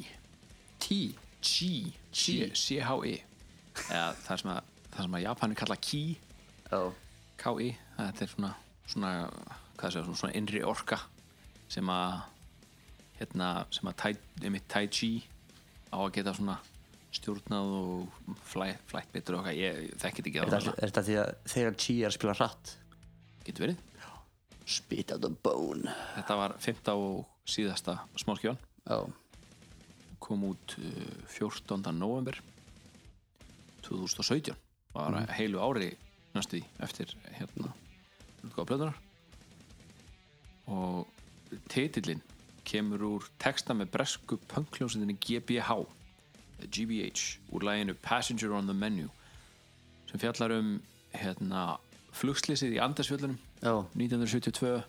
T. Chi Chi. C-H-I eða það sem að það sem að Japani kalla Ki. Já, K-I þetta er svona svona, hvað sé, svona, svona innri orka sem að hérna, sem að Tai Chi á að geta svona stjórnað og flæ, flætt betur og okkar, ég þekkit ekki er það er þetta því að þegar að spila hratt? Getur verið. Spit out the bone. Þetta var 15 og síðasta smáskjón. Já, kom út uh, 14. november 2017 var heilu ári næstu því eftir hérna útgáfa plötunar og titillin kemur úr texta með bresku punkljósitinni GBH GBH úr læginu Passenger on the Menu sem fjallar um hérna flugslýsið í Andersfjöllunum já, 1972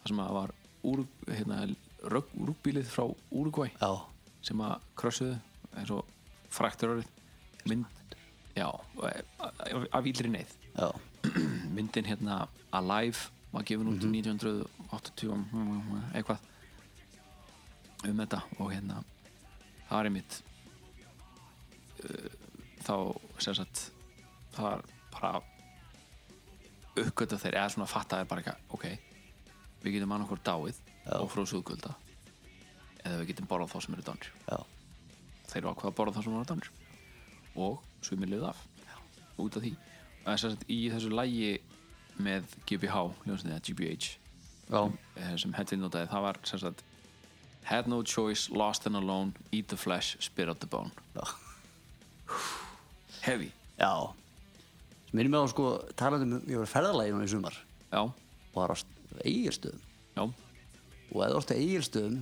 þar sem að var úr, hérna, rúgbílið frá Uruguay já, sem að krossuðu eins og fræktur orðið. Mynd já, af- ílri neyð. *clears throat* Myndin hérna Alive var gefin út 1980 eitthvað um þetta og hérna það var einmitt þá sem sagt það var bara uppgötta þeir eða svona fatta þeir bara eitthvað ok, við getum annað hvort dáið og fróðsúðgölda eða við getum borðað þá sem eru dánir. Já, þeir eru ákveða að borða það sem eru dánir. Og sumir liðu af út af því. Og þess að í þessu lægi með GBH, hljóðsniða GBH já, eh, sem Hedvig notaði, það var sem sagt Had no choice, lost and alone Eat the flesh, spit out the bone. Já. Heavy. Já. Sem minnum mig á sko talandi um ég var ferðalagi núna í sumar. Já, og var á eigirstöðum já, og eða orðið eigirstöðum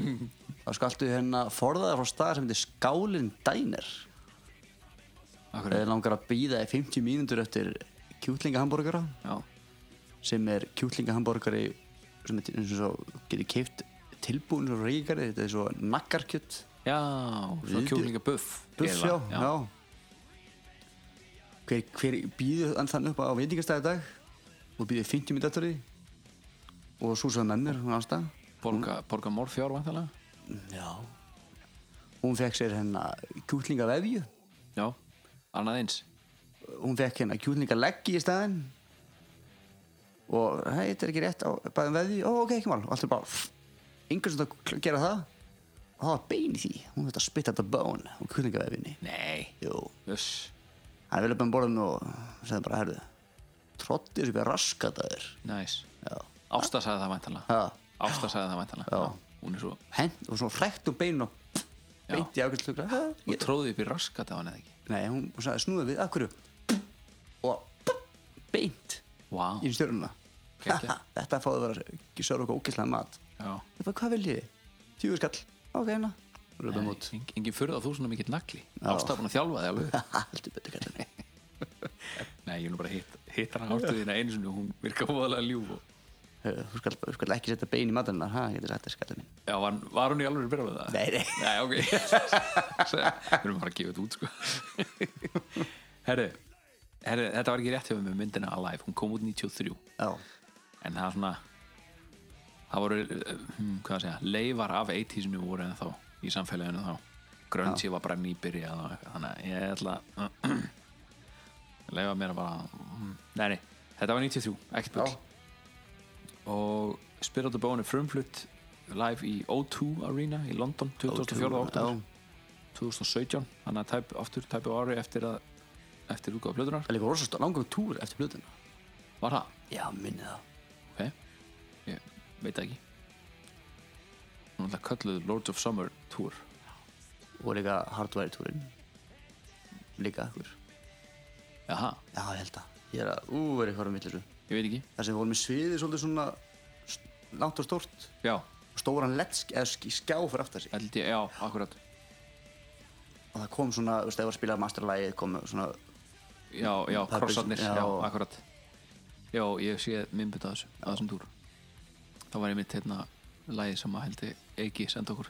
*laughs* þá skaltu hérna forðaða frá stað sem heitir Skálin Diner. Akkur, Það langar að býða í 50 mínútur eftir kjútlingahambúrgara já, sem er kjútlingahambúrgari sem er eins og svo getur keift tilbúin svo reykari, þetta er svo nakkarkjött já svo Viðbjör- kjúklinga buff buff, já, já. Hver, hver býður þannig upp á veitingastæði í dag? Og býður 50 mínútur eftir því og svo sagði með mér hún ásta borga, borga morfjár vantalega já. Hún fekk sér hennar kjútlingavefju já, annað eins. Hún fekk hérna kjútlingaleggi í staðinn. Og hei, þetta er ekki rétt á bæðum veði, ó ok, ekki mál. Og allt er bara, yngur sem þetta gera það það var bein í því. Hún þetta spitt þetta bón á kjútlingavefinni nei, jöss hann vilja bara borðin og segði bara, herðu trottið þessu bara raskat að þér. Já, Ásta sagði það vantalega já, Ásta sagði það vantalega Já. hún er svo, hent og svo frækt og bein og Já. beint í ákveðslugra hún tróði upp í raskat af hann eða ekki? Nei, hún sagði snúðu við, að hverju? Og beint wow. í stjórnuna *laughs* þetta fáðu að vera ekki sörg og ógislega mat Ég bara, hvað viljið þið? Ok, hérna. Röfum út Eng- engin fyrir að þú svona mikill nagli. Já. Ásta búin að þjálfa þig alveg. *laughs* Heldur betur kallar *laughs* nei, ég er nú bara hitt, hittar hann ástuðina einu sinni og hún virka fóðalega ljúf og... Þú skal, þú skal ekki setja bein í maturnar Ha, getur sagt það skallið minn já, var, var hún í alveg byrjað með það? Nei, nei. Nei, ok. *laughs* Við erum bara að gefa þetta út sko. Herri, herri Þetta var ekki rétt hjá mig með myndina Alive. Hún kom út 93 Já, En það er svona Það voru, eh, hvað að segja Leifar af 80sinu voru en þá Í samfélaginu þá. Grönsi var bara eitthvað. Þannig að ég ætla að *clears throat* Leifa mér að bara hm, Nei, nei, þetta var 93, ekkert bull. Og Spirit of the Bone er frumflutt live í O2 Arena í London 2004. oktober 2017 þannig að tæp, aftur tæpu ári eftir að eftir útgáða blöðunar Það líka rosa langur túr eftir blöðuna var það? Já, minni það. Ok, veit það ekki. Hún er alltaf kölluð Lords of Summer Tour. Og líka hardware túrin Líka akkur jaha, Já, ég held að. Ég er að, ú, er eitthvað um villisu ég veit ekki. Það sem voru með sviði svolítið svona Langt og stórt. Já, Stóran letsk, eða sk- skjá fyrir aftar sig. Held ég, já, akkurat. Og það kom svona, þú veist, ef að spila masterlægi kom svona já, já, Purpose, krossarnir, já, já. akkurat. Já, ég sé minnbytta þessu á þessum túr þá var ég mitt hérna lagi sem að heldur Eiki senda okkur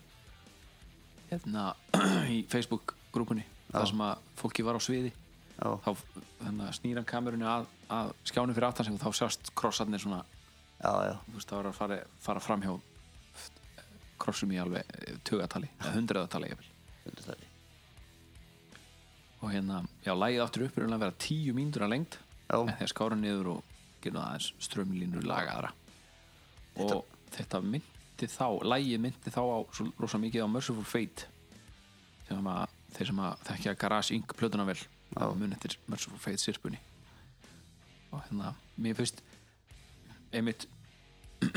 hérna *clears throat* í Facebook grúpunni þar sem að fólki var á sviði. Já, þá hérna, snýr hann kamerunni að, að skjánum fyrir aftan sig og þá sjást krossarnir svona. Já, já. Veist, það var að fara, fara fram hjá krossum í alveg eh, tugatali, hundraðatali það og hérna, já, lægið áttur upp er að vera tíu mínútur að lengd. Já. en þegar skára niður og gera það aðeins strömlínur lagaðra og þetta myndi þá lægið myndi þá á svo rosa mikið á Merciful Fate. Sem að þeir sem að þekkja Garage Inc. plötuna vel mun eftir Merciful Fate sirpunni. Og hérna, mér finnst einmitt *clears throat*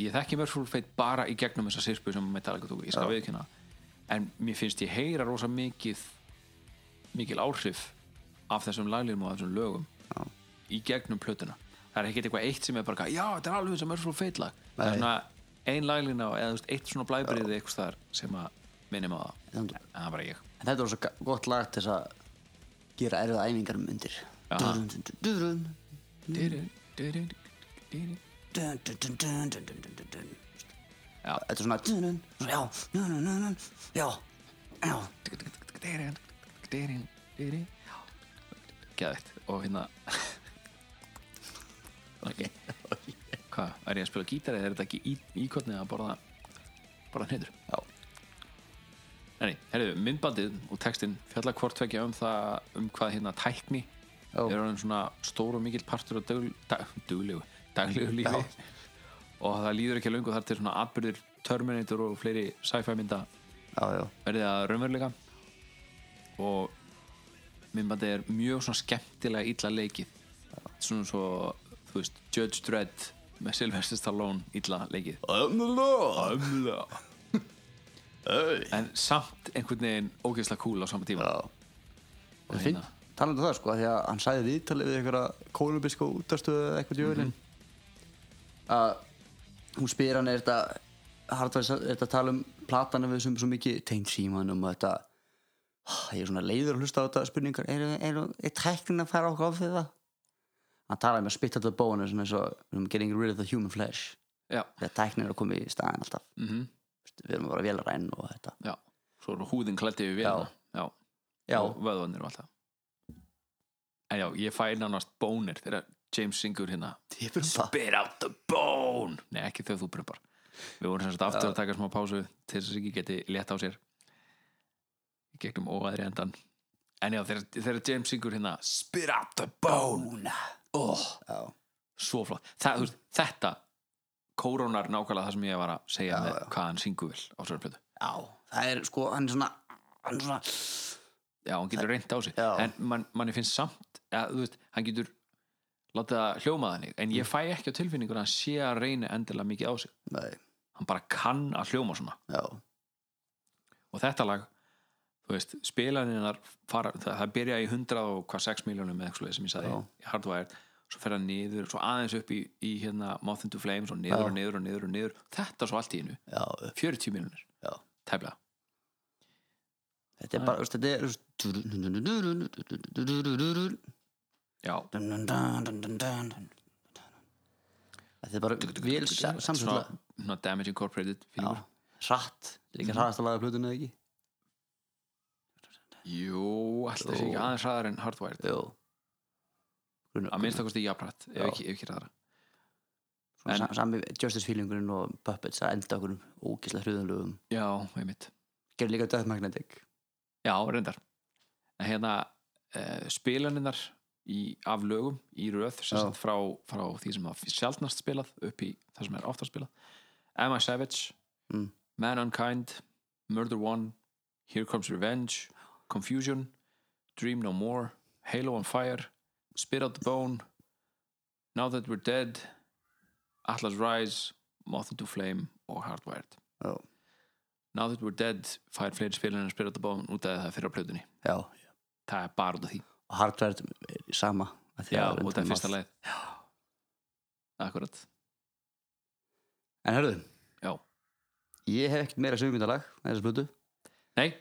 ég þekki Merciful Fate bara í gegnum þessa sirpu sem Metallica tók, ég skal viðkynna en mér finnst ég heyra rosa mikið mikil áhrif af þessum laglíðum og þessum lögum Já. í gegnum plötuna það er ekkert eitthvað eitt sem er bara já, þetta er alveg eins og Merciful Fate lag það er svona ein laglína eða veist, eitt svona blæbriði eitthvað staðar sem að minnum á. Það En það er bara ég. En þetta var svo gott lag til að gera erfiða æfingar um undir. Þetta er svona Já, já, já. Geðveikt. Og hérna ok. Hvað, er ég að spila gítar eða er þetta ekki í, íkotni að borða borða hneitur Já. Nei, herriðu, myndbandið og textin fjalla hvort tvekja um það um hvað hérna tækni Já. er orðin svona stór og mikill partur af dögl, dag, duglegu, daglegu lífi. Já. og það líður ekki lengur þar til svona atbyrðir Terminator og fleiri sci-fi mynda já, verðið að raunveruleika. Og myndbandið er mjög svona skemmtilega illa leikið. Svona svo, þú veist, Judge Dredd með Sylvester Stallone illa leikið. I'm the law I'm the Hey. en samt einhvern veginn ógeðslega cool á sama tíma. Það er fínt, talandi um það sko, því að hann sæði viðtalið við einhverja kolumbísku útastöðu eða eitthvað djöfulinn. Að hún spyr hann er þetta hardværs, er þetta að tala um platana við sem svo mikið tengt símanum og þetta ég er svona leiður að hlusta á þetta spurningar er, er, er tæknin að fara okkur á því það hann talaði með spit at the bone svona eins og við erum getting rid of the human flesh. Já, þegar tæknin er að koma í staðin alltaf. Mhm. Við erum bara vélaræn og þetta. Já, svo er húðin klætti við vélina. Já, já, og vöðvanir og alltaf En já, ég fæ nánast bónir þegar James syngur hérna. Spit out the bone! Nei, ekki þegar þú brumpar Við vorum sem sagt aftur að taka smá pásu til þess að ekki geti létt á sér gegnum óæðri endan En já, þegar James syngur hérna Spit out the bone oh, já, Svo flott. Þú veist, Þetta kórónar nákvæmlega það sem ég var að segja með hvað hann syngur vel á sér plötu. Já, það er sko hann er svona hann er svona Já, hann getur reynt á sig. Já. En man, manni finnst samt ja, veist, Hann getur látið að hljóma þannig En ég fæ ekki á tilfinningur að hann sé að reyna endilega mikið á sig. Nei, Hann bara kann að hljóma svona. Já, Og þetta lag spilaninnar fara, það, það byrja í 100 og hvað 6 miljónum með eitthvað sem ég sagði Já. í Hardwired svo fer hann niður, svo aðeins upp í, í hérna, Moth into Flames og niður og niður og niður og niður. Þetta svo allt í já, 40 miljónir já. Tæflega, þetta er bara, þetta er já. Þetta er bara vel svona Damage Incorporated hratt, líka hraðast að laga plötuna eða ekki? Jú, alltaf Jú. ekki aðeins hraðar en Hardwired. Jú að minnst að kosti jafnrætt, ef ekki, ekki Svona En- sa- Sami Justice feelingurinn og Puppets að enda okkur ógislega hrjóðanlögum Já, einmitt. Gerði líka Death Magnetic. Já, reyndar. En hérna uh, spilaninnar í, af lögum í röð frá, frá því sem það sjálfnast spilað upp í það sem er oftast spilað. Am I Savage, Mm. Man Unkind Murder One, Here Comes Revenge Confusion Dream No More, Halo on Fire Spit Out the Bone Now That We're Dead Atlas Rise Moth into Flame og Hardwired. Já, Now That We're Dead fær fleiri spilin en Spit Out the Bone út af það fyrir á plötunni. Já. Það er bara út af því. Og Hardware er sama Já, að út af undan fyrsta leið Akkurat. En hörðu, Já, ég hef ekkert meira sögmyndalag þessar plötu. Nei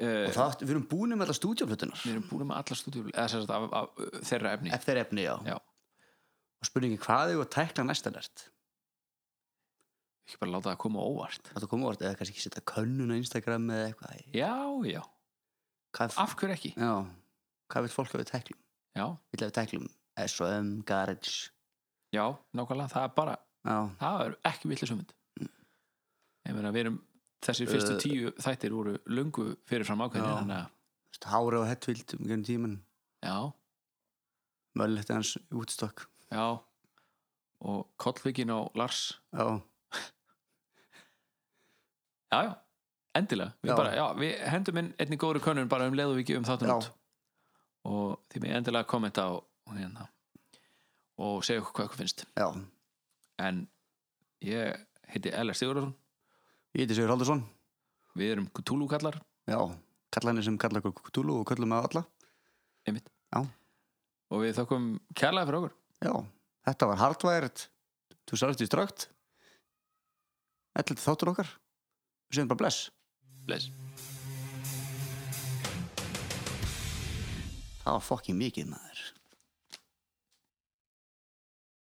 Og það, við erum búin með alla stúdíóplötunar Við erum búin með alla af, af, af þeirra efni. Eftir efni, já. Já. Og spurningi, hvað er að tækla næsta lert? Ekki bara láta það koma óvart. Það koma orð, eða kannski ekki setja könnun á Instagram eða eitthvað. Já, já, Hvað, af hverju ekki? Já, hvað vil fólk að við tæklum? Já, Vil að við tæklum S.O.M, Garage. Já, nákvæmlega Það er bara, Já, það er ekki villis umvind Ég meina, við erum Þessir fyrstu Uh, tíu þættir voru löngu fyrirfram ákveðin Hára og Hetfield um gennum tíman já, Möllett hans útstokk já. Og kollvikin á Lars. Já, Já, já, endilega. Við, Já. bara, já, við hendum inn einni góðri könnun bara um ekki um þáttun Já. út. Og því með endilega kommenta og, og, hérna, og segja okkur hvað okkur finnst. Já. En ég heiti Eller Sigurðarsson Ég heiti Sigur Haldursson við erum Cthulhu kallar Já, kallanir sem kalla okkur Cthulhu og kallum með alla. Einmitt. Já. og við þakkum kærlega fyrir okkur. Já, þetta var Hardwired Þú sarðist í strögt Ætla þáttur okkar. Við segjum bara bless. Bless. Það var fokkin mikið maður